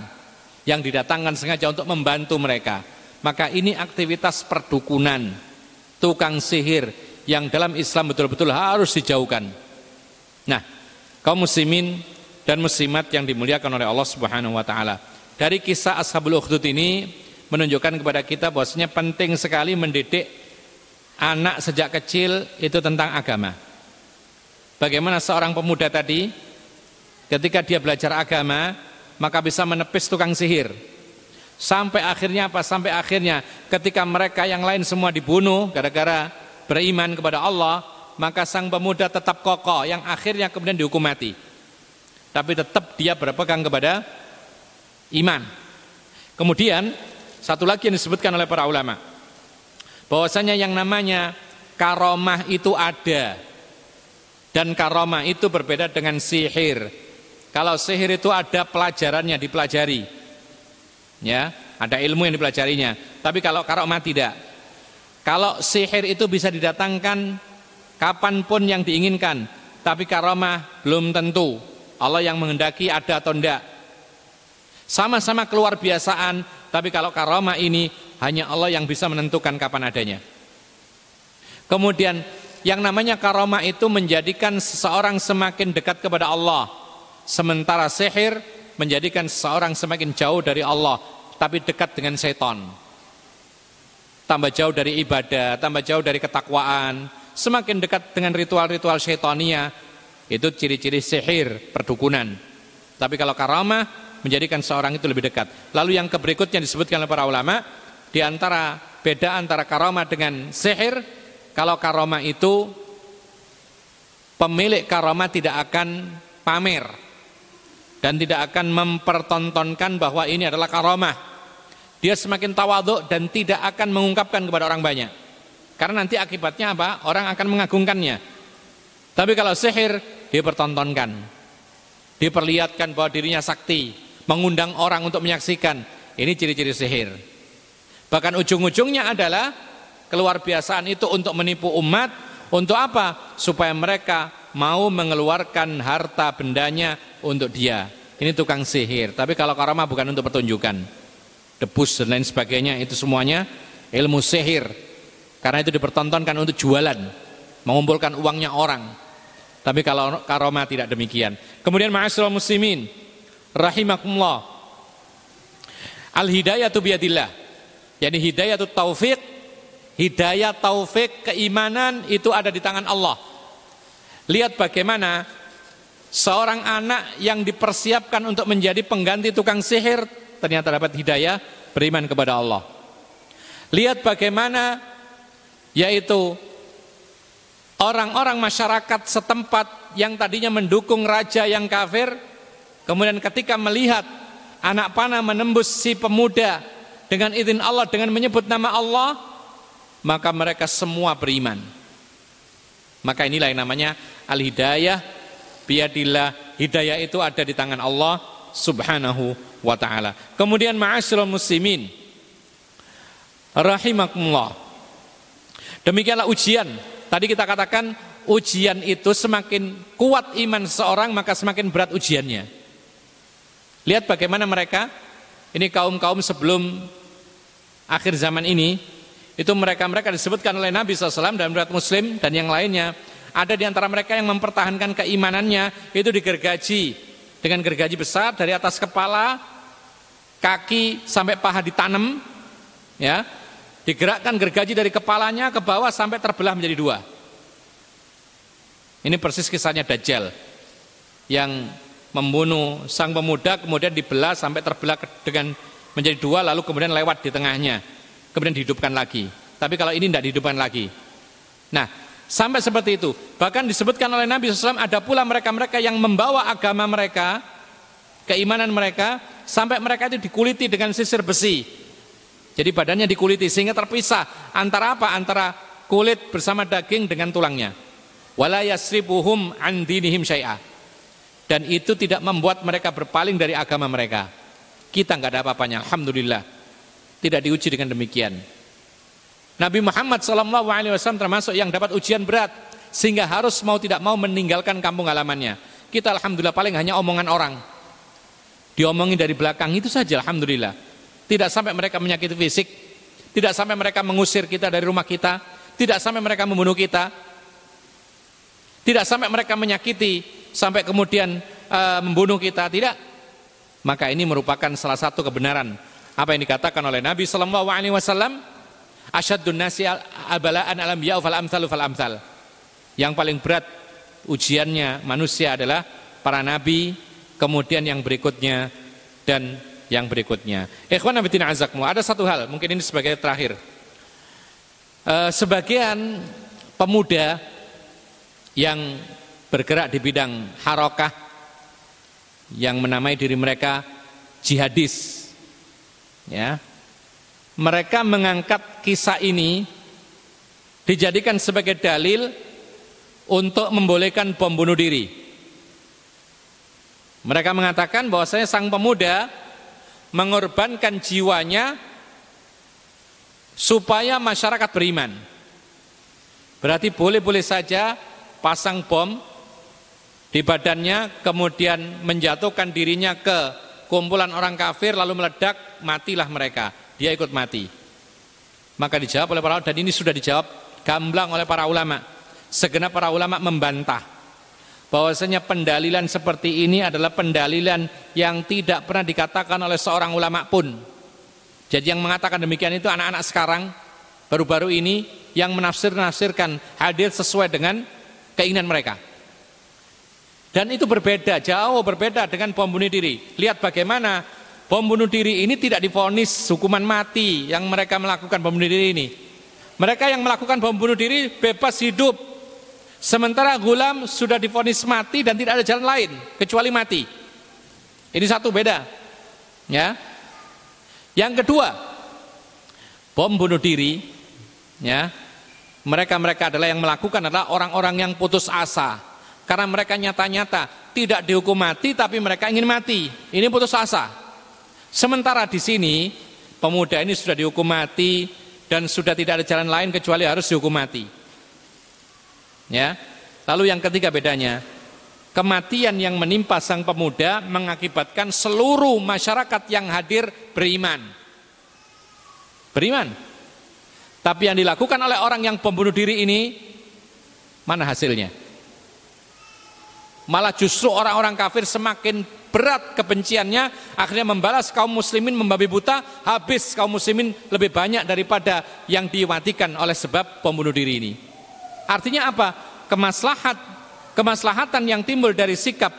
yang didatangkan sengaja untuk membantu mereka. Maka ini aktivitas perdukunan, tukang sihir yang dalam Islam betul-betul harus dijauhkan. Nah, kaum muslimin dan muslimat yang dimuliakan oleh Allah Subhanahu wa taala. Dari kisah Ashabul Ukhdud ini menunjukkan kepada kita bahwasanya penting sekali mendidik anak sejak kecil itu tentang agama. Bagaimana seorang pemuda tadi Ketika dia belajar agama, maka bisa menepis tukang sihir. Sampai akhirnya apa? Sampai akhirnya ketika mereka yang lain semua dibunuh gara-gara beriman kepada Allah, maka sang pemuda tetap kokoh yang akhirnya kemudian dihukum mati. Tapi tetap dia berpegang kepada iman. Kemudian satu lagi yang disebutkan oleh para ulama bahwasanya yang namanya karomah itu ada dan karomah itu berbeda dengan sihir kalau sihir itu ada pelajarannya dipelajari. Ya, ada ilmu yang dipelajarinya. Tapi kalau karomah tidak. Kalau sihir itu bisa didatangkan kapan pun yang diinginkan, tapi karomah belum tentu. Allah yang menghendaki ada atau tidak. Sama-sama keluar biasaan, tapi kalau karomah ini hanya Allah yang bisa menentukan kapan adanya. Kemudian yang namanya karomah itu menjadikan seseorang semakin dekat kepada Allah. Sementara sihir menjadikan seseorang semakin jauh dari Allah, tapi dekat dengan setan. Tambah jauh dari ibadah, tambah jauh dari ketakwaan, semakin dekat dengan ritual-ritual syaitania, itu ciri-ciri sihir, perdukunan. Tapi kalau karamah menjadikan seorang itu lebih dekat. Lalu yang berikutnya disebutkan oleh para ulama, di antara beda antara karamah dengan sihir, kalau karamah itu pemilik karamah tidak akan pamer dan tidak akan mempertontonkan bahwa ini adalah karomah. Dia semakin tawaduk dan tidak akan mengungkapkan kepada orang banyak. Karena nanti akibatnya apa? Orang akan mengagungkannya. Tapi kalau sihir, dia pertontonkan. Diperlihatkan bahwa dirinya sakti, mengundang orang untuk menyaksikan. Ini ciri-ciri sihir. Bahkan ujung-ujungnya adalah keluar biasaan itu untuk menipu umat, untuk apa? Supaya mereka mau mengeluarkan harta bendanya untuk dia. Ini tukang sihir. Tapi kalau karamah bukan untuk pertunjukan. Debus dan lain sebagainya itu semuanya ilmu sihir. Karena itu dipertontonkan untuk jualan, mengumpulkan uangnya orang. Tapi kalau karomah tidak demikian. Kemudian ma'asyiral muslimin rahimakumullah. Al hidayatu biadillah. Yani hidayatu taufik, hidayah taufik keimanan itu ada di tangan Allah. Lihat bagaimana seorang anak yang dipersiapkan untuk menjadi pengganti tukang sihir ternyata dapat hidayah beriman kepada Allah. Lihat bagaimana yaitu orang-orang masyarakat setempat yang tadinya mendukung raja yang kafir kemudian ketika melihat anak panah menembus si pemuda dengan izin Allah dengan menyebut nama Allah maka mereka semua beriman. Maka inilah yang namanya al-hidayah biadillah. Hidayah itu ada di tangan Allah Subhanahu wa taala. Kemudian ma'asyiral muslimin rahimakumullah. Demikianlah ujian. Tadi kita katakan ujian itu semakin kuat iman seorang maka semakin berat ujiannya. Lihat bagaimana mereka, ini kaum-kaum sebelum akhir zaman ini, itu mereka-mereka disebutkan oleh Nabi SAW dan berat muslim dan yang lainnya. Ada di antara mereka yang mempertahankan keimanannya, itu digergaji dengan gergaji besar dari atas kepala, kaki sampai paha ditanam, ya, digerakkan gergaji dari kepalanya ke bawah sampai terbelah menjadi dua. Ini persis kisahnya Dajjal yang membunuh sang pemuda kemudian dibelah sampai terbelah dengan menjadi dua lalu kemudian lewat di tengahnya kemudian dihidupkan lagi. Tapi kalau ini tidak dihidupkan lagi. Nah, sampai seperti itu. Bahkan disebutkan oleh Nabi SAW ada pula mereka-mereka yang membawa agama mereka, keimanan mereka, sampai mereka itu dikuliti dengan sisir besi. Jadi badannya dikuliti sehingga terpisah antara apa? Antara kulit bersama daging dengan tulangnya. Wala yasribuhum an dan itu tidak membuat mereka berpaling dari agama mereka. Kita nggak ada apa-apanya alhamdulillah. Tidak diuji dengan demikian. Nabi Muhammad SAW termasuk yang dapat ujian berat sehingga harus mau tidak mau meninggalkan kampung halamannya. Kita alhamdulillah paling hanya omongan orang diomongin dari belakang itu saja alhamdulillah. Tidak sampai mereka menyakiti fisik. Tidak sampai mereka mengusir kita dari rumah kita. Tidak sampai mereka membunuh kita. Tidak sampai mereka menyakiti sampai kemudian uh, membunuh kita, tidak. Maka ini merupakan salah satu kebenaran. Apa yang dikatakan oleh Nabi sallallahu alaihi wasallam, asyadun nasi abalaan alam ya fal amsalu fal amsal. Yang paling berat ujiannya manusia adalah para nabi, kemudian yang berikutnya dan yang berikutnya. Ikhwan Nabi azakmu, ada satu hal, mungkin ini sebagai terakhir. Uh, sebagian pemuda yang bergerak di bidang harokah yang menamai diri mereka jihadis ya mereka mengangkat kisah ini dijadikan sebagai dalil untuk membolehkan bom bunuh diri mereka mengatakan bahwasanya sang pemuda mengorbankan jiwanya supaya masyarakat beriman. Berarti boleh-boleh saja pasang bom di badannya kemudian menjatuhkan dirinya ke kumpulan orang kafir lalu meledak matilah mereka. Dia ikut mati. Maka dijawab oleh para ulama dan ini sudah dijawab gamblang oleh para ulama. Segenap para ulama membantah bahwasanya pendalilan seperti ini adalah pendalilan yang tidak pernah dikatakan oleh seorang ulama pun jadi yang mengatakan demikian itu anak-anak sekarang baru-baru ini yang menafsir-nafsirkan hadir sesuai dengan keinginan mereka. Dan itu berbeda, jauh berbeda dengan bom bunuh diri. Lihat bagaimana bom bunuh diri ini tidak difonis hukuman mati yang mereka melakukan bom bunuh diri ini. Mereka yang melakukan bom bunuh diri bebas hidup. Sementara gulam sudah difonis mati dan tidak ada jalan lain kecuali mati. Ini satu beda. Ya. Yang kedua, bom bunuh diri ya mereka-mereka adalah yang melakukan adalah orang-orang yang putus asa. Karena mereka nyata-nyata tidak dihukum mati tapi mereka ingin mati. Ini putus asa. Sementara di sini pemuda ini sudah dihukum mati dan sudah tidak ada jalan lain kecuali harus dihukum mati. Ya. Lalu yang ketiga bedanya, kematian yang menimpa sang pemuda mengakibatkan seluruh masyarakat yang hadir beriman. Beriman. Tapi yang dilakukan oleh orang yang pembunuh diri ini mana hasilnya? Malah justru orang-orang kafir semakin berat kebenciannya akhirnya membalas kaum muslimin membabi buta habis kaum muslimin lebih banyak daripada yang dimatikan oleh sebab pembunuh diri ini. Artinya apa? Kemaslahat kemaslahatan yang timbul dari sikap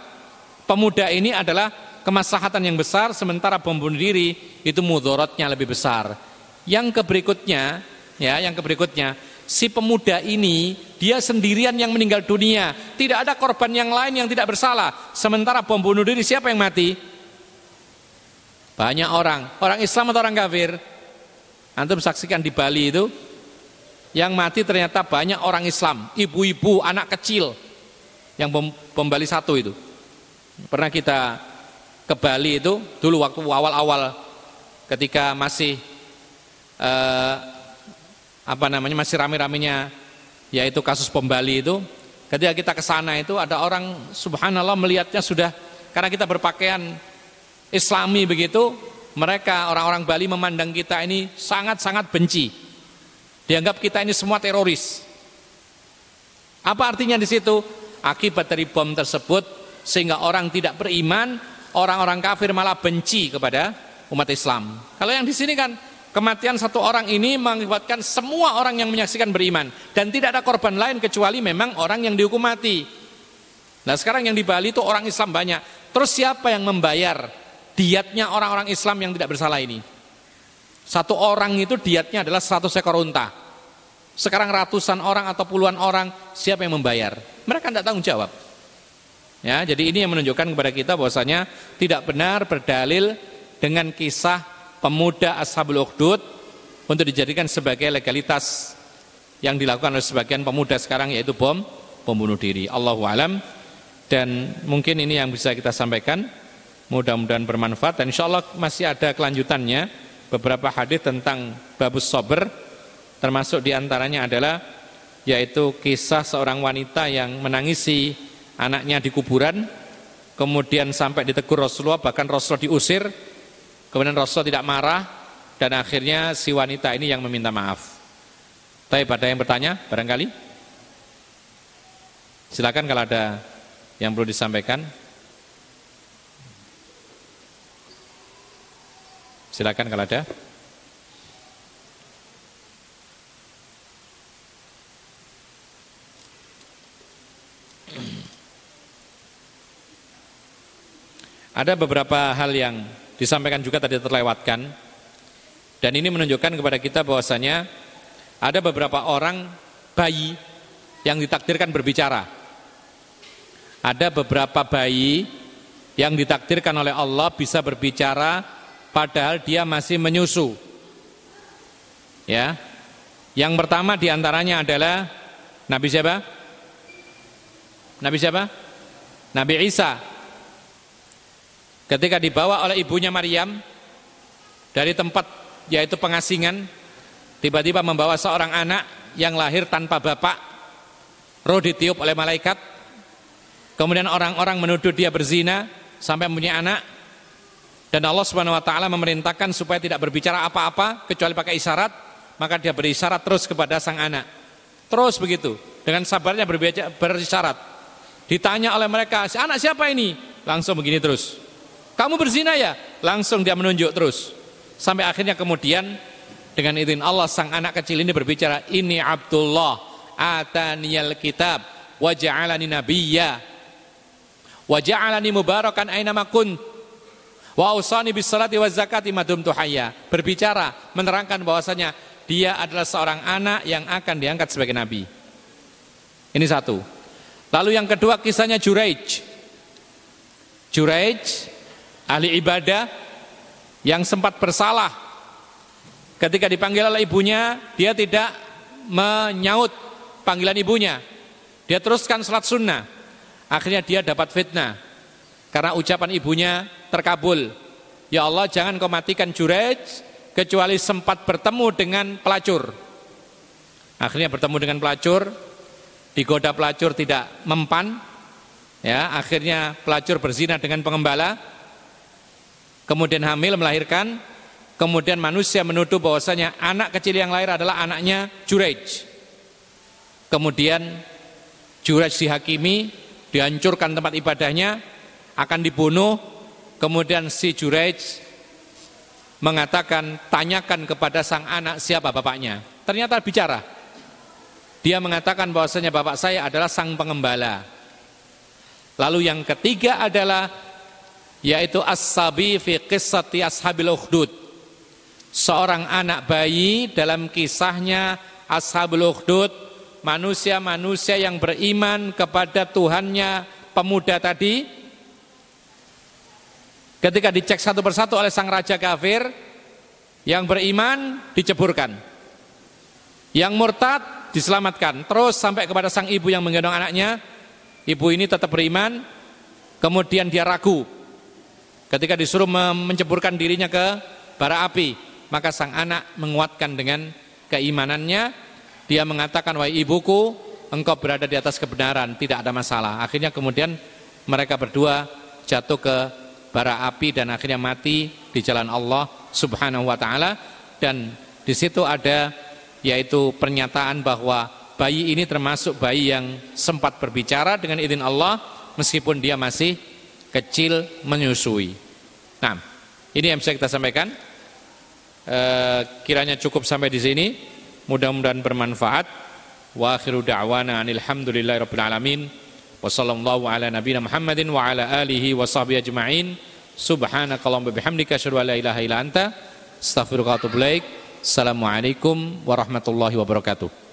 pemuda ini adalah kemaslahatan yang besar sementara pembunuh diri itu mudorotnya lebih besar. Yang keberikutnya Ya, yang berikutnya, si pemuda ini dia sendirian yang meninggal dunia, tidak ada korban yang lain yang tidak bersalah. Sementara bom bunuh diri siapa yang mati? Banyak orang, orang Islam atau orang kafir. Antum saksikan di Bali itu yang mati ternyata banyak orang Islam, ibu-ibu, anak kecil yang bom, bom Bali satu itu. Pernah kita ke Bali itu dulu waktu awal-awal ketika masih uh, apa namanya masih rame-ramenya yaitu kasus pembali itu ketika kita ke sana itu ada orang subhanallah melihatnya sudah karena kita berpakaian islami begitu, mereka orang-orang Bali memandang kita ini sangat-sangat benci. Dianggap kita ini semua teroris. Apa artinya di situ? Akibat dari bom tersebut sehingga orang tidak beriman, orang-orang kafir malah benci kepada umat Islam. Kalau yang di sini kan kematian satu orang ini mengakibatkan semua orang yang menyaksikan beriman dan tidak ada korban lain kecuali memang orang yang dihukum mati. Nah sekarang yang di Bali itu orang Islam banyak. Terus siapa yang membayar diatnya orang-orang Islam yang tidak bersalah ini. Satu orang itu diatnya adalah 100 ekor unta. Sekarang ratusan orang atau puluhan orang, siapa yang membayar? Mereka tidak tanggung jawab. Ya, jadi ini yang menunjukkan kepada kita bahwasanya tidak benar berdalil dengan kisah pemuda Ashabul Ukhdud untuk dijadikan sebagai legalitas yang dilakukan oleh sebagian pemuda sekarang yaitu bom pembunuh diri. Allahu alam dan mungkin ini yang bisa kita sampaikan. Mudah-mudahan bermanfaat dan insya Allah masih ada kelanjutannya beberapa hadis tentang babus sober termasuk di antaranya adalah yaitu kisah seorang wanita yang menangisi anaknya di kuburan kemudian sampai ditegur Rasulullah bahkan Rasulullah diusir kemudian Rasulullah tidak marah dan akhirnya si wanita ini yang meminta maaf. Tapi pada yang bertanya? Barangkali? Silakan kalau ada yang perlu disampaikan Silakan kalau ada. Ada beberapa hal yang disampaikan juga tadi terlewatkan dan ini menunjukkan kepada kita bahwasanya ada beberapa orang bayi yang ditakdirkan berbicara. Ada beberapa bayi yang ditakdirkan oleh Allah bisa berbicara padahal dia masih menyusu. Ya. Yang pertama di antaranya adalah Nabi siapa? Nabi siapa? Nabi Isa. Ketika dibawa oleh ibunya Maryam dari tempat yaitu pengasingan, tiba-tiba membawa seorang anak yang lahir tanpa bapak, roh ditiup oleh malaikat, kemudian orang-orang menuduh dia berzina sampai punya anak, dan Allah Subhanahu wa taala memerintahkan supaya tidak berbicara apa-apa kecuali pakai isyarat, maka dia berisyarat terus kepada sang anak. Terus begitu, dengan sabarnya berbicara berisyarat. Ditanya oleh mereka, "Si anak siapa ini?" Langsung begini terus. "Kamu berzina ya?" Langsung dia menunjuk terus. Sampai akhirnya kemudian dengan izin Allah sang anak kecil ini berbicara, "Ini Abdullah ataniyal kitab wa ja'alani nabiyya wa ja'alani mubarakan aina ma Wa usani bis salati wa zakati madum tuhaya. Berbicara, menerangkan bahwasanya dia adalah seorang anak yang akan diangkat sebagai nabi. Ini satu. Lalu yang kedua kisahnya Juraij. Juraij ahli ibadah yang sempat bersalah ketika dipanggil oleh ibunya dia tidak menyaut panggilan ibunya dia teruskan salat sunnah akhirnya dia dapat fitnah karena ucapan ibunya terkabul. Ya Allah jangan kau matikan Jurej kecuali sempat bertemu dengan pelacur. Akhirnya bertemu dengan pelacur, digoda pelacur tidak mempan, ya akhirnya pelacur berzina dengan pengembala, kemudian hamil melahirkan, kemudian manusia menuduh bahwasanya anak kecil yang lahir adalah anaknya Jurej. Kemudian Jurej dihakimi, dihancurkan tempat ibadahnya, akan dibunuh Kemudian si Jurej mengatakan, tanyakan kepada sang anak siapa bapaknya. Ternyata bicara. Dia mengatakan bahwasanya bapak saya adalah sang pengembala. Lalu yang ketiga adalah yaitu as-sabi fi qissati ashabil ukhdud. Seorang anak bayi dalam kisahnya ashabul ukhdud, manusia-manusia yang beriman kepada Tuhannya pemuda tadi Ketika dicek satu persatu oleh sang raja kafir, yang beriman diceburkan. Yang murtad diselamatkan. Terus sampai kepada sang ibu yang menggendong anaknya, ibu ini tetap beriman, kemudian dia ragu. Ketika disuruh menceburkan dirinya ke bara api, maka sang anak menguatkan dengan keimanannya, dia mengatakan, "Wahai ibuku, engkau berada di atas kebenaran, tidak ada masalah." Akhirnya kemudian mereka berdua jatuh ke bara api dan akhirnya mati di jalan Allah Subhanahu wa taala dan di situ ada yaitu pernyataan bahwa bayi ini termasuk bayi yang sempat berbicara dengan izin Allah meskipun dia masih kecil menyusui. Nah, ini yang bisa kita sampaikan. E, kiranya cukup sampai di sini. Mudah-mudahan bermanfaat. Wa akhiru da'wana alhamdulillahirabbil alamin. Wa sallallahu ala nabiyina Muhammadin wa ala alihi wa sahbihi ajma'in. Bihamdika asyhadu an la ilaha illa anta astaghfiruka wa atubu ilaik. Warahmatullahi wabarakatuh.